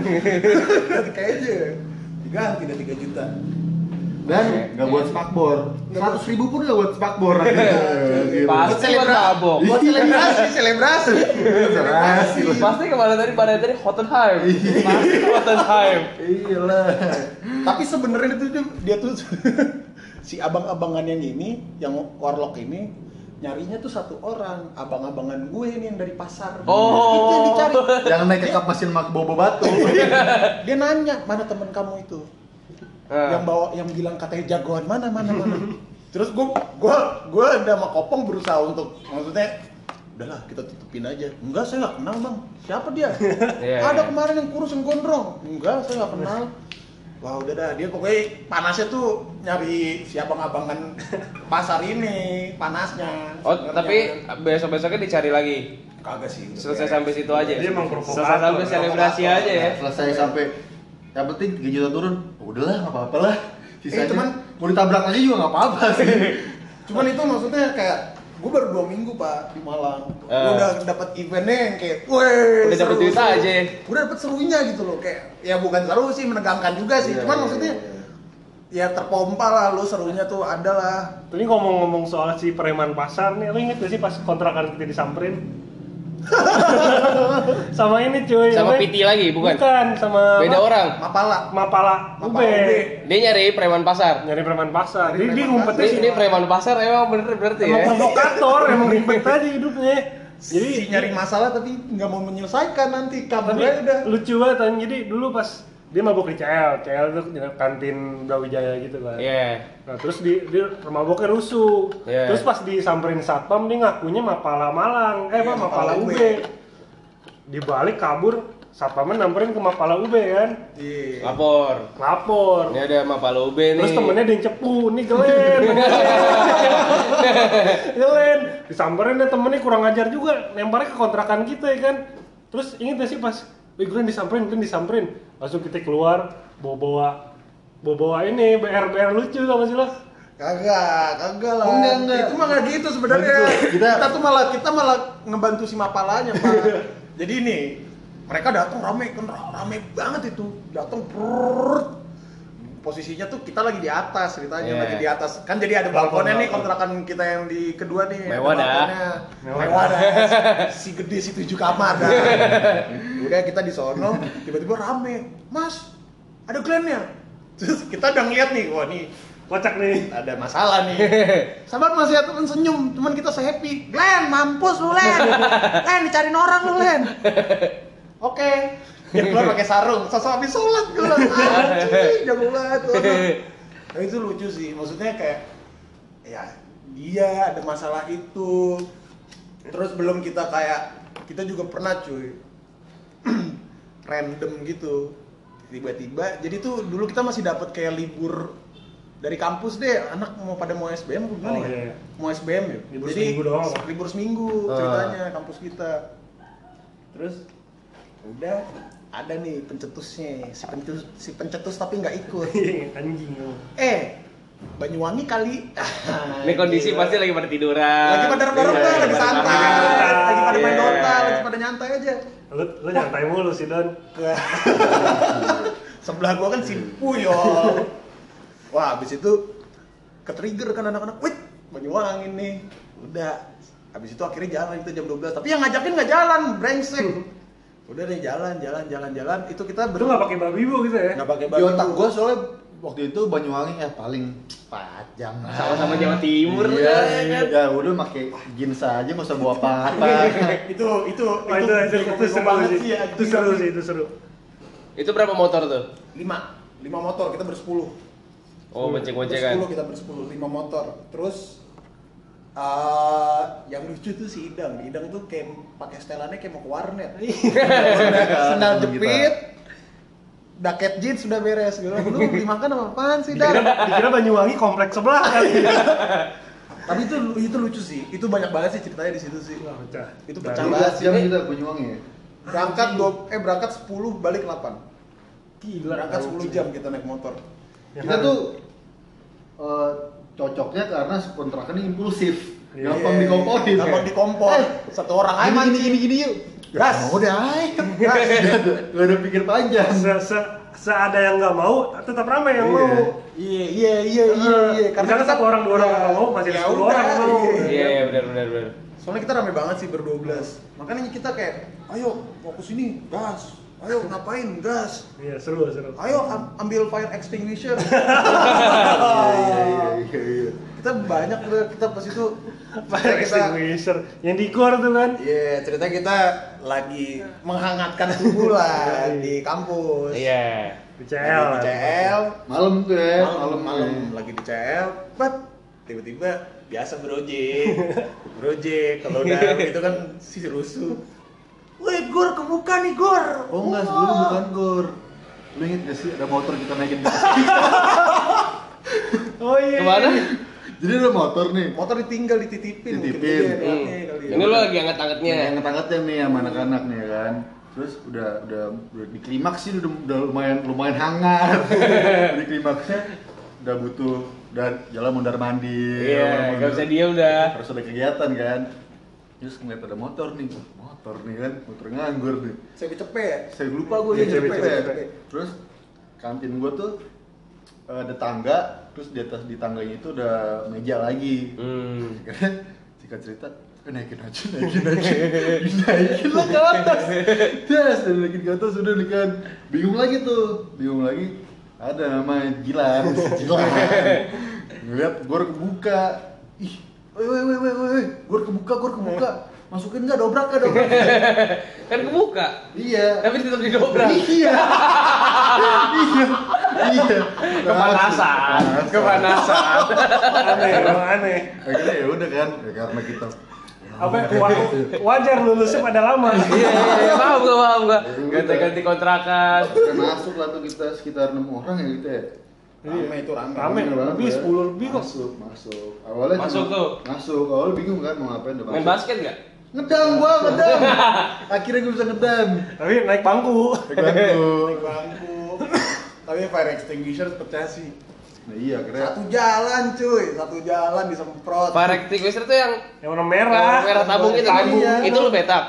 [SPEAKER 2] Kayaknya diganti 3 juta.
[SPEAKER 3] Dan nggak buat spakbor, seratus ribu pun nggak buat spakbor. Gitu.
[SPEAKER 1] Pasti buat.
[SPEAKER 2] Buat selebrasi, selebrasi.
[SPEAKER 3] Selebrasi.
[SPEAKER 1] Pasti ke mana tadi pada tadi Hottenheim. Pasti Hottenheim.
[SPEAKER 3] Iya lah.
[SPEAKER 2] Tapi sebenarnya itu tuh dia tuh si abang-abangan yang ini, yang warlock ini nyarinya tuh satu orang, abang-abangan gue ini yang dari pasar.
[SPEAKER 1] Oh.
[SPEAKER 2] Itu yang dicari.
[SPEAKER 3] Yang naik ke kap mesin mak bobo batu.
[SPEAKER 2] Dia nanya, "Mana temen kamu itu?"
[SPEAKER 1] Nah.
[SPEAKER 2] Yang bawa yang bilang katanya jagoan mana mana mana. Terus gue gua gua udah sama Kopong berusaha untuk maksudnya udahlah kita tutupin aja. Enggak, saya nggak kenal, Bang. Siapa dia?
[SPEAKER 1] Iya,
[SPEAKER 2] Ada kemarin yang kurus yang gondrong. Enggak, saya nggak kenal. Wah udah dah, dia pokoknya panasnya tuh nyari si abang-abangan pasar ini, panasnya.
[SPEAKER 1] Oh, tapi besok-besoknya dicari lagi.
[SPEAKER 2] kagak sih.
[SPEAKER 1] Selesai
[SPEAKER 2] beres.
[SPEAKER 1] sampai situ aja.
[SPEAKER 4] Dia emang provokator.
[SPEAKER 1] Selesai sampai selebrasi aja ya.
[SPEAKER 3] Selesai sampai yang penting 3 juta turun. Udahlah nggak apa-apa lah. Sisanya
[SPEAKER 2] Eh, cuman-
[SPEAKER 3] mau ditabrak lagi juga nggak apa-apa sih.
[SPEAKER 2] Cuman itu maksudnya kayak gue baru dua minggu pak di Malang. Gue
[SPEAKER 1] Ah.
[SPEAKER 2] udah dapat eventnya yang kayak, weh,
[SPEAKER 1] Udah dapet
[SPEAKER 2] seru,
[SPEAKER 1] duit aja.
[SPEAKER 2] Udah dapet serunya gitu loh, kayak ya bukan seru sih, menegangkan juga sih.
[SPEAKER 3] Iya,
[SPEAKER 2] Cuman
[SPEAKER 3] iya,
[SPEAKER 2] maksudnya
[SPEAKER 3] iya.
[SPEAKER 2] ya terpompa lah lo serunya tuh ada lah.
[SPEAKER 4] Ini ngomong-ngomong soal si preman pasar nih, lo inget gak sih pas kontrakan kita disamperin? sama ini cuy.
[SPEAKER 1] Sama PT lagi, bukan?
[SPEAKER 4] Bukan, sama
[SPEAKER 1] Beda orang.
[SPEAKER 2] Mapala.
[SPEAKER 4] Mapala Ube.
[SPEAKER 2] Ube.
[SPEAKER 1] Dia nyari preman pasar.
[SPEAKER 4] Nyari preman pasar.
[SPEAKER 2] Nyari
[SPEAKER 4] Dia, ngumpetnya
[SPEAKER 1] Ini,
[SPEAKER 4] sih.
[SPEAKER 1] ini preman pasar emang bener berarti
[SPEAKER 4] Emang
[SPEAKER 1] ya.
[SPEAKER 4] provokator, emang ribet aja hidupnya. Jadi
[SPEAKER 2] si nyari masalah tapi nggak mau menyelesaikan nanti aja udah.
[SPEAKER 4] lucu banget. Jadi dulu pas dia mabuk di CL, CL tuh kantin Brawijaya gitu kan.
[SPEAKER 1] Iya.
[SPEAKER 4] Nah, terus di, dia maboknya rusuh.
[SPEAKER 1] Iya.
[SPEAKER 4] Terus pas disamperin satpam dia ngakunya Mapala Malang, eh
[SPEAKER 2] Iya,
[SPEAKER 4] Mapala UB. Dibalik kabur satpamnya nyamperin ke Mapala UB kan
[SPEAKER 2] Iya.
[SPEAKER 1] Lapor.
[SPEAKER 4] lapor
[SPEAKER 1] Ini ada Mapala UB nih.
[SPEAKER 4] terus temennya ada yang cepu nih Glen Glen disamperin deh temennya kurang ajar juga lemparnya ke kontrakan kita ya kan terus inget gak sih pas Wih, Glen disamperin, Glen disamperin langsung kita keluar bawa-bawa bawa-bawa ini BR-BR lucu sama sih lo
[SPEAKER 2] Kagak, kagak lah.
[SPEAKER 3] Enggak, enggak.
[SPEAKER 2] Itu mah nggak gitu sebenarnya.
[SPEAKER 3] Gitu.
[SPEAKER 2] Kita,
[SPEAKER 3] Kita-
[SPEAKER 2] tuh malah kita malah ngebantu si mapalanya, Pak. Jadi ini mereka datang rame kan rame banget itu. Datang prrrr. Posisinya tuh kita lagi di atas ceritanya
[SPEAKER 1] Iya.
[SPEAKER 2] lagi di atas. Kan jadi ada
[SPEAKER 4] Balkon,
[SPEAKER 2] balkonnya nih
[SPEAKER 4] balkon.
[SPEAKER 2] kontrakan kita yang di kedua nih.
[SPEAKER 1] Mewah dah.
[SPEAKER 2] balkonnya.
[SPEAKER 4] Mewah
[SPEAKER 2] Mewah dah. Si gede si tujuh kamar dah. Udah kita di sono, tiba-tiba rame. Mas, ada Glenn-nya. Terus kita udah ngeliat nih, wah nih
[SPEAKER 4] kocak nih
[SPEAKER 2] ada masalah nih. Sabar Mas ya teman senyum, teman kita se happy. Len, mampus lu Len. Len dicariin orang lu Len. Oke. Dia keluar pakai sarung, sosok habis sholat gue bilang, anjing, jago banget. Tuh anak." Nah itu lucu sih, maksudnya kayak ya dia ada masalah itu. Terus belum kita kayak kita juga pernah cuy. Random gitu. Tiba-tiba jadi tuh dulu kita masih dapat kayak libur dari kampus deh. Anak mau pada mau SBM apa gimana
[SPEAKER 4] Oh,
[SPEAKER 2] ya?
[SPEAKER 4] iya, iya.
[SPEAKER 2] mau SBM ya?
[SPEAKER 4] Libur
[SPEAKER 2] jadi
[SPEAKER 4] seminggu doang.
[SPEAKER 2] libur seminggu
[SPEAKER 3] Ah.
[SPEAKER 2] ceritanya kampus kita. Terus udah ada nih pencetusnya si pencetus si pencetus tapi nggak ikut
[SPEAKER 4] anjing lu.
[SPEAKER 2] eh Banyuwangi kali
[SPEAKER 1] Ini kondisi pasti lagi pada tiduran.
[SPEAKER 2] lagi pada rebahan
[SPEAKER 1] Iya,
[SPEAKER 2] lagi santai lagi pada main
[SPEAKER 1] Iya.
[SPEAKER 2] Dota lagi pada nyantai aja
[SPEAKER 4] lu lu nyantai mulu sih Don
[SPEAKER 2] ke sebelah gua kan si Puyol. Wah, habis itu ke trigger kan anak-anak, "Wih, Banyuwangi nih." Udah. Habis itu akhirnya jalan itu jam 12. Tapi yang ngajakin nggak jalan, brengsek. Udah deh jalan, jalan, jalan, jalan. Itu kita
[SPEAKER 4] lu nggak pakai babi bu gitu ya
[SPEAKER 2] nggak pakai
[SPEAKER 3] Di
[SPEAKER 2] baju.
[SPEAKER 3] otak gua soalnya waktu itu Banyuwangi ya paling pajang lah.
[SPEAKER 1] Sama-sama Jawa Timur
[SPEAKER 3] Iya,
[SPEAKER 1] ya kan.
[SPEAKER 3] ya udah pakai jeans aja nggak usah bawa apa-apa.
[SPEAKER 2] itu itu
[SPEAKER 4] Wah, itu, itu, itu,
[SPEAKER 2] bego
[SPEAKER 4] seru
[SPEAKER 2] banget
[SPEAKER 4] sih.
[SPEAKER 2] ya.
[SPEAKER 4] Itu seru sih, itu seru.
[SPEAKER 1] Itu berapa motor tuh?
[SPEAKER 2] Lima, lima motor kita bersepuluh.
[SPEAKER 1] Oh, bonceng-boncengan.
[SPEAKER 2] Bersepuluh kita bersepuluh, lima motor. Terus eh yang lucu tuh si Idang. Idang tuh kayak pakai setelannya kayak mau ke warnet. Sendal
[SPEAKER 3] Temen
[SPEAKER 2] jepit, jaket jeans sudah beres. Gue bilang, lu beli makan apa apaan sih,
[SPEAKER 4] Dikira, dikira Banyuwangi kompleks sebelah kan.
[SPEAKER 2] Tapi itu itu lucu sih. Itu banyak banget sih ceritanya di situ sih.
[SPEAKER 4] Wah, pecah.
[SPEAKER 2] Itu pecah
[SPEAKER 3] 12
[SPEAKER 2] banget.
[SPEAKER 3] jam
[SPEAKER 2] Eh,
[SPEAKER 3] kita Banyuwangi ya.
[SPEAKER 2] Berangkat dua, eh berangkat 10 balik 8.
[SPEAKER 4] Gila.
[SPEAKER 2] Berangkat 10 jam kita naik motor.
[SPEAKER 4] Ya
[SPEAKER 3] Kita
[SPEAKER 4] kan?
[SPEAKER 3] tuh eh, cocoknya karena kontrakannya impulsif.
[SPEAKER 4] Iya.
[SPEAKER 3] Gampang dikomporin.
[SPEAKER 2] Gampang dikompor.
[SPEAKER 3] Eh,
[SPEAKER 2] Satu orang aja
[SPEAKER 3] Gini gini
[SPEAKER 2] mancing.
[SPEAKER 3] gini yuk.
[SPEAKER 2] Gas.
[SPEAKER 3] Oh, udah ayo. Gas. Gak ada, pikir panjang.
[SPEAKER 4] se, se, seada yang nggak mau, tetap ramai yang
[SPEAKER 3] Iya.
[SPEAKER 4] mau.
[SPEAKER 2] Iya, iya, iya, iya, iya.
[SPEAKER 4] Misalkan satu orang, dua orang nggak mau, masih ada
[SPEAKER 2] Ya
[SPEAKER 4] 10
[SPEAKER 2] udah,
[SPEAKER 4] orang mau.
[SPEAKER 2] iya.
[SPEAKER 1] Iya, iya benar benar benar.
[SPEAKER 2] Soalnya kita rame banget sih berdua belas. Makanya kita kayak, ayo fokus ini, gas. Ayo ngapain, gas.
[SPEAKER 4] Iya, seru, seru.
[SPEAKER 2] Ayo am- ambil fire extinguisher.
[SPEAKER 3] Iya iya iya iya.
[SPEAKER 2] Kita banyak udah kita pas itu
[SPEAKER 4] Fire
[SPEAKER 2] kita
[SPEAKER 4] extinguisher. Yang di gor tuh kan.
[SPEAKER 2] Iya, cerita kita lagi menghangatkan tubuh lah di kampus.
[SPEAKER 1] Iya.
[SPEAKER 4] Di
[SPEAKER 2] Lagi
[SPEAKER 4] CL.
[SPEAKER 2] di CL,
[SPEAKER 3] Malam tuh ya,
[SPEAKER 2] malam malam
[SPEAKER 3] ya.
[SPEAKER 2] lagi di CL, bat tiba-tiba biasa berojek, berojek kalau udah gitu kan si rusuh. Woi, Gor kebuka nih, Gor.
[SPEAKER 3] Oh enggak,
[SPEAKER 2] Wah.
[SPEAKER 3] sebelumnya bukan gor. Lu inget gak sih ada motor kita naikin di
[SPEAKER 4] Oh iya.
[SPEAKER 1] Ke mana?
[SPEAKER 3] Jadi ada motor nih.
[SPEAKER 2] Motor ditinggal dititipin, mungkin
[SPEAKER 3] Dititipin.
[SPEAKER 2] dia
[SPEAKER 1] Hmm.
[SPEAKER 2] kali ya.
[SPEAKER 1] Ini lo lagi angkat-angkatnya.
[SPEAKER 3] Yang angkat-angkatnya nih sama anak-anak nih ya kan. Terus udah udah, udah di klimaks sih udah, udah lumayan lumayan hangat. di klimaksnya udah butuh udah jalan mondar mandir.
[SPEAKER 1] Iya,
[SPEAKER 3] mondar-mandir.
[SPEAKER 1] gak usah dia udah.
[SPEAKER 3] Harus ada kegiatan kan. Terus ngeliat ada motor nih, motor nih kan, motor nganggur nih.
[SPEAKER 2] Saya cepet ya.
[SPEAKER 3] Saya lupa gue ya
[SPEAKER 4] cepet,
[SPEAKER 3] cepet.
[SPEAKER 4] cepet, cepet.
[SPEAKER 3] Terus kantin gue tuh eh, ada tangga, terus di atas di tangganya itu udah meja lagi.
[SPEAKER 1] Hmm.
[SPEAKER 3] Singkat cerita, eh, naikin aja, naikin aja, naikin lah ke atas. Yes, dan naikin ke atas udah nih kan. Bingung lagi tuh, bingung lagi. Ada namanya Gilan, Gilan. Ngeliat gue kebuka, ih, woi woi woi woi woi, gue kebuka, gue kebuka. Masukin nggak dobrak nggak dobrak?
[SPEAKER 1] Kan kebuka.
[SPEAKER 3] iya.
[SPEAKER 1] Tapi tetap didobrak.
[SPEAKER 3] Iya. iya. Iya.
[SPEAKER 1] Kepanasan. Kepanasan.
[SPEAKER 4] Aneh, emang aneh.
[SPEAKER 3] Akhirnya ya udah kan, ya karena kita
[SPEAKER 4] apa wa- wajar lulusnya pada lama
[SPEAKER 1] Iya, iya, iya, paham gua, paham gua. Ganti-ganti kontrakan.
[SPEAKER 3] Kita masuk lah tuh kita sekitar enam orang ya gitu ya.
[SPEAKER 2] Rame itu rame.
[SPEAKER 4] Rame. lebih,
[SPEAKER 3] ya.
[SPEAKER 4] 10 lebih kok.
[SPEAKER 3] Masuk, masuk. Awalnya
[SPEAKER 1] Masuk tuh.
[SPEAKER 3] Masuk. Awalnya bingung kan mau ngapain udah
[SPEAKER 1] Main basket nggak?
[SPEAKER 3] Ngedam gua, ngedam. Akhirnya gua bisa ngedam.
[SPEAKER 4] tapi naik bangku
[SPEAKER 3] Naik bangku.
[SPEAKER 2] Naik bangku. Tapi fire extinguisher pecah sih.
[SPEAKER 3] Nah iya, akhirnya
[SPEAKER 2] Satu jalan cuy, satu jalan disemprot.
[SPEAKER 1] Fire extinguisher tuh yang
[SPEAKER 4] yang warna merah
[SPEAKER 1] yang merah tabung itu kan?
[SPEAKER 2] Iya.
[SPEAKER 1] Itu lu petak.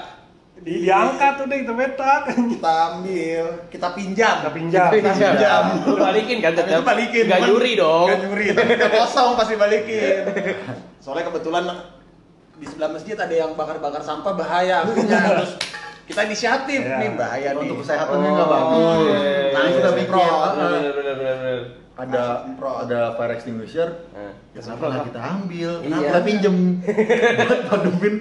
[SPEAKER 4] Di- diangkat udah kita petak
[SPEAKER 2] Kita ambil, kita pinjam.
[SPEAKER 4] kita pinjam
[SPEAKER 2] Pinjam.
[SPEAKER 1] Lu balikin kan
[SPEAKER 2] Tapi itu
[SPEAKER 1] tetap.
[SPEAKER 2] balikin.
[SPEAKER 1] Nggak
[SPEAKER 2] cuman
[SPEAKER 1] nyuri dong.
[SPEAKER 2] Nggak nyuri, kosong pasti balikin. Soalnya kebetulan di sebelah masjid ada yang bakar-bakar sampah bahaya. akhirnya Terus kita inisiatif
[SPEAKER 4] Iya.
[SPEAKER 2] nih bahaya nih.
[SPEAKER 3] untuk kesehatannya nggak bagus.
[SPEAKER 1] iya, iya,
[SPEAKER 3] Nah,
[SPEAKER 1] iya.
[SPEAKER 3] kita bikin
[SPEAKER 2] Semprot.
[SPEAKER 3] ah,
[SPEAKER 1] Bener bener bener bener.
[SPEAKER 3] ada
[SPEAKER 2] Semprot.
[SPEAKER 3] ada fire extinguisher.
[SPEAKER 1] Nah.
[SPEAKER 3] Ya kenapa nggak kita ambil?
[SPEAKER 1] Iya.
[SPEAKER 3] Kenapa kita pinjem buat pademin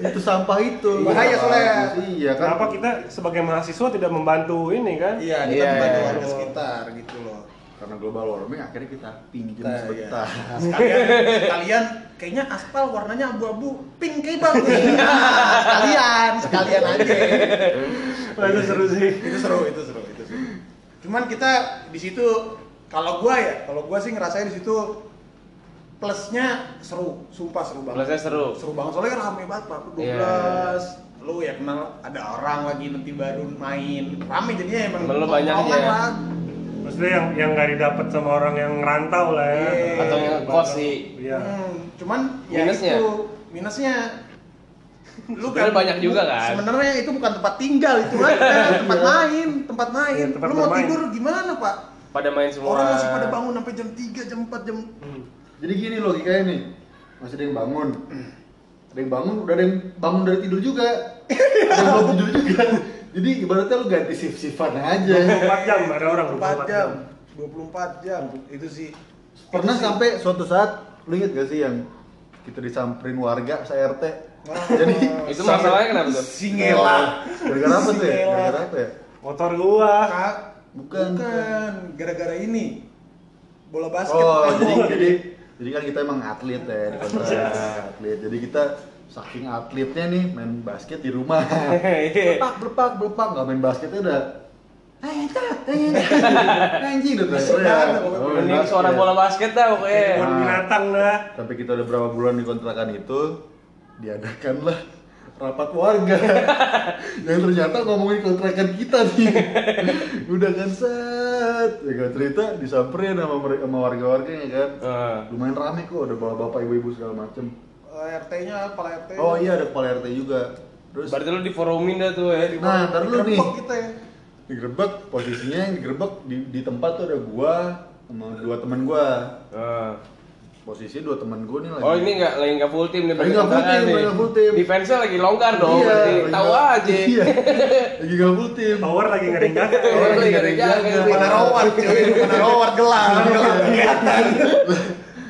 [SPEAKER 3] itu sampah itu?
[SPEAKER 2] Bahaya soalnya.
[SPEAKER 3] Iya kan.
[SPEAKER 4] kenapa kita sebagai mahasiswa tidak membantu ini kan
[SPEAKER 2] Iya, kita
[SPEAKER 1] Iya,
[SPEAKER 2] membantu
[SPEAKER 1] iya.
[SPEAKER 2] warga sekitar gitu loh.
[SPEAKER 3] Karena global warming akhirnya kita pinjem
[SPEAKER 2] Nah,
[SPEAKER 3] sebentar.
[SPEAKER 2] iya. Sekalian, sekalian kayaknya aspal warnanya abu-abu, pink kayak bagus. sekalian, sekalian aja.
[SPEAKER 4] Wah, itu seru sih
[SPEAKER 2] itu seru, itu seru, itu seru. Cuman kita di situ kalau gua ya, kalau gua sih ngerasain di situ plusnya seru, sumpah seru banget.
[SPEAKER 1] Plusnya seru.
[SPEAKER 2] Seru banget soalnya kan rame banget, Pak. 12.
[SPEAKER 1] Iya.
[SPEAKER 2] Lu ya kenal ada orang lagi nanti baru main. Rame jadinya emang
[SPEAKER 1] lu banyak ya.
[SPEAKER 2] lah.
[SPEAKER 4] Maksudnya yang yang nggak didapat sama orang yang ngerantau lah ya
[SPEAKER 2] Iya.
[SPEAKER 1] Atau yang kos sih.
[SPEAKER 4] iya
[SPEAKER 2] Hmm, cuman ya
[SPEAKER 1] Minusnya?
[SPEAKER 2] itu minusnya lu
[SPEAKER 1] Sebenarnya banyak juga kan?
[SPEAKER 2] Sebenarnya itu bukan tempat tinggal itu kan tempat main, tempat main.
[SPEAKER 4] Iya, tempat
[SPEAKER 2] lu mau
[SPEAKER 4] bermain.
[SPEAKER 2] tidur gimana, Pak?
[SPEAKER 1] Pada main semua.
[SPEAKER 2] Orang masih pada bangun sampai jam 3, jam 4, jam
[SPEAKER 4] Hmm.
[SPEAKER 3] Jadi gini logikanya nih, masih ada yang bangun, ada yang bangun, udah ada yang bangun dari tidur juga, ada yang belum tidur juga. Jadi ibaratnya lu ganti shift-shiftan aja.
[SPEAKER 4] 24 jam ada orang
[SPEAKER 2] 24 jam. 24 jam itu sih.
[SPEAKER 3] Pernah
[SPEAKER 2] Itu sih.
[SPEAKER 3] sampai suatu saat, lu inget gak sih yang kita disamperin warga?
[SPEAKER 2] Wah.
[SPEAKER 3] Jadi
[SPEAKER 1] Itu masalahnya kenapa tuh?
[SPEAKER 2] Singela.
[SPEAKER 3] gara-gara apa tuh ya? Gara-gara apa ya?
[SPEAKER 4] motor gua
[SPEAKER 2] Kak,
[SPEAKER 3] Bukan.
[SPEAKER 2] bukan gara-gara ini. Bola basket.
[SPEAKER 3] Oh,
[SPEAKER 2] kan.
[SPEAKER 3] jadi jadi jadi kan kita emang atlet ya, di kontrak atlet. Jadi kita saking atletnya nih main basket di rumah. Belepak, belepak, belepak, nggak main basketnya udah Eh, cat, eh, eh, anjing udah. Oh,
[SPEAKER 1] Mending suara bola basket dah pokoknya.
[SPEAKER 3] Nah.
[SPEAKER 4] binatang dah
[SPEAKER 3] Sampai kita udah berapa bulan di kontrakan itu, diadakanlah rapat warga yang ternyata ngomongin kontrakan kita nih udah kan set ya kan cerita disamperin sama mereka sama warga-warganya kan
[SPEAKER 1] Eh.
[SPEAKER 3] lumayan rame kok ada bawa bapak ibu-ibu segala macem
[SPEAKER 2] Eh, RT-nya, kepala RT.
[SPEAKER 3] oh iya ada kepala RT juga terus
[SPEAKER 1] Berarti lu diforumin dah tuh ya.
[SPEAKER 3] Nah, ntar dulu nih.
[SPEAKER 2] Kita ya.
[SPEAKER 3] digerebek posisinya yang digerebek di, di tempat tuh ada gua sama dua teman gua
[SPEAKER 1] Eh.
[SPEAKER 3] posisi dua teman gua nih lagi
[SPEAKER 1] Oh ini nggak lagi nggak full tim nih.
[SPEAKER 3] Lagi nggak full tim, lagi nggak full tim.
[SPEAKER 1] Defense-nya lagi longgar dong.
[SPEAKER 3] Iya,
[SPEAKER 1] berarti. Tahu aja.
[SPEAKER 3] iya lagi gak full tim
[SPEAKER 4] tower lagi ada jaga
[SPEAKER 3] Oh,
[SPEAKER 1] Lagi ada jaga.
[SPEAKER 3] jaga.
[SPEAKER 2] Mana rawat cuy, mana gelap kelihatan.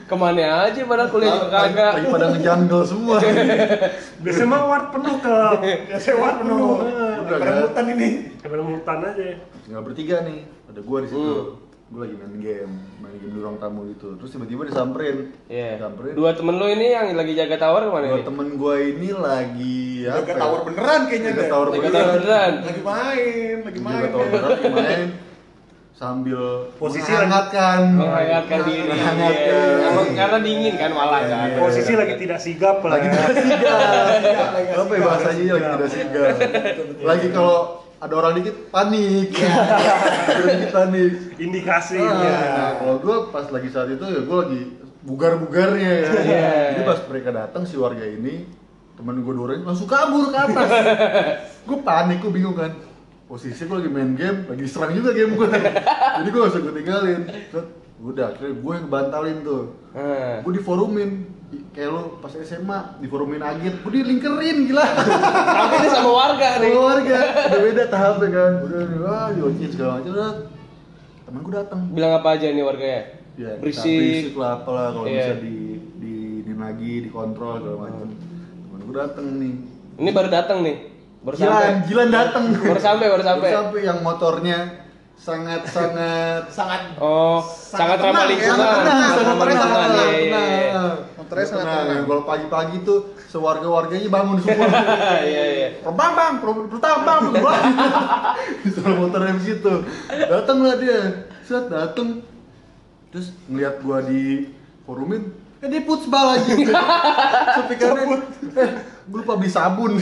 [SPEAKER 1] Ke mana aja padahal kuliah juga kagak.
[SPEAKER 3] lagi pada ngejungle semua
[SPEAKER 4] biasanya mah ward penuh ke
[SPEAKER 2] Biasanya ward penuh.
[SPEAKER 3] Udah, kan?
[SPEAKER 2] Ini.
[SPEAKER 4] Hutan aja
[SPEAKER 3] tinggal bertiga nih ada gua di situ
[SPEAKER 1] Hmm.
[SPEAKER 3] gua lagi main game main game di ruang tamu itu terus tiba-tiba disamperin
[SPEAKER 1] Iya.
[SPEAKER 3] disamperin
[SPEAKER 1] Dua temen lu ini yang lagi jaga tower ke mana
[SPEAKER 3] dua
[SPEAKER 1] nih?
[SPEAKER 3] temen gua ini lagi
[SPEAKER 2] Jaga
[SPEAKER 3] apa ya?
[SPEAKER 2] tower beneran kayaknya
[SPEAKER 3] Jaga
[SPEAKER 2] deh.
[SPEAKER 3] tower
[SPEAKER 1] Jaga
[SPEAKER 3] beneran.
[SPEAKER 1] tower beneran.
[SPEAKER 2] Lagi main, lagi main.
[SPEAKER 3] Jaga tower beneran lagi main sambil
[SPEAKER 4] Posisi
[SPEAKER 3] menghangatkan
[SPEAKER 1] Menghangatkan diri.
[SPEAKER 3] Menghangatkan.
[SPEAKER 1] Iya. Emang karena dingin kan malah kan.
[SPEAKER 3] Iya.
[SPEAKER 4] posisi lagi tidak sigap lah
[SPEAKER 3] lagi
[SPEAKER 4] ya.
[SPEAKER 3] tidak sigap
[SPEAKER 2] Lagi
[SPEAKER 3] apa ya bahasanya lagi tidak sigap lagi kalau ada orang dikit panik ada dikit panik
[SPEAKER 4] indikasi
[SPEAKER 3] Ah,
[SPEAKER 4] ya.
[SPEAKER 3] nah, kalau gue pas lagi saat itu ya gue lagi bugar-bugarnya ya.
[SPEAKER 1] Iya.
[SPEAKER 3] Jadi pas mereka datang si warga ini temen gue dua orang langsung kabur ke atas. gue panik, gue bingung kan. Posisi gue lagi main game, lagi serang juga game gue. Jadi gue gak usah gue tinggalin. Udah, akhirnya gue yang bantalin tuh.
[SPEAKER 1] Hmm.
[SPEAKER 3] Gue diforumin. I- Kayak lo pas SMA diforumin agit, gue dilingkerin gila.
[SPEAKER 1] Tapi ini sama warga nih.
[SPEAKER 3] Sama warga, udah beda tahapnya kan. Udah, wah, diocin segala macam. Udah, temen gue datang
[SPEAKER 1] Bilang apa aja nih warganya?
[SPEAKER 3] ya
[SPEAKER 1] Berisik.
[SPEAKER 3] berisik lah apalah kalau
[SPEAKER 1] Iya.
[SPEAKER 3] bisa di di di lagi dikontrol segala macam temen gue dateng nih
[SPEAKER 1] Ini baru datang nih. Baru
[SPEAKER 3] Gilan
[SPEAKER 1] sampai.
[SPEAKER 3] Gilan dateng
[SPEAKER 1] Baru sampai, baru sampai.
[SPEAKER 3] yang motornya sangat sangat
[SPEAKER 2] sangat
[SPEAKER 1] Oh, sangat, ramah
[SPEAKER 2] ya,
[SPEAKER 1] lingkungan.
[SPEAKER 2] sangat tenang,
[SPEAKER 1] Sangat ramah
[SPEAKER 2] tenang,
[SPEAKER 1] lingkungan.
[SPEAKER 2] sangat
[SPEAKER 1] Iya, iya, iya.
[SPEAKER 2] Motornya sangat
[SPEAKER 3] tenang. Kalau pagi-pagi tuh sewarga-warganya bangun semua.
[SPEAKER 1] Iya, iya.
[SPEAKER 3] Bang bang, pertama bang, bang. Disuruh motornya begitu. Datanglah dia, set dateng. Terus ngeliat gua di forumin, eh dia futsal aja. Speakernya, eh gue lupa beli sabun.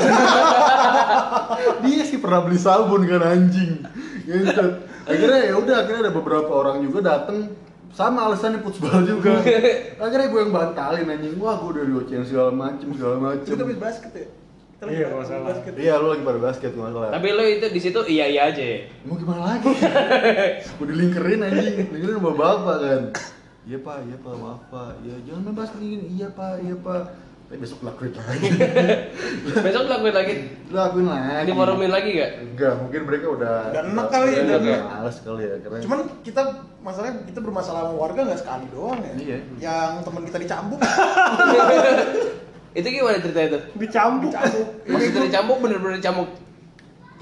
[SPEAKER 3] dia sih pernah beli sabun kan anjing. Gitu. Akhirnya ya udah, akhirnya ada beberapa orang juga dateng sama alasannya futsal juga. Akhirnya gue yang bantalin anjing, wah gue udah diocehin segala macem segala macem.
[SPEAKER 2] Kita habis basket ya? Kita lagi
[SPEAKER 4] Iya, kalau salah.
[SPEAKER 2] basket.
[SPEAKER 3] Iya, lu lagi pada basket nggak salah.
[SPEAKER 1] Tapi lo itu di situ iya iya aja.
[SPEAKER 3] Mau gimana lagi? Mau dilingkerin anjing, dilingkerin sama bapak kan. Iya pak, iya pak, maaf pak. Ya jangan main basket gini. Iya pak, iya pak. Tapi besok lakuin lagi.
[SPEAKER 1] Besok lakuin lagi.
[SPEAKER 3] lakuin lagi.
[SPEAKER 1] Forumin lagi gak?
[SPEAKER 3] Enggak, mungkin mereka udah
[SPEAKER 2] Udah enak kali ya,
[SPEAKER 3] udah
[SPEAKER 2] enak.
[SPEAKER 3] males kali ya karena
[SPEAKER 2] Cuman kita masalahnya kita bermasalah sama warga nggak sekali doang ya.
[SPEAKER 3] Iya.
[SPEAKER 2] Yang teman kita dicambuk.
[SPEAKER 1] itu gimana cerita itu?
[SPEAKER 4] Dicambuk.
[SPEAKER 2] dicambuk.
[SPEAKER 1] Maksudnya dicambuk bener-bener dicambuk.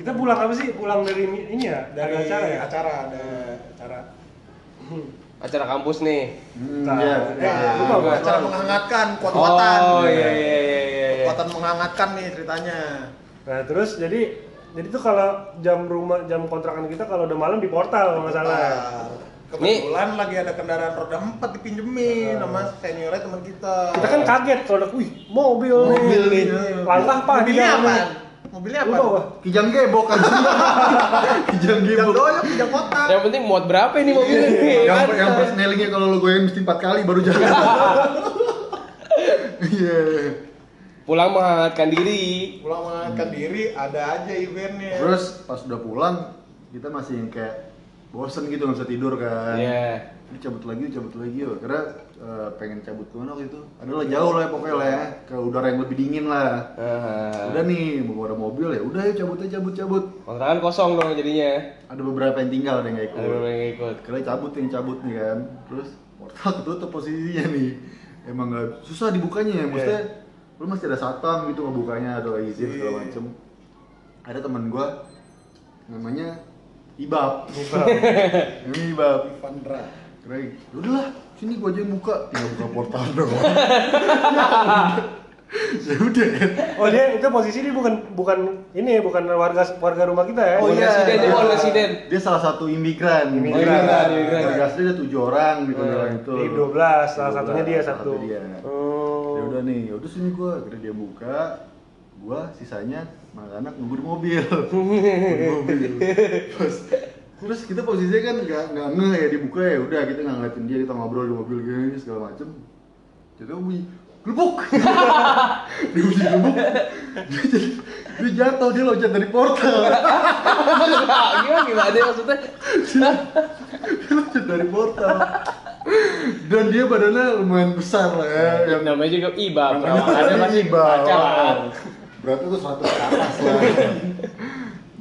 [SPEAKER 4] Kita pulang apa sih? Pulang dari ini ya?
[SPEAKER 2] dari
[SPEAKER 4] Ada acara ya?
[SPEAKER 2] acara ada acara.
[SPEAKER 1] Acara kampus nih.
[SPEAKER 3] Hmm,
[SPEAKER 4] Nah,
[SPEAKER 3] iya,
[SPEAKER 4] ya,
[SPEAKER 3] iya.
[SPEAKER 4] lupa gua.
[SPEAKER 2] acara menghangatkan kuat-kuatan.
[SPEAKER 1] Oh iya iya iya iya. iya.
[SPEAKER 2] Kuatan menghangatkan nih ceritanya.
[SPEAKER 4] Nah terus jadi jadi tuh kalau jam rumah jam kontrakan kita kalau udah malam di portal kalau nggak salah.
[SPEAKER 2] Nah, Kebetulan lagi ada kendaraan roda 4 dipinjemin sama seniornya teman kita.
[SPEAKER 4] Kita kan kaget kalau udah, wih mobil,
[SPEAKER 3] Mobil nih.
[SPEAKER 4] Langkah pak
[SPEAKER 2] Mobilnya
[SPEAKER 4] dia
[SPEAKER 2] apa? Mobilnya apa?
[SPEAKER 4] Gua.
[SPEAKER 3] Kijang gebok kan. Kijang
[SPEAKER 2] Kijang
[SPEAKER 3] gebok.
[SPEAKER 2] doyok, kijang kotak.
[SPEAKER 1] Yang penting muat berapa ini mobil ini?
[SPEAKER 3] yang
[SPEAKER 1] kan?
[SPEAKER 3] yang persnelingnya kalau lo goyang mesti empat kali baru jalan. Iya.
[SPEAKER 1] Pulang menghangatkan diri.
[SPEAKER 2] Pulang mengangkat diri, ada aja eventnya.
[SPEAKER 3] Terus pas udah pulang kita masih yang kayak bosen gitu nggak bisa tidur kan.
[SPEAKER 1] Iya.
[SPEAKER 3] Ini cabut lagi, cabut lagi yuk. Karena eh, pengen cabut ke mana waktu itu? Adalah jauh lah ya pokoknya lah ya. Ke udara yang lebih dingin lah.
[SPEAKER 1] Aha.
[SPEAKER 3] Udah nih, mau ada mobil ya. Udah yuk cabut aja, cabut, cabut.
[SPEAKER 1] Kontrakan kosong dong jadinya.
[SPEAKER 3] Ada beberapa yang tinggal ada yang nggak ikut.
[SPEAKER 1] Ada beberapa yang ikut.
[SPEAKER 3] Kalian cabut yang cabut nih kan. Terus portal ketutup posisinya nih. Emang nggak susah dibukanya ya. Maksudnya lu masih ada satpam gitu ngebukanya ada izin segala
[SPEAKER 2] Iya.
[SPEAKER 3] macem. Ada teman gua namanya Ibab.
[SPEAKER 4] Ibab.
[SPEAKER 3] Ini Ibab.
[SPEAKER 2] Vandra.
[SPEAKER 3] Keren. Udahlah, sini gua aja yang buka. Tinggal buka portal doang. ya udah kan.
[SPEAKER 4] Oh dia itu posisi dia bukan bukan ini bukan warga warga rumah kita ya.
[SPEAKER 1] Oh, iya. Residen, dia bukan residen.
[SPEAKER 3] Dia salah satu imigran.
[SPEAKER 4] Imigran.
[SPEAKER 1] imigran, imigran.
[SPEAKER 3] Keluarga asli ada tujuh orang di kontrakan itu.
[SPEAKER 4] Di 12, salah satunya dia
[SPEAKER 3] salah
[SPEAKER 4] satu.
[SPEAKER 3] dia.
[SPEAKER 4] Oh.
[SPEAKER 3] Ya udah nih, ya udah sini gua, akhirnya dia buka. Gua sisanya anak-anak nunggu di mobil. Nunggu di mobil. Terus terus kita posisinya kan nggak nggak ngeh ya dibuka ya udah kita nggak ngeliatin dia kita ngobrol di mobil gini segala macem jadi bunyi gelubuk dia bunyi gelubuk dia, jatuh dia loncat dari portal
[SPEAKER 1] gimana gimana dia maksudnya?
[SPEAKER 3] dia loncat dari portal dan dia badannya lumayan besar lah ya yang
[SPEAKER 1] Namanya juga Iba,
[SPEAKER 3] Namanya
[SPEAKER 1] perawakannya masih
[SPEAKER 3] Iba.
[SPEAKER 1] lah.
[SPEAKER 3] Berarti tuh satu ke atas lah.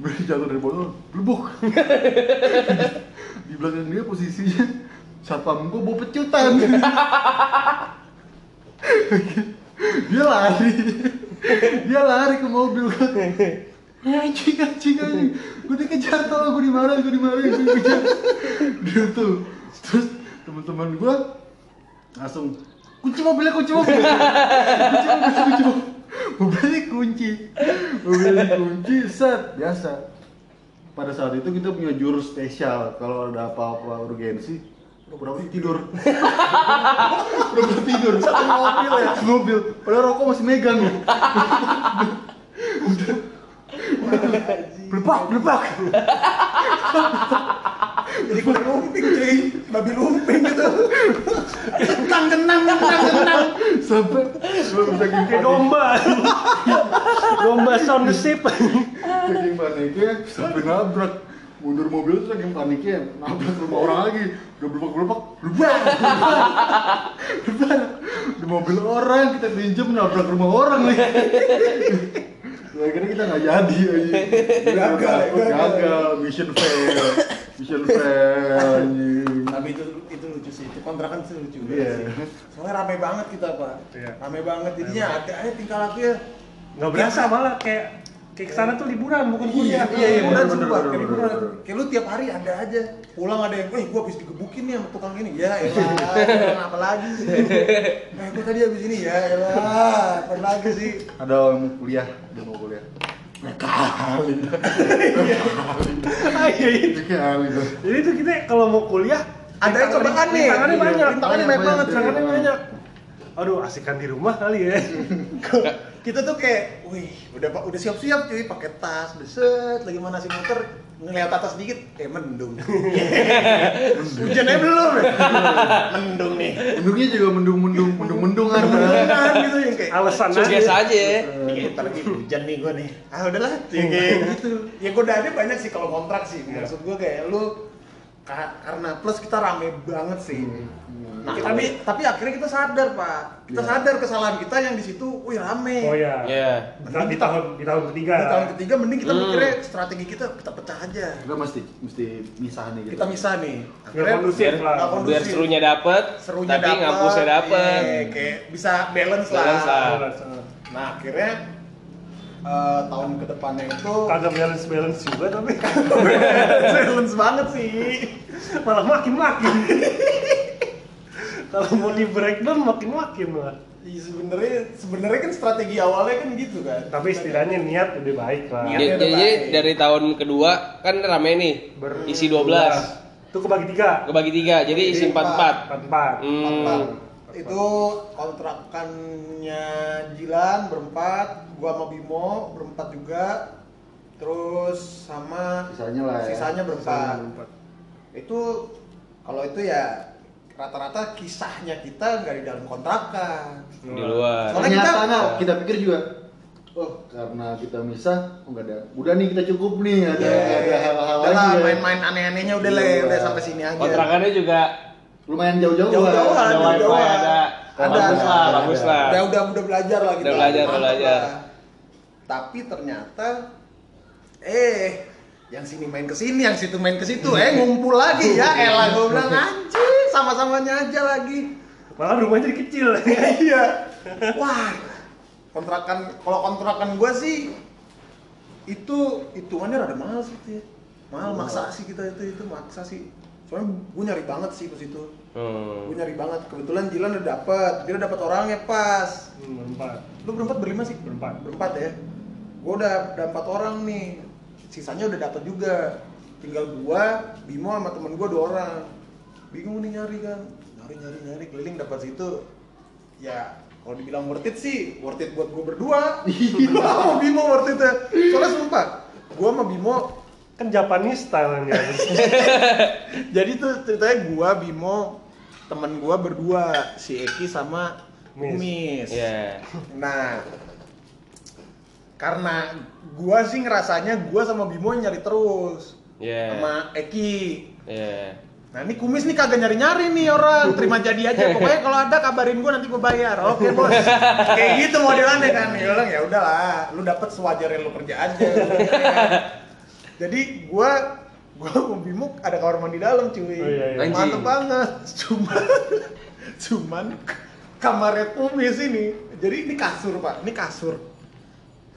[SPEAKER 3] Gue jatuh dari botol, blubuk. Di belakang dia posisinya satpam gue bawa pecutan. dia lari. Dia lari ke mobil gue. Anjing, anjing, anjing. Gue dikejar tau, gue dimarahin, gue dimarahin, gue dikejar. Dia tuh. Terus teman-teman gue langsung kunci mobilnya kunci mobil kunci mobil kunci mobil mobilnya kunci. Mobilnya kunci set. Biasa. Pada saat itu kita punya jurus spesial. Kalau ada apa-apa urgensi udah berapa tidur? Udah berapa tidur satu mobil ya? Mobil. Padahal rokok masih megang. Udah. Belepak belepak
[SPEAKER 2] Jadi gue lumping cuy, babi lumping gitu. Kentang, kentang, kentang, kentang.
[SPEAKER 3] sampai gue bisa
[SPEAKER 4] Kayak domba. domba sound the ship.
[SPEAKER 3] saking paniknya sampai nabrak mundur mobil tuh saking paniknya nabrak rumah orang lagi udah berubah berubah berubah berubah di mobil orang kita pinjem nabrak rumah orang nih akhirnya kita nggak jadi aja
[SPEAKER 2] Gagal,
[SPEAKER 3] gagal, mission fail mission fail
[SPEAKER 2] Tapi itu itu lucu sih, itu kontrakan sih lucu banget
[SPEAKER 3] Iya.
[SPEAKER 2] sih. Soalnya rame banget kita pak,
[SPEAKER 4] Iya.
[SPEAKER 2] rame banget. Jadinya ada aja tingkah laku ya.
[SPEAKER 4] Nggak berasa malah kayak kayak ke sana tuh liburan bukan kuliah
[SPEAKER 2] Iya, iya, benar
[SPEAKER 3] bener,
[SPEAKER 2] sumpah. Kayak liburan. Kayak lu tiap hari ada aja. Pulang ada yang, "Eh, gua habis digebukin nih sama tukang ini." Ya elah, apa lagi sih? Eh, gua tadi habis ini ya elah, apa lagi sih?
[SPEAKER 3] ada yang mau kuliah dia mau kuliah kali
[SPEAKER 4] Ah, iya, iya.
[SPEAKER 3] kali
[SPEAKER 4] jadi tuh kita kalau mau kuliah
[SPEAKER 2] Ada yang cobaan nih.
[SPEAKER 4] tangannya
[SPEAKER 2] Iya,
[SPEAKER 4] banyak
[SPEAKER 2] rintangannya
[SPEAKER 3] banyak
[SPEAKER 4] tangannya banyak aduh asikan di rumah kali ya
[SPEAKER 2] kita tuh kayak, wih, udah udah siap-siap cuy, pakai tas, udah set, lagi mana si motor, ngeliat atas dikit, eh mendung. Hujan aja belum. ya? mendung nih.
[SPEAKER 3] mendungnya juga mendung mendung mendung mendungan
[SPEAKER 2] Mendungan gitu yang kayak
[SPEAKER 4] alasan aja
[SPEAKER 1] aja.
[SPEAKER 2] Iya, ntar lagi hujan nih gue nih. Ah udahlah, ya kayak gitu. Ya godaannya banyak sih kalau kontrak sih. Maksud gue kayak lu karena plus kita rame banget sih. Nah, tapi tapi akhirnya kita sadar pak, kita
[SPEAKER 3] Iya.
[SPEAKER 2] sadar kesalahan kita yang di situ, wih rame.
[SPEAKER 4] oh ya
[SPEAKER 1] Iya.
[SPEAKER 4] Nah, di tahun di tahun ketiga
[SPEAKER 2] Di tahun ketiga mending kita
[SPEAKER 1] Hmm.
[SPEAKER 2] mikirnya strategi kita kita pecah aja.
[SPEAKER 3] kita mesti mesti misah nih gitu
[SPEAKER 2] Kita misah nih.
[SPEAKER 4] Biar kondusif
[SPEAKER 1] Biar,
[SPEAKER 4] lah
[SPEAKER 2] nggak kondusif.
[SPEAKER 1] biar serunya dapet,
[SPEAKER 2] Serunya
[SPEAKER 1] tapi
[SPEAKER 2] dapet,
[SPEAKER 1] ngampusnya dapet.
[SPEAKER 2] iya, kayak bisa balance,
[SPEAKER 1] Balance
[SPEAKER 2] lah.
[SPEAKER 1] lah.
[SPEAKER 2] Nah akhirnya eh, tahun ke depannya itu
[SPEAKER 4] kagak balance balance juga tapi
[SPEAKER 2] balance banget sih.
[SPEAKER 4] malah makin makin kalau mau di breakdown makin makin lah
[SPEAKER 2] Iya sebenarnya sebenarnya kan strategi awalnya kan gitu kan.
[SPEAKER 4] tapi setidaknya niat udah baik lah
[SPEAKER 2] Niat.
[SPEAKER 1] Jadi,
[SPEAKER 2] udah
[SPEAKER 1] jadi
[SPEAKER 2] baik.
[SPEAKER 1] dari tahun kedua kan rame nih,
[SPEAKER 4] Ber-
[SPEAKER 1] isi 12
[SPEAKER 4] itu kebagi tiga
[SPEAKER 1] kebagi tiga, jadi isi
[SPEAKER 2] Jadi
[SPEAKER 1] empat
[SPEAKER 2] empat.
[SPEAKER 1] empat.
[SPEAKER 4] empat empat
[SPEAKER 2] Empat.
[SPEAKER 1] Hmm.
[SPEAKER 2] Itu kontrakannya Jilan berempat, gua sama Bimo berempat juga. Terus sama
[SPEAKER 3] Sisanya lah ya.
[SPEAKER 2] Sisanya berempat.
[SPEAKER 4] Berempat.
[SPEAKER 2] Itu kalau itu ya rata-rata kisahnya kita nggak di dalam kontrakan.
[SPEAKER 1] Di luar.
[SPEAKER 2] Soalnya
[SPEAKER 3] ternyata
[SPEAKER 2] kita-
[SPEAKER 3] nah, kita pikir juga oh karena kita misah oh nggak ada udah nih kita cukup nih ada
[SPEAKER 2] Iya.
[SPEAKER 3] ada hal-hal
[SPEAKER 2] lah,
[SPEAKER 3] lagi ya.
[SPEAKER 2] main-main aneh-anehnya udah lah,
[SPEAKER 3] Iya.
[SPEAKER 2] udah sampai sini aja.
[SPEAKER 1] Kontrakannya juga
[SPEAKER 3] lumayan jauh-jauh
[SPEAKER 2] Jauh-jauhan,
[SPEAKER 1] ada wifi, ada,
[SPEAKER 2] Ada,
[SPEAKER 1] bagus
[SPEAKER 2] ada,
[SPEAKER 1] lah,
[SPEAKER 3] ada.
[SPEAKER 1] bagus lah.
[SPEAKER 2] Udah udah udah belajar lah kita.
[SPEAKER 1] Udah belajar, udah belajar.
[SPEAKER 2] Tapi ternyata eh yang sini main ke sini, yang situ main ke situ, eh ngumpul lagi ya. Elah gue bilang anjir, sama-samanya aja lagi.
[SPEAKER 4] malah rumahnya jadi kecil
[SPEAKER 2] iya. Wah, kontrakan kalau kontrakan gua sih itu hitungannya rada mahal sih tuh ya. Mahal maksa sih kita itu itu maksa sih. Soalnya gue nyari banget sih ke situ.
[SPEAKER 1] Hmm.
[SPEAKER 2] Gue nyari banget. Kebetulan Jilan udah dapet, dia udah dapet orangnya pas.
[SPEAKER 4] Hmm, berempat
[SPEAKER 2] Lu berempat berlima sih?
[SPEAKER 4] Berempat.
[SPEAKER 2] Berempat ya. Gue udah dapat orang nih. Sisanya udah dapet juga. Tinggal gua, Bimo sama temen gua dua orang. Bingung nih nyari kan. Nyari nyari nyari keliling dapat situ. Ya kalau dibilang worth it sih, worth it buat gua berdua. Gua sama Bimo worth it ya. Soalnya sumpah, gua sama Bimo
[SPEAKER 4] kan Japanese style nya
[SPEAKER 2] jadi tuh ceritanya gua Bimo temen gua berdua si Eki sama
[SPEAKER 4] Mis.
[SPEAKER 2] Mis.
[SPEAKER 1] Iya.
[SPEAKER 2] Nah, karena gua sih ngerasanya gua sama Bimo nyari terus
[SPEAKER 1] Iya.
[SPEAKER 2] sama Eki.
[SPEAKER 1] Iya.
[SPEAKER 2] Nah ini kumis nih kagak nyari-nyari nih orang, terima jadi aja. Pokoknya kalau ada kabarin gua nanti gua bayar. Oke bos. Kayak gitu modelannya kan. Ya bilang ya udahlah, lu dapet sewajarnya lu kerja aja. Jadi gua gua sama Bimo ada kamar mandi dalam cuy.
[SPEAKER 4] Oh, iya, iya.
[SPEAKER 2] Mantep banget. Cuman cuman kamarnya kumis ini. Jadi ini kasur pak, ini kasur.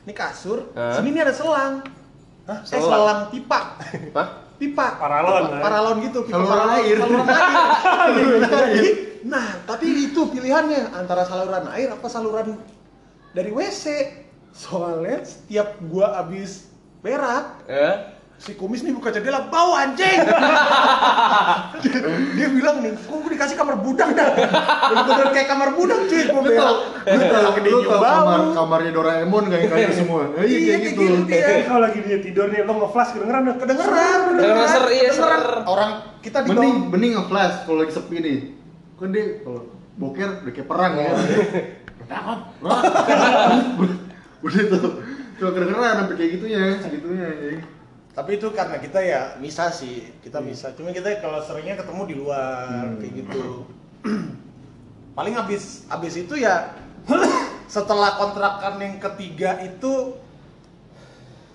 [SPEAKER 2] Ini kasur.
[SPEAKER 1] Hah?
[SPEAKER 2] Sini nih ada selang. Hah? Eh,
[SPEAKER 1] Selang?
[SPEAKER 2] selang pipa.
[SPEAKER 1] Hah?
[SPEAKER 2] pipa
[SPEAKER 4] Paralon,
[SPEAKER 2] Pipa-
[SPEAKER 4] ya?
[SPEAKER 2] paralon gitu pipa
[SPEAKER 3] Saluran
[SPEAKER 2] paralon,
[SPEAKER 3] air.
[SPEAKER 2] saluran air Jadi, nah tapi itu pilihannya antara saluran air apa saluran dari WC soalnya setiap gua abis berak
[SPEAKER 1] Eh?
[SPEAKER 2] Si kumis nih buka jendela bau anjing. Dia bilang nih gua dikasih kamar budak dah? Bener-bener kayak kamar budak cuy
[SPEAKER 3] tau
[SPEAKER 2] berak
[SPEAKER 3] lu tau lu kamar kamarnya Doraemon kayak kayak semua? Iya
[SPEAKER 2] Iya,
[SPEAKER 3] kayak gitu.
[SPEAKER 2] gitu dia.
[SPEAKER 4] Jadi kalau lagi dia tidur nih lo nge-flash kedengeran dong
[SPEAKER 2] kedengeran
[SPEAKER 1] Kedengeran. ser, iya, ser.
[SPEAKER 2] orang kita di
[SPEAKER 3] mending
[SPEAKER 2] bawah.
[SPEAKER 3] Mending nge-flash kalau lagi sepi nih. Kan dia kalau boker udah kayak perang ya. Udah tuh. Cuma kedengeran sampai kayak gitunya segitunya anjing.
[SPEAKER 2] Tapi itu karena kita ya bisa sih, kita bisa. Cuma kita kalau seringnya ketemu di luar
[SPEAKER 3] Hmm.
[SPEAKER 2] kayak gitu. Paling habis habis itu ya setelah kontrakan yang ketiga itu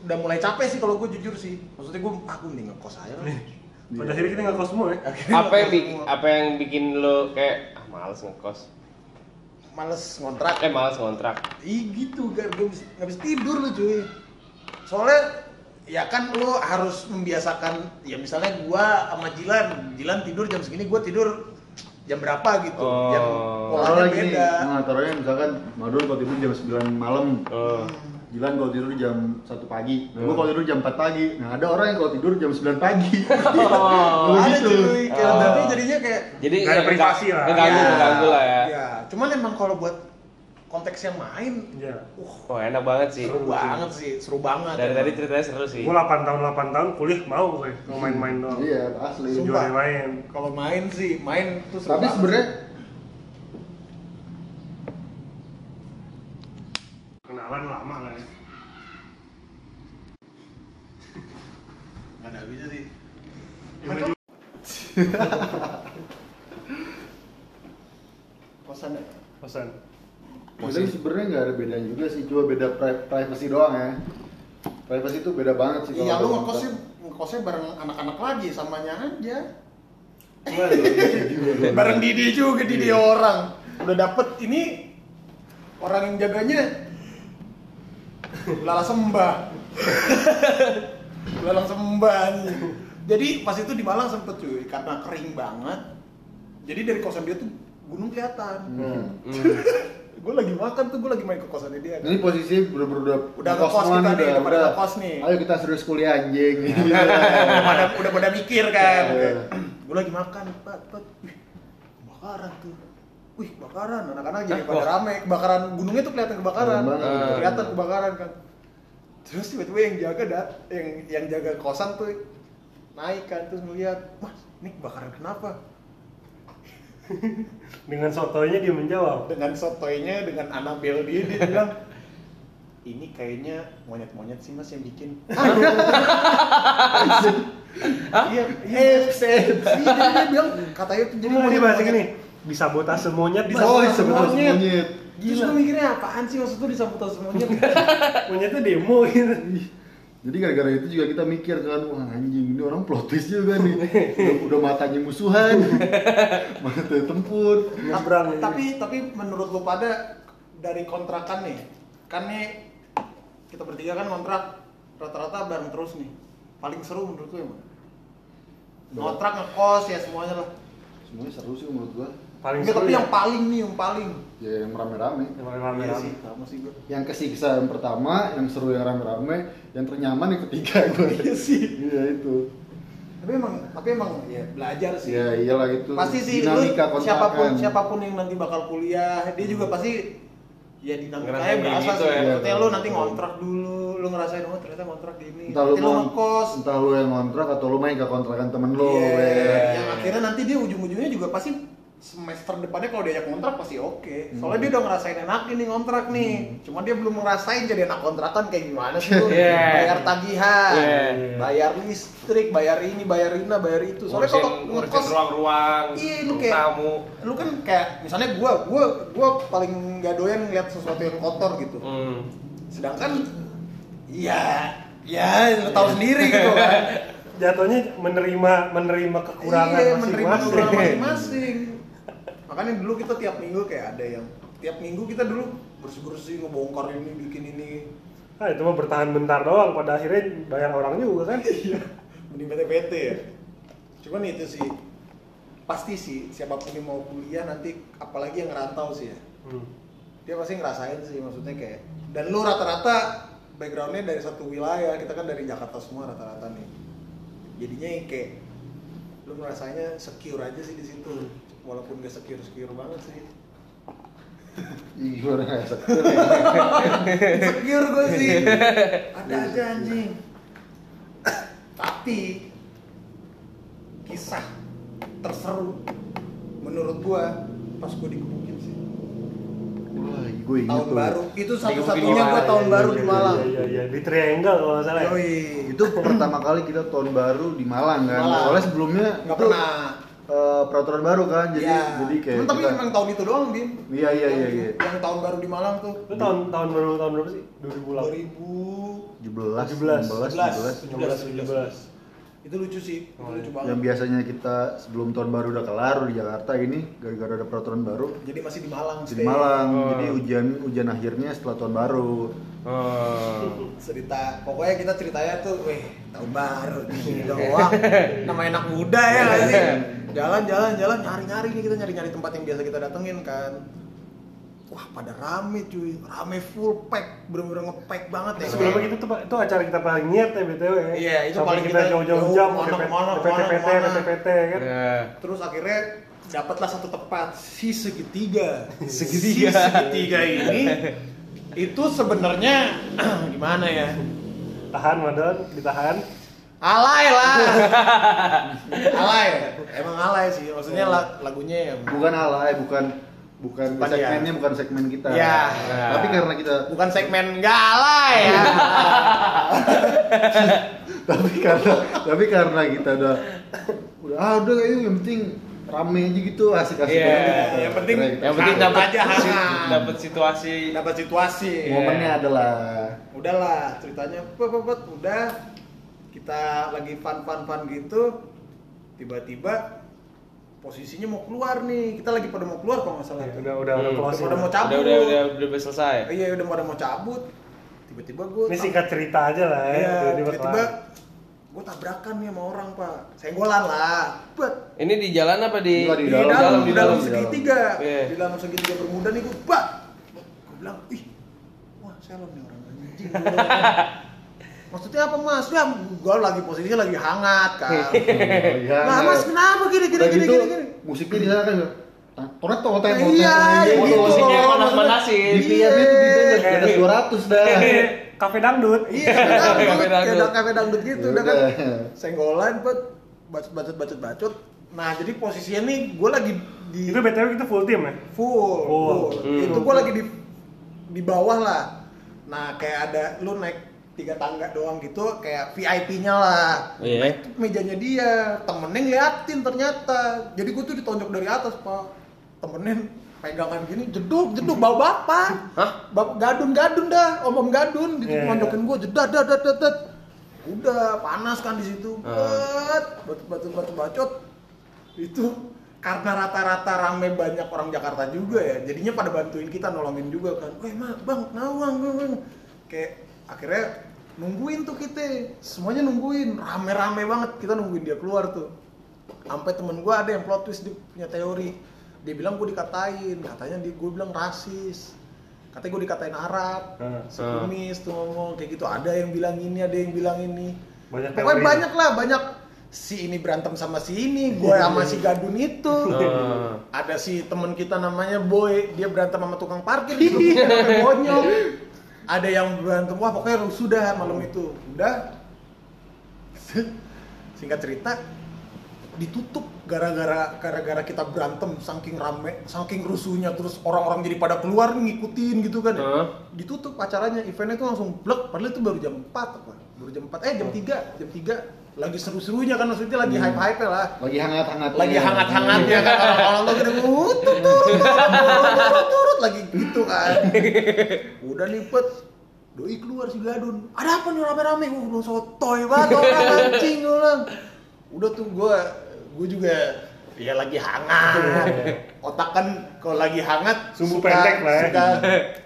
[SPEAKER 2] udah mulai capek sih kalau gue jujur sih. Maksudnya gue aku mending ngekos aja lah.
[SPEAKER 4] pada akhirnya kita nggak kos semua ya
[SPEAKER 2] Akhirnya
[SPEAKER 1] Apa yang
[SPEAKER 2] ngekos
[SPEAKER 1] bikin apa yang bikin lo kayak ah males ngekos?
[SPEAKER 2] males ngontrak?
[SPEAKER 1] Eh males ngontrak.
[SPEAKER 2] Ih gitu, gak, gak, bisa, gak bisa tidur lu cuy. soalnya ya kan lo harus membiasakan ya misalnya gua sama Jilan Jilan tidur jam segini gua tidur jam berapa gitu
[SPEAKER 1] Oh.
[SPEAKER 2] yang
[SPEAKER 3] Taruh
[SPEAKER 2] polanya beda
[SPEAKER 3] nah taruhnya misalkan Madun kalau tidur jam 9 malam
[SPEAKER 1] Oh.
[SPEAKER 3] Jilan kalau tidur jam 1 pagi, nah,
[SPEAKER 1] Hmm.
[SPEAKER 3] gua kalau tidur jam 4 pagi Nah ada orang yang kalau tidur jam 9 pagi
[SPEAKER 1] Oh.
[SPEAKER 2] ada
[SPEAKER 3] gitu.
[SPEAKER 2] cuy kayak
[SPEAKER 1] Oh.
[SPEAKER 2] tapi jadinya kayak
[SPEAKER 1] Jadi
[SPEAKER 4] Nggak ada
[SPEAKER 1] ya,
[SPEAKER 4] privasi lah.
[SPEAKER 2] Ya,
[SPEAKER 1] keganggu lah ya.
[SPEAKER 2] ya cuman emang kalau buat konteksnya main
[SPEAKER 4] Iya.
[SPEAKER 2] uh
[SPEAKER 1] Wah enak banget sih.
[SPEAKER 2] seru banget sih seru banget
[SPEAKER 1] Dari tadi ceritanya seru sih.
[SPEAKER 4] Gue 8 tahun 8 tahun kuliah mau gue mau main-main doang.
[SPEAKER 3] Iya asli
[SPEAKER 2] Sumpah.
[SPEAKER 4] Main.
[SPEAKER 2] kalau main sih main tuh seru
[SPEAKER 3] Tapi sebenarnya
[SPEAKER 4] Kenalan lama lah ya.
[SPEAKER 2] nggak ada bisa sih
[SPEAKER 4] Gimana
[SPEAKER 2] kosan ya
[SPEAKER 4] Pesan.
[SPEAKER 3] Tapi sebenarnya nggak ada bedanya juga sih, cuma beda pri- privacy doang ya. Privacy itu beda banget sih.
[SPEAKER 2] iya lu ngekosnya ngekosnya bareng anak-anak lagi samanya aja
[SPEAKER 3] Wah, iya juga.
[SPEAKER 2] bareng Didi juga Didi orang udah dapet ini orang yang jaganya lala sembah lalang sembah jadi pas itu di Malang sempet cuy karena kering banget jadi dari kosan dia tuh gunung kelihatan
[SPEAKER 3] Hmm.
[SPEAKER 2] Gue lagi makan tuh gue lagi main ke kosannya dia
[SPEAKER 3] Ini posisi bener-bener udah
[SPEAKER 2] Udah
[SPEAKER 3] semua
[SPEAKER 2] kita
[SPEAKER 3] nih,
[SPEAKER 2] udah pada ngekos nih.
[SPEAKER 3] Ayo kita serius kuliah anjing.
[SPEAKER 2] udah pada udah pada mikir kan.
[SPEAKER 3] Iya.
[SPEAKER 2] gue lagi makan pat pat wih kebakaran tuh. Wih kebakaran. Anak-anak jadi
[SPEAKER 1] Ah,
[SPEAKER 2] pada rame. Kebakaran gunungnya tuh kelihatan kebakaran. Kelihatan kebakaran kan. Terus tiba-tiba yang jaga dat yang yang jaga kosan tuh naik kan. Terus ngeliat mas ini kebakaran kenapa
[SPEAKER 4] Dengan sotonya dia menjawab.
[SPEAKER 2] dengan sotoynya dengan Anabel dia dia bilang ini kayaknya monyet-monyet sih mas yang bikin iya iya iya dia bilang katanya tuh jadi
[SPEAKER 4] dia bahasa gini, disabotase monyet,
[SPEAKER 3] Oh,
[SPEAKER 4] disabotase monyet.
[SPEAKER 3] monyet.
[SPEAKER 2] Terus
[SPEAKER 4] Gila.
[SPEAKER 2] gue mikirnya apaan sih maksud tuh disabotase monyet?
[SPEAKER 4] Monyetnya demo gitu.
[SPEAKER 3] Jadi gara-gara itu juga kita mikir kan, wah anjing ini orang plot twist juga nih. Udah, udah matanya musuhan, mata tempur.
[SPEAKER 4] Nyebrang.
[SPEAKER 2] tapi tapi menurut lu pada dari kontrakan nih, kan nih kita bertiga kan kontrak rata-rata bareng terus nih. Paling seru menurut lu mana? Kontrak ngekos ya semuanya lah.
[SPEAKER 3] Semuanya seru sih menurut gua.
[SPEAKER 4] Paling
[SPEAKER 2] Enggak, tapi
[SPEAKER 4] ya.
[SPEAKER 2] yang paling nih yang paling.
[SPEAKER 3] Ya yang rame-rame.
[SPEAKER 4] Yang paling
[SPEAKER 2] Iya
[SPEAKER 4] rame-rame.
[SPEAKER 2] sih, sama sih gue.
[SPEAKER 3] Yang kesiksa yang pertama, yang seru yang rame-rame, yang ternyaman yang ketiga gua.
[SPEAKER 2] Iya sih.
[SPEAKER 3] Iya itu.
[SPEAKER 2] Tapi emang tapi emang ya belajar sih.
[SPEAKER 3] Ya iyalah itu.
[SPEAKER 2] pasti sih lu
[SPEAKER 3] dinamika siapa
[SPEAKER 2] pun siapa pun yang nanti bakal kuliah dia juga pasti ya
[SPEAKER 1] Ngerasain
[SPEAKER 2] dinamikanya berasa
[SPEAKER 1] gitu
[SPEAKER 2] sih
[SPEAKER 1] ya.
[SPEAKER 2] maksudnya lu nanti ngontrak dulu lu ngerasain oh ternyata ngontrak gini
[SPEAKER 3] Entah lu,
[SPEAKER 2] nanti lu
[SPEAKER 3] ngon-
[SPEAKER 2] ngekos
[SPEAKER 3] entah lu yang ngontrak atau lu main ke kontrakan temen lu.
[SPEAKER 2] Iya,
[SPEAKER 3] ya.
[SPEAKER 2] yang akhirnya nanti dia ujung-ujungnya juga pasti semester depannya kalau diajak kontrak pasti oke
[SPEAKER 3] Hmm.
[SPEAKER 2] soalnya dia udah ngerasain enak ini ngontrak nih cuma dia belum ngerasain jadi anak kontrakan kayak gimana sih
[SPEAKER 1] Iya.
[SPEAKER 2] bayar tagihan
[SPEAKER 1] Iya.
[SPEAKER 2] bayar listrik bayar ini bayar ini bayar itu soalnya kalau ngekos
[SPEAKER 1] ruang-ruang,
[SPEAKER 2] Iya, lu kayak-
[SPEAKER 1] tamu.
[SPEAKER 2] lu kan kayak misalnya gua gua gua paling gak doyan ngeliat sesuatu yang kotor gitu
[SPEAKER 1] Hmm.
[SPEAKER 2] sedangkan ya ya lu tahu sendiri gitu kan
[SPEAKER 4] Jatuhnya menerima menerima kekurangan
[SPEAKER 2] iya, menerima
[SPEAKER 4] masing-masing.
[SPEAKER 2] kekurangan masing-masing makanya dulu kita tiap minggu kayak ada yang tiap minggu kita dulu bersih-bersih ngebongkar ini bikin ini
[SPEAKER 4] Ah, itu mah bertahan bentar doang, pada akhirnya bayar orang juga kan.
[SPEAKER 2] Iya. mending PT-PT ya cuman itu sih pasti sih siapa pun yang mau kuliah nanti apalagi yang ngerantau sih ya
[SPEAKER 4] Hmm.
[SPEAKER 2] dia pasti ngerasain sih maksudnya kayak dan lu rata-rata backgroundnya dari satu wilayah kita kan dari Jakarta semua rata-rata nih jadinya yang kayak lu ngerasanya secure aja sih di situ walaupun gak secure banget sih
[SPEAKER 3] Ih, nggak sakit.
[SPEAKER 2] secure gue sih ada aja anjing tapi kisah terseru menurut gua pas gua digebukin sih
[SPEAKER 3] Wah, gue inget
[SPEAKER 2] tahun
[SPEAKER 3] tuh.
[SPEAKER 2] baru itu satu-satunya
[SPEAKER 1] Malang.
[SPEAKER 2] tahun
[SPEAKER 4] Iya,
[SPEAKER 2] baru
[SPEAKER 4] iya,
[SPEAKER 2] di Malang
[SPEAKER 4] Iya, iya, iya. di Triangle kalau nggak salah. ya.
[SPEAKER 2] Yoi.
[SPEAKER 3] Itu pertama kali kita tahun baru di Malang kan.
[SPEAKER 2] Malang.
[SPEAKER 3] Soalnya sebelumnya
[SPEAKER 2] nggak pernah
[SPEAKER 3] eh, peraturan baru kan. Jadi
[SPEAKER 2] Iya.
[SPEAKER 3] jadi kayak
[SPEAKER 2] Cuman tapi
[SPEAKER 3] kita-
[SPEAKER 2] memang tahun itu doang, Bim.
[SPEAKER 3] Iya, iya, iya, iya.
[SPEAKER 2] Yang tahun baru di Malang tuh.
[SPEAKER 4] Itu tahun tahun baru tahun berapa sih? 2008.
[SPEAKER 2] 2000
[SPEAKER 3] 17,
[SPEAKER 4] 17,
[SPEAKER 3] 16,
[SPEAKER 2] 17.
[SPEAKER 3] 17.
[SPEAKER 4] 17.
[SPEAKER 2] itu lucu sih, itu
[SPEAKER 4] Oh,
[SPEAKER 2] lucu
[SPEAKER 4] iya.
[SPEAKER 2] banget.
[SPEAKER 3] Yang biasanya kita sebelum tahun baru udah kelar di Jakarta ini gara-gara ada peraturan baru
[SPEAKER 2] Jadi masih di Malang
[SPEAKER 3] di. Malang.
[SPEAKER 1] Oh.
[SPEAKER 3] Jadi ujian ujian akhirnya setelah tahun baru.
[SPEAKER 1] Oh.
[SPEAKER 2] cerita pokoknya kita ceritanya tuh weh tahun baru doang nama anak muda ya nggak sih jalan jalan jalan nyari nyari nih kita nyari nyari tempat yang biasa kita datengin kan wah pada rame cuy rame full pack bener-bener ngepack banget ya
[SPEAKER 4] Sebelumnya itu tuh itu acara kita paling niat ya BTW ya.
[SPEAKER 2] Iya, itu
[SPEAKER 4] Sampai
[SPEAKER 2] paling
[SPEAKER 4] kita jauh-jauh
[SPEAKER 2] jauh,
[SPEAKER 4] jam
[SPEAKER 2] mana,
[SPEAKER 4] ke
[SPEAKER 2] mana,
[SPEAKER 4] PT PT. PT PT kan.
[SPEAKER 2] terus akhirnya dapatlah satu tempat si segitiga
[SPEAKER 1] Segitiga.
[SPEAKER 2] si segitiga ini itu sebenarnya gimana ya
[SPEAKER 4] Tahan Madon, ditahan.
[SPEAKER 2] Alay lah alay emang alay sih maksudnya la- lagunya yang
[SPEAKER 3] bukan alay bukan bukan
[SPEAKER 2] Bukan
[SPEAKER 3] segmennya
[SPEAKER 2] ya.
[SPEAKER 3] bukan segmen kita
[SPEAKER 2] Ya.
[SPEAKER 3] tapi karena kita
[SPEAKER 2] bukan segmen nggak alay ya
[SPEAKER 3] tapi karena tapi karena kita udah udah ah udah yang penting rame aja gitu asik-asik
[SPEAKER 1] Iya,
[SPEAKER 3] aja gitu.
[SPEAKER 2] yang penting-
[SPEAKER 3] Akhirnya
[SPEAKER 1] Yang penting dapat
[SPEAKER 2] aja, hangat.
[SPEAKER 1] dapat situasi.
[SPEAKER 2] dapat situasi
[SPEAKER 3] kita- momennya adalah
[SPEAKER 2] udahlah ceritanya pet, pet, pet, udah kita lagi fun fun fun gitu tiba-tiba posisinya mau keluar nih kita lagi pada mau keluar kalau nggak salah
[SPEAKER 4] Ya,
[SPEAKER 2] tuh.
[SPEAKER 4] udah udah udah
[SPEAKER 1] Hmm.
[SPEAKER 4] closing.
[SPEAKER 2] Udah mau cabut.
[SPEAKER 1] Udah udah udah udah selesai.
[SPEAKER 2] iya udah pada mau cabut tiba-tiba gue
[SPEAKER 4] Ini singkat cerita aja lah ya.
[SPEAKER 2] Iya,
[SPEAKER 4] tiba-tiba
[SPEAKER 2] gue tabrakan nih sama orang pak senggolan lah bet
[SPEAKER 1] Ini di jalan apa di
[SPEAKER 3] Enggak,
[SPEAKER 2] di,
[SPEAKER 3] Di
[SPEAKER 2] dalam,
[SPEAKER 3] dalam,
[SPEAKER 2] di
[SPEAKER 3] di
[SPEAKER 2] dalam
[SPEAKER 3] dalam, di
[SPEAKER 2] segitiga
[SPEAKER 1] Iya.
[SPEAKER 2] di dalam segitiga bermuda nih gue bak gue bilang ih wah selon nih orang anjing. maksudnya apa mas ya gue lagi posisinya lagi hangat kan
[SPEAKER 3] Iya,
[SPEAKER 2] nah mas kenapa gini gini gini
[SPEAKER 3] gitu
[SPEAKER 2] gini, gini.
[SPEAKER 3] musiknya di sana kan Toret toh toret
[SPEAKER 2] Iya,
[SPEAKER 3] toret
[SPEAKER 2] gitu.
[SPEAKER 1] musiknya panas-panasin.
[SPEAKER 3] di PR nya tuh di ada 200 dah
[SPEAKER 4] Kafe dangdut.
[SPEAKER 2] iya kafe dangdut
[SPEAKER 1] Kafe
[SPEAKER 2] kayak
[SPEAKER 1] dangdut.
[SPEAKER 2] da- kafe dangdut gitu udah kan senggolan bet bacot bacot bacot bacot nah jadi posisinya nih gue lagi di
[SPEAKER 4] Itu BTW kita full team ya.
[SPEAKER 2] full,
[SPEAKER 4] Full.
[SPEAKER 2] full.
[SPEAKER 1] Hmm.
[SPEAKER 2] itu gue lagi di di bawah lah nah kayak ada lu naik tiga tangga doang gitu kayak VIP-nya lah.
[SPEAKER 1] Iya.
[SPEAKER 2] nah, itu mejanya dia temennya ngeliatin ternyata. Jadi gue tuh ditonjok dari atas pak. Temennya pegangan gini jeduk jeduk bawa bapak.
[SPEAKER 1] Hah?
[SPEAKER 2] Bap gadun gadun dah om om gadun gitu
[SPEAKER 4] Iya,
[SPEAKER 2] nonjokin gue jedat jedat jedat jedat udah panas kan di situ.
[SPEAKER 1] Ah.
[SPEAKER 2] bet batu batu batu bacot. Itu karena rata-rata rame banyak orang Jakarta juga ya jadinya pada bantuin kita nolongin juga kan. Weh mah bang nawang bang, bang. kayak akhirnya nungguin tuh kita. Semuanya nungguin. Rame-rame banget. Kita nungguin dia keluar tuh. Sampai temen gue ada yang plot twist dia punya teori. Dia bilang gue dikatain. Katanya dia gue bilang rasis. Katanya gue dikatain Arab.
[SPEAKER 4] Hmm.
[SPEAKER 2] sekumis tuh ngomong kayak gitu. Ada yang bilang ini ada yang bilang ini.
[SPEAKER 4] Banyak
[SPEAKER 2] pokoknya
[SPEAKER 4] teori.
[SPEAKER 2] banyak lah. Banyak si ini berantem sama si ini. Gue sama si gadun itu.
[SPEAKER 1] Hmm.
[SPEAKER 2] ada si temen kita namanya Boy. Dia berantem sama tukang parkir gitu. Bonyok ada yang berantem wah pokoknya rusuh dah malam itu udah singkat cerita ditutup gara-gara gara-gara kita berantem saking rame saking rusuhnya terus orang-orang jadi pada keluar ngikutin gitu kan ya.
[SPEAKER 1] Heeh.
[SPEAKER 2] ditutup acaranya eventnya tuh langsung blek padahal itu baru jam 4 apa baru jam 4 eh jam 3 jam 3 lagi seru-serunya kan maksudnya lagi hype-hype lah.
[SPEAKER 3] Lagi hangat-hangat
[SPEAKER 2] lagi hangat-hangatnya kan orang-orang tuh gede turut turut turut lagi gitu kan. Udah lipet doi keluar si gadun. Ada apa nih rame-rame? Gue belum sotoy banget orang anjing gue bilang udah tuh gue gue juga ya lagi hangat. Otak kan kalau lagi hangat
[SPEAKER 4] Sumbu pendek lah ya.
[SPEAKER 2] suka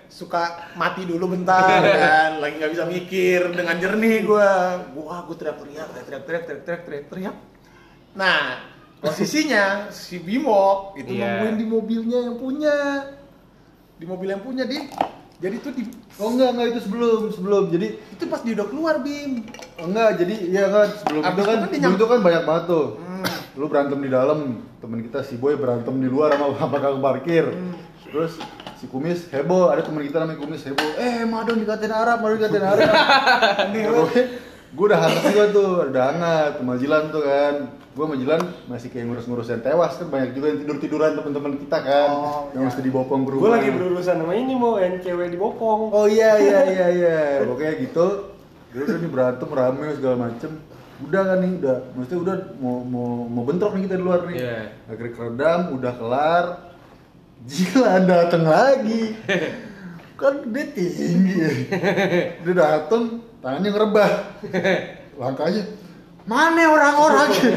[SPEAKER 2] suka mati dulu bentar kan? Lagi nggak bisa mikir dengan jernih gue wah gue teriak-teriak teriak-teriak teriak-teriak teriak-teriak teriak nah posisinya si Bimo itu
[SPEAKER 1] Iya.
[SPEAKER 2] nungguin di mobilnya yang punya. Di mobil yang punya di. Jadi tuh di
[SPEAKER 3] oh enggak enggak itu sebelum sebelum. Jadi
[SPEAKER 2] itu pas dia udah keluar Bim.
[SPEAKER 3] Oh, enggak jadi iya kan sebelum
[SPEAKER 2] Abis
[SPEAKER 3] itu kan
[SPEAKER 2] itu kan nyam-
[SPEAKER 3] itu kan banyak banget tuh.
[SPEAKER 2] Hmm.
[SPEAKER 3] lu berantem di dalam temen kita si boy berantem di luar sama sama kakak parkir.
[SPEAKER 2] Hmm.
[SPEAKER 3] terus si kumis heboh ada temen kita namanya kumis heboh eh madon dikatain Arab madon dikatain Arab gue gue udah hangat juga tuh udah hangat sama Jilan tuh kan gue sama Jilan masih kayak ngurus-ngurus yang tewas kan banget juga yang tidur-tiduran teman-teman kita kan
[SPEAKER 2] Oh,
[SPEAKER 3] yang
[SPEAKER 2] iya.
[SPEAKER 3] mesti dibopong ke
[SPEAKER 4] Gue lagi berurusan sama ini mau yang cewek di Bopong.
[SPEAKER 3] Oh iya iya iya iya. Pokoknya gitu. Dia udah nih berantem rame segala macem. Udah kan nih udah. Maksudnya udah mau mau mau bentrok nih kita di luar nih.
[SPEAKER 1] Iya.
[SPEAKER 3] Akhirnya keredam, udah kelar. Jilan dateng lagi. kan dia tinggi ya. Dia dateng, tangannya ngerebah. Langkahnya Mana orang-orangnya?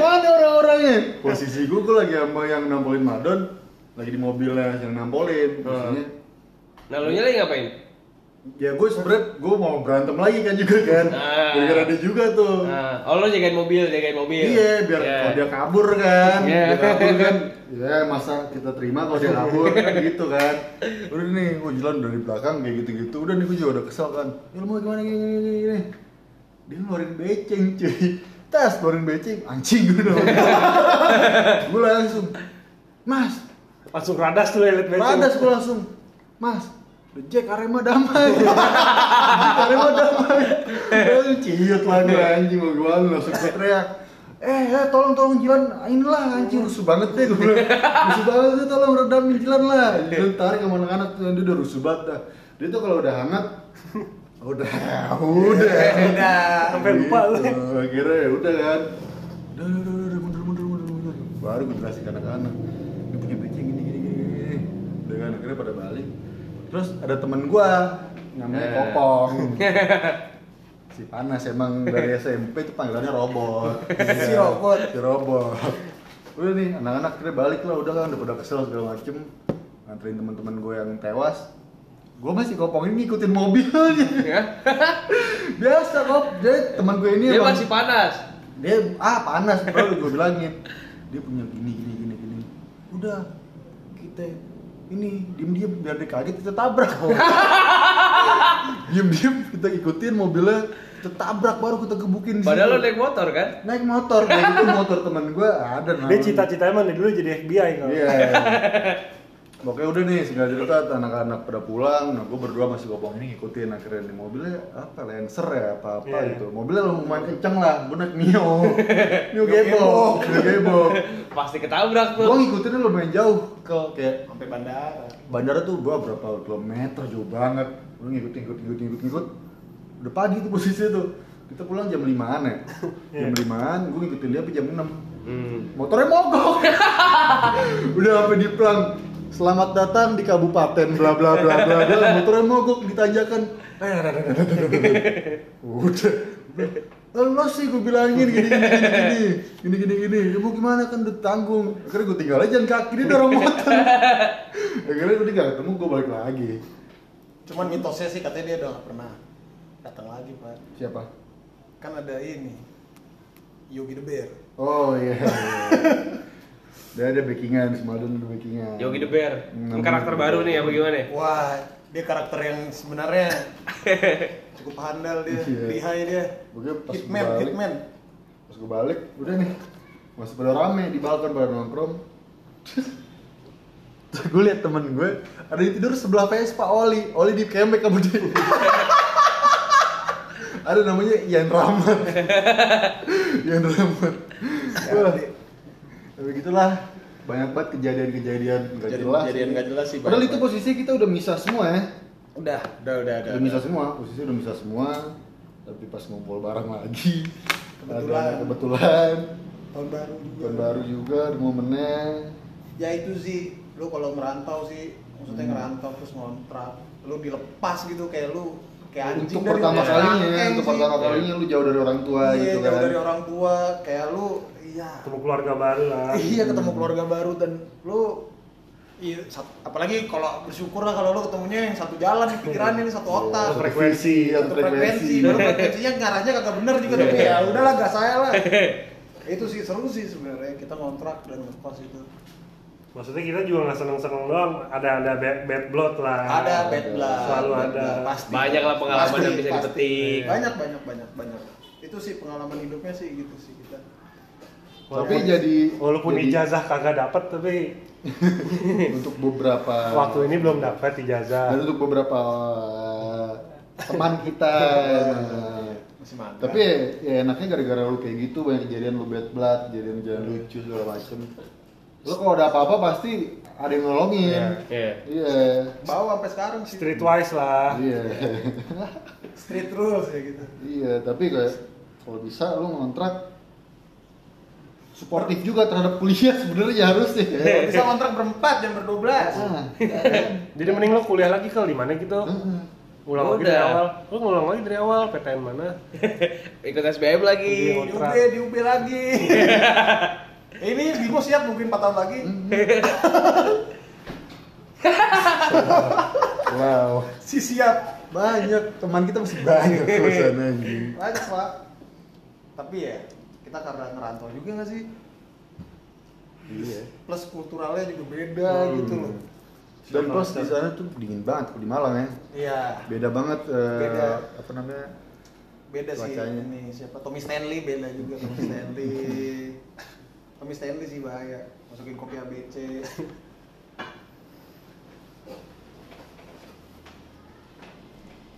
[SPEAKER 3] Mana orang-orangnya? Posisi gue, gue lagi sama yang nampolin Madon Lagi di mobilnya yang nampolin Posisinya
[SPEAKER 1] Nah, lu nya lagi ngapain?
[SPEAKER 3] Ya gue sebenernya gue mau berantem lagi kan juga kan.
[SPEAKER 1] Ah.
[SPEAKER 3] gara-gara dia juga tuh.
[SPEAKER 1] Nah, oh lo jagain mobil, jagain mobil.
[SPEAKER 3] iya biar
[SPEAKER 1] Iya.
[SPEAKER 3] kalau dia kabur kan.
[SPEAKER 1] Iya.
[SPEAKER 3] dia kabur kan. Ya masa kita terima kalau dia kabur kan gitu kan. Udah nih gue jalan dari belakang kayak gitu-gitu. Udah nih gue juga udah kesel kan. Ya mau gimana? Gini gini gini, dia ngeluarin beceng cuy. Tas ngeluarin beceng. Anjing gue dong. Gue langsung mas.
[SPEAKER 4] Langsung radas tuh ya liat beceng.
[SPEAKER 3] Radas gue langsung, Mas, Jack Arema damai. Jack Arema damai. Langsung ciut lah gue anjing gue gimana langsung teriak. Eh, eh, tolong tolong Jilan, inilah anjing rusuh banget deh gue bilang. Rusuh banget deh, tolong redamin Jilan lah. Jilan tarik sama anak-anak tuh, dia udah rusuh banget dah. Dia tuh kalau udah hangat, udah, udah,
[SPEAKER 2] Udah.
[SPEAKER 4] Sampai lupa lu.
[SPEAKER 3] Gitu. Akhirnya ya udah kan. Udah, udah, udah, udah, mundur, mundur, mundur, mundur. Baru gue jelasin anak-anak. Ini punya beceng gini, gini, gini, kan, akhirnya pada balik. Terus ada temen gua, namanya
[SPEAKER 1] Eh.
[SPEAKER 3] Kopong. si panas emang dari SMP itu panggilannya robot.
[SPEAKER 2] Si robot.
[SPEAKER 3] Si robot. Udah nih, anak-anak akhirnya balik lah, udah kan, udah pada kesel segala macem. Nganterin teman-teman gue yang tewas. Gue masih kopong ini ngikutin mobilnya.
[SPEAKER 1] Ya.
[SPEAKER 3] Biasa kok, jadi teman gue ini
[SPEAKER 1] Dia
[SPEAKER 3] emang-
[SPEAKER 1] masih panas.
[SPEAKER 3] dia ah panas bro gue bilangin dia punya gini gini gini gini udah kita ini diem diem biar dia kaget kita tabrak diem diem kita ikutin mobilnya kita tabrak baru kita gebukin di
[SPEAKER 1] Padahal lo naik motor kan?
[SPEAKER 3] naik motor kayak gitu motor teman gue ada
[SPEAKER 4] Dia
[SPEAKER 3] namanya.
[SPEAKER 4] cita-citanya mah dari dulu jadi FBI kalau.
[SPEAKER 3] Iya. Pokoknya udah nih, segala dekat anak-anak pada pulang, nah gue berdua masih gopong ini ngikutin akhirnya di mobilnya apa Lancer ya apa apa
[SPEAKER 4] Iya.
[SPEAKER 3] gitu. Mobilnya lumayan kenceng lah, gue naik Mio, Mio Gebo, Mio Gebo.
[SPEAKER 1] Pasti ketabrak
[SPEAKER 3] Gue
[SPEAKER 1] tuh.
[SPEAKER 3] ngikutinnya lumayan jauh ke kayak
[SPEAKER 2] Sampai bandara.
[SPEAKER 3] bandara tuh gua berapa kilometer jauh banget. Gue ngikut ngikut ngikut ngikut ngikut. Udah pagi tuh posisinya tuh. Kita pulang jam 5-an ya. Jam 5-an, gue ngikutin dia sampai jam 6
[SPEAKER 1] Hmm.
[SPEAKER 3] motornya mogok udah sampai di pelang selamat datang di kabupaten. Bla bla bla bla bla. Motornya mogok ditanjakan. Udah. Lo sih gue bilangin gini gini gini gini gini gini gini. Mau gimana kan udah tanggung. Akhirnya gue tinggal aja kaki dia dorong motor. Akhirnya udah gak ketemu gue balik lagi.
[SPEAKER 2] Cuman mitosnya sih katanya dia udah gak pernah datang lagi, Pak.
[SPEAKER 3] siapa?
[SPEAKER 2] Kan ada ini. Yogi the Bear.
[SPEAKER 3] oh iya iya. Dia ada backingan Semadon ada backingan
[SPEAKER 1] Yogi the Bear.
[SPEAKER 3] Hmm,
[SPEAKER 1] karakter baru nih apa gimana?
[SPEAKER 2] Wah, dia karakter yang sebenarnya cukup handal dia,
[SPEAKER 3] Iya.
[SPEAKER 2] lihai dia. Hitman,
[SPEAKER 3] balik-
[SPEAKER 2] hitman.
[SPEAKER 3] Pas gue balik, udah nih Masih pada rame di balkon pada nongkrong Terus gue liat temen gue Ada yang tidur sebelah Vespa Oli Oli di kemek sama dia Ada namanya Ian Rahmat Ian Rahmat Wah, Tapi gitulah Banyak banget kejadian-kejadian nggak
[SPEAKER 2] Kejadian-
[SPEAKER 3] jelas
[SPEAKER 2] kejadian nggak jelas sih,
[SPEAKER 3] Padahal itu posisi kita udah misah semua ya
[SPEAKER 2] Udah, udah, udah, udah.
[SPEAKER 3] udah misah semua, posisi udah misah semua Tapi pas ngumpul bareng lagi
[SPEAKER 2] Kebetulan.
[SPEAKER 3] ada kebetulan
[SPEAKER 2] Tahun baru juga.
[SPEAKER 3] Tahun baru juga di momennya
[SPEAKER 2] Ya itu sih, lu kalau merantau sih, maksudnya
[SPEAKER 3] Hmm.
[SPEAKER 2] ngerantau terus ngontrak, lu dilepas gitu kayak lu kayak anjing
[SPEAKER 3] Untuk
[SPEAKER 2] dari
[SPEAKER 3] pertama kalinya, untuk
[SPEAKER 2] sih.
[SPEAKER 3] pertama kalinya lu jauh dari orang tua
[SPEAKER 2] iya,
[SPEAKER 3] gitu
[SPEAKER 2] jauh
[SPEAKER 3] kan
[SPEAKER 2] dari orang tua, kayak lu iya.
[SPEAKER 4] Ketemu keluarga baru lah.
[SPEAKER 2] Iya ketemu keluarga baru dan lu iya, sat- apalagi kalau bersyukur lah kalau lu ketemunya yang satu jalan di pikirannya ini satu otak.
[SPEAKER 3] Satu
[SPEAKER 4] frekuensi,
[SPEAKER 3] satu
[SPEAKER 2] Satu frekuensi, baru frekuensinya ngarahnya kagak bener juga tapi ya udahlah gak saya lah. itu sih seru sih sebenarnya kita ngontrak dan ngekos itu.
[SPEAKER 4] Maksudnya kita juga nggak seneng-seneng doang, ada ada bad, bad blood lah.
[SPEAKER 2] Ada bad blood,
[SPEAKER 4] Selalu
[SPEAKER 2] bad
[SPEAKER 4] ada.
[SPEAKER 2] blood, pasti.
[SPEAKER 1] Banyak lah pengalaman
[SPEAKER 2] Pasti,
[SPEAKER 1] yang bisa
[SPEAKER 2] pasti.
[SPEAKER 1] dipetik.
[SPEAKER 2] Banyak banyak banyak banyak. Itu sih pengalaman hidupnya sih gitu sih kita.
[SPEAKER 3] Tapi
[SPEAKER 4] Walaupun-
[SPEAKER 3] jadi
[SPEAKER 4] Walaupun
[SPEAKER 3] jadi-
[SPEAKER 4] ijazah kagak dapet tapi
[SPEAKER 3] untuk beberapa
[SPEAKER 4] waktu ini belum dapat ijazah.
[SPEAKER 3] dan untuk beberapa teman kita nah,
[SPEAKER 2] Masih mantap.
[SPEAKER 3] tapi ya, ya enaknya gara-gara lu kayak gitu banyak kejadian lu bad blood kejadian kejadian lucu segala macem lu kalau ada apa-apa pasti ada yang nolongin
[SPEAKER 1] Iya.
[SPEAKER 3] iya
[SPEAKER 2] bawa sampai sekarang sih.
[SPEAKER 4] Streetwise lah.
[SPEAKER 3] iya
[SPEAKER 2] Street rules ya gitu.
[SPEAKER 3] iya tapi kayak kalau bisa lu ngontrak suportif juga terhadap kuliah sebenarnya harus sih
[SPEAKER 2] Bisa kontrak berempat dan berdua belas.
[SPEAKER 3] Ah,
[SPEAKER 4] Jadi mending lo kuliah lagi kali di mana gitu. Ulang lagi dari awal. Lo ngulang lagi dari awal PTN mana?
[SPEAKER 1] Ikut SBM lagi.
[SPEAKER 4] Iya.
[SPEAKER 2] Di UB, di UB lagi. Ini Bimo siap mungkin 4 tahun lagi.
[SPEAKER 3] wow
[SPEAKER 2] Si siap. banyak
[SPEAKER 3] Teman kita masih banyak kosan anjing.
[SPEAKER 2] banyak pak tapi ya kita karena ngerantau juga nggak sih
[SPEAKER 3] Iya.
[SPEAKER 2] plus kulturalnya juga beda
[SPEAKER 3] Hmm.
[SPEAKER 2] gitu loh
[SPEAKER 3] Dan plus di sana tuh dingin banget di Malang ya.
[SPEAKER 2] iya
[SPEAKER 3] Beda banget eh,
[SPEAKER 2] Beda.
[SPEAKER 3] apa namanya?
[SPEAKER 2] beda sih ini siapa Tommy Stanley beda juga Tommy Stanley Tommy Stanley sih bahaya masukin kopi ABC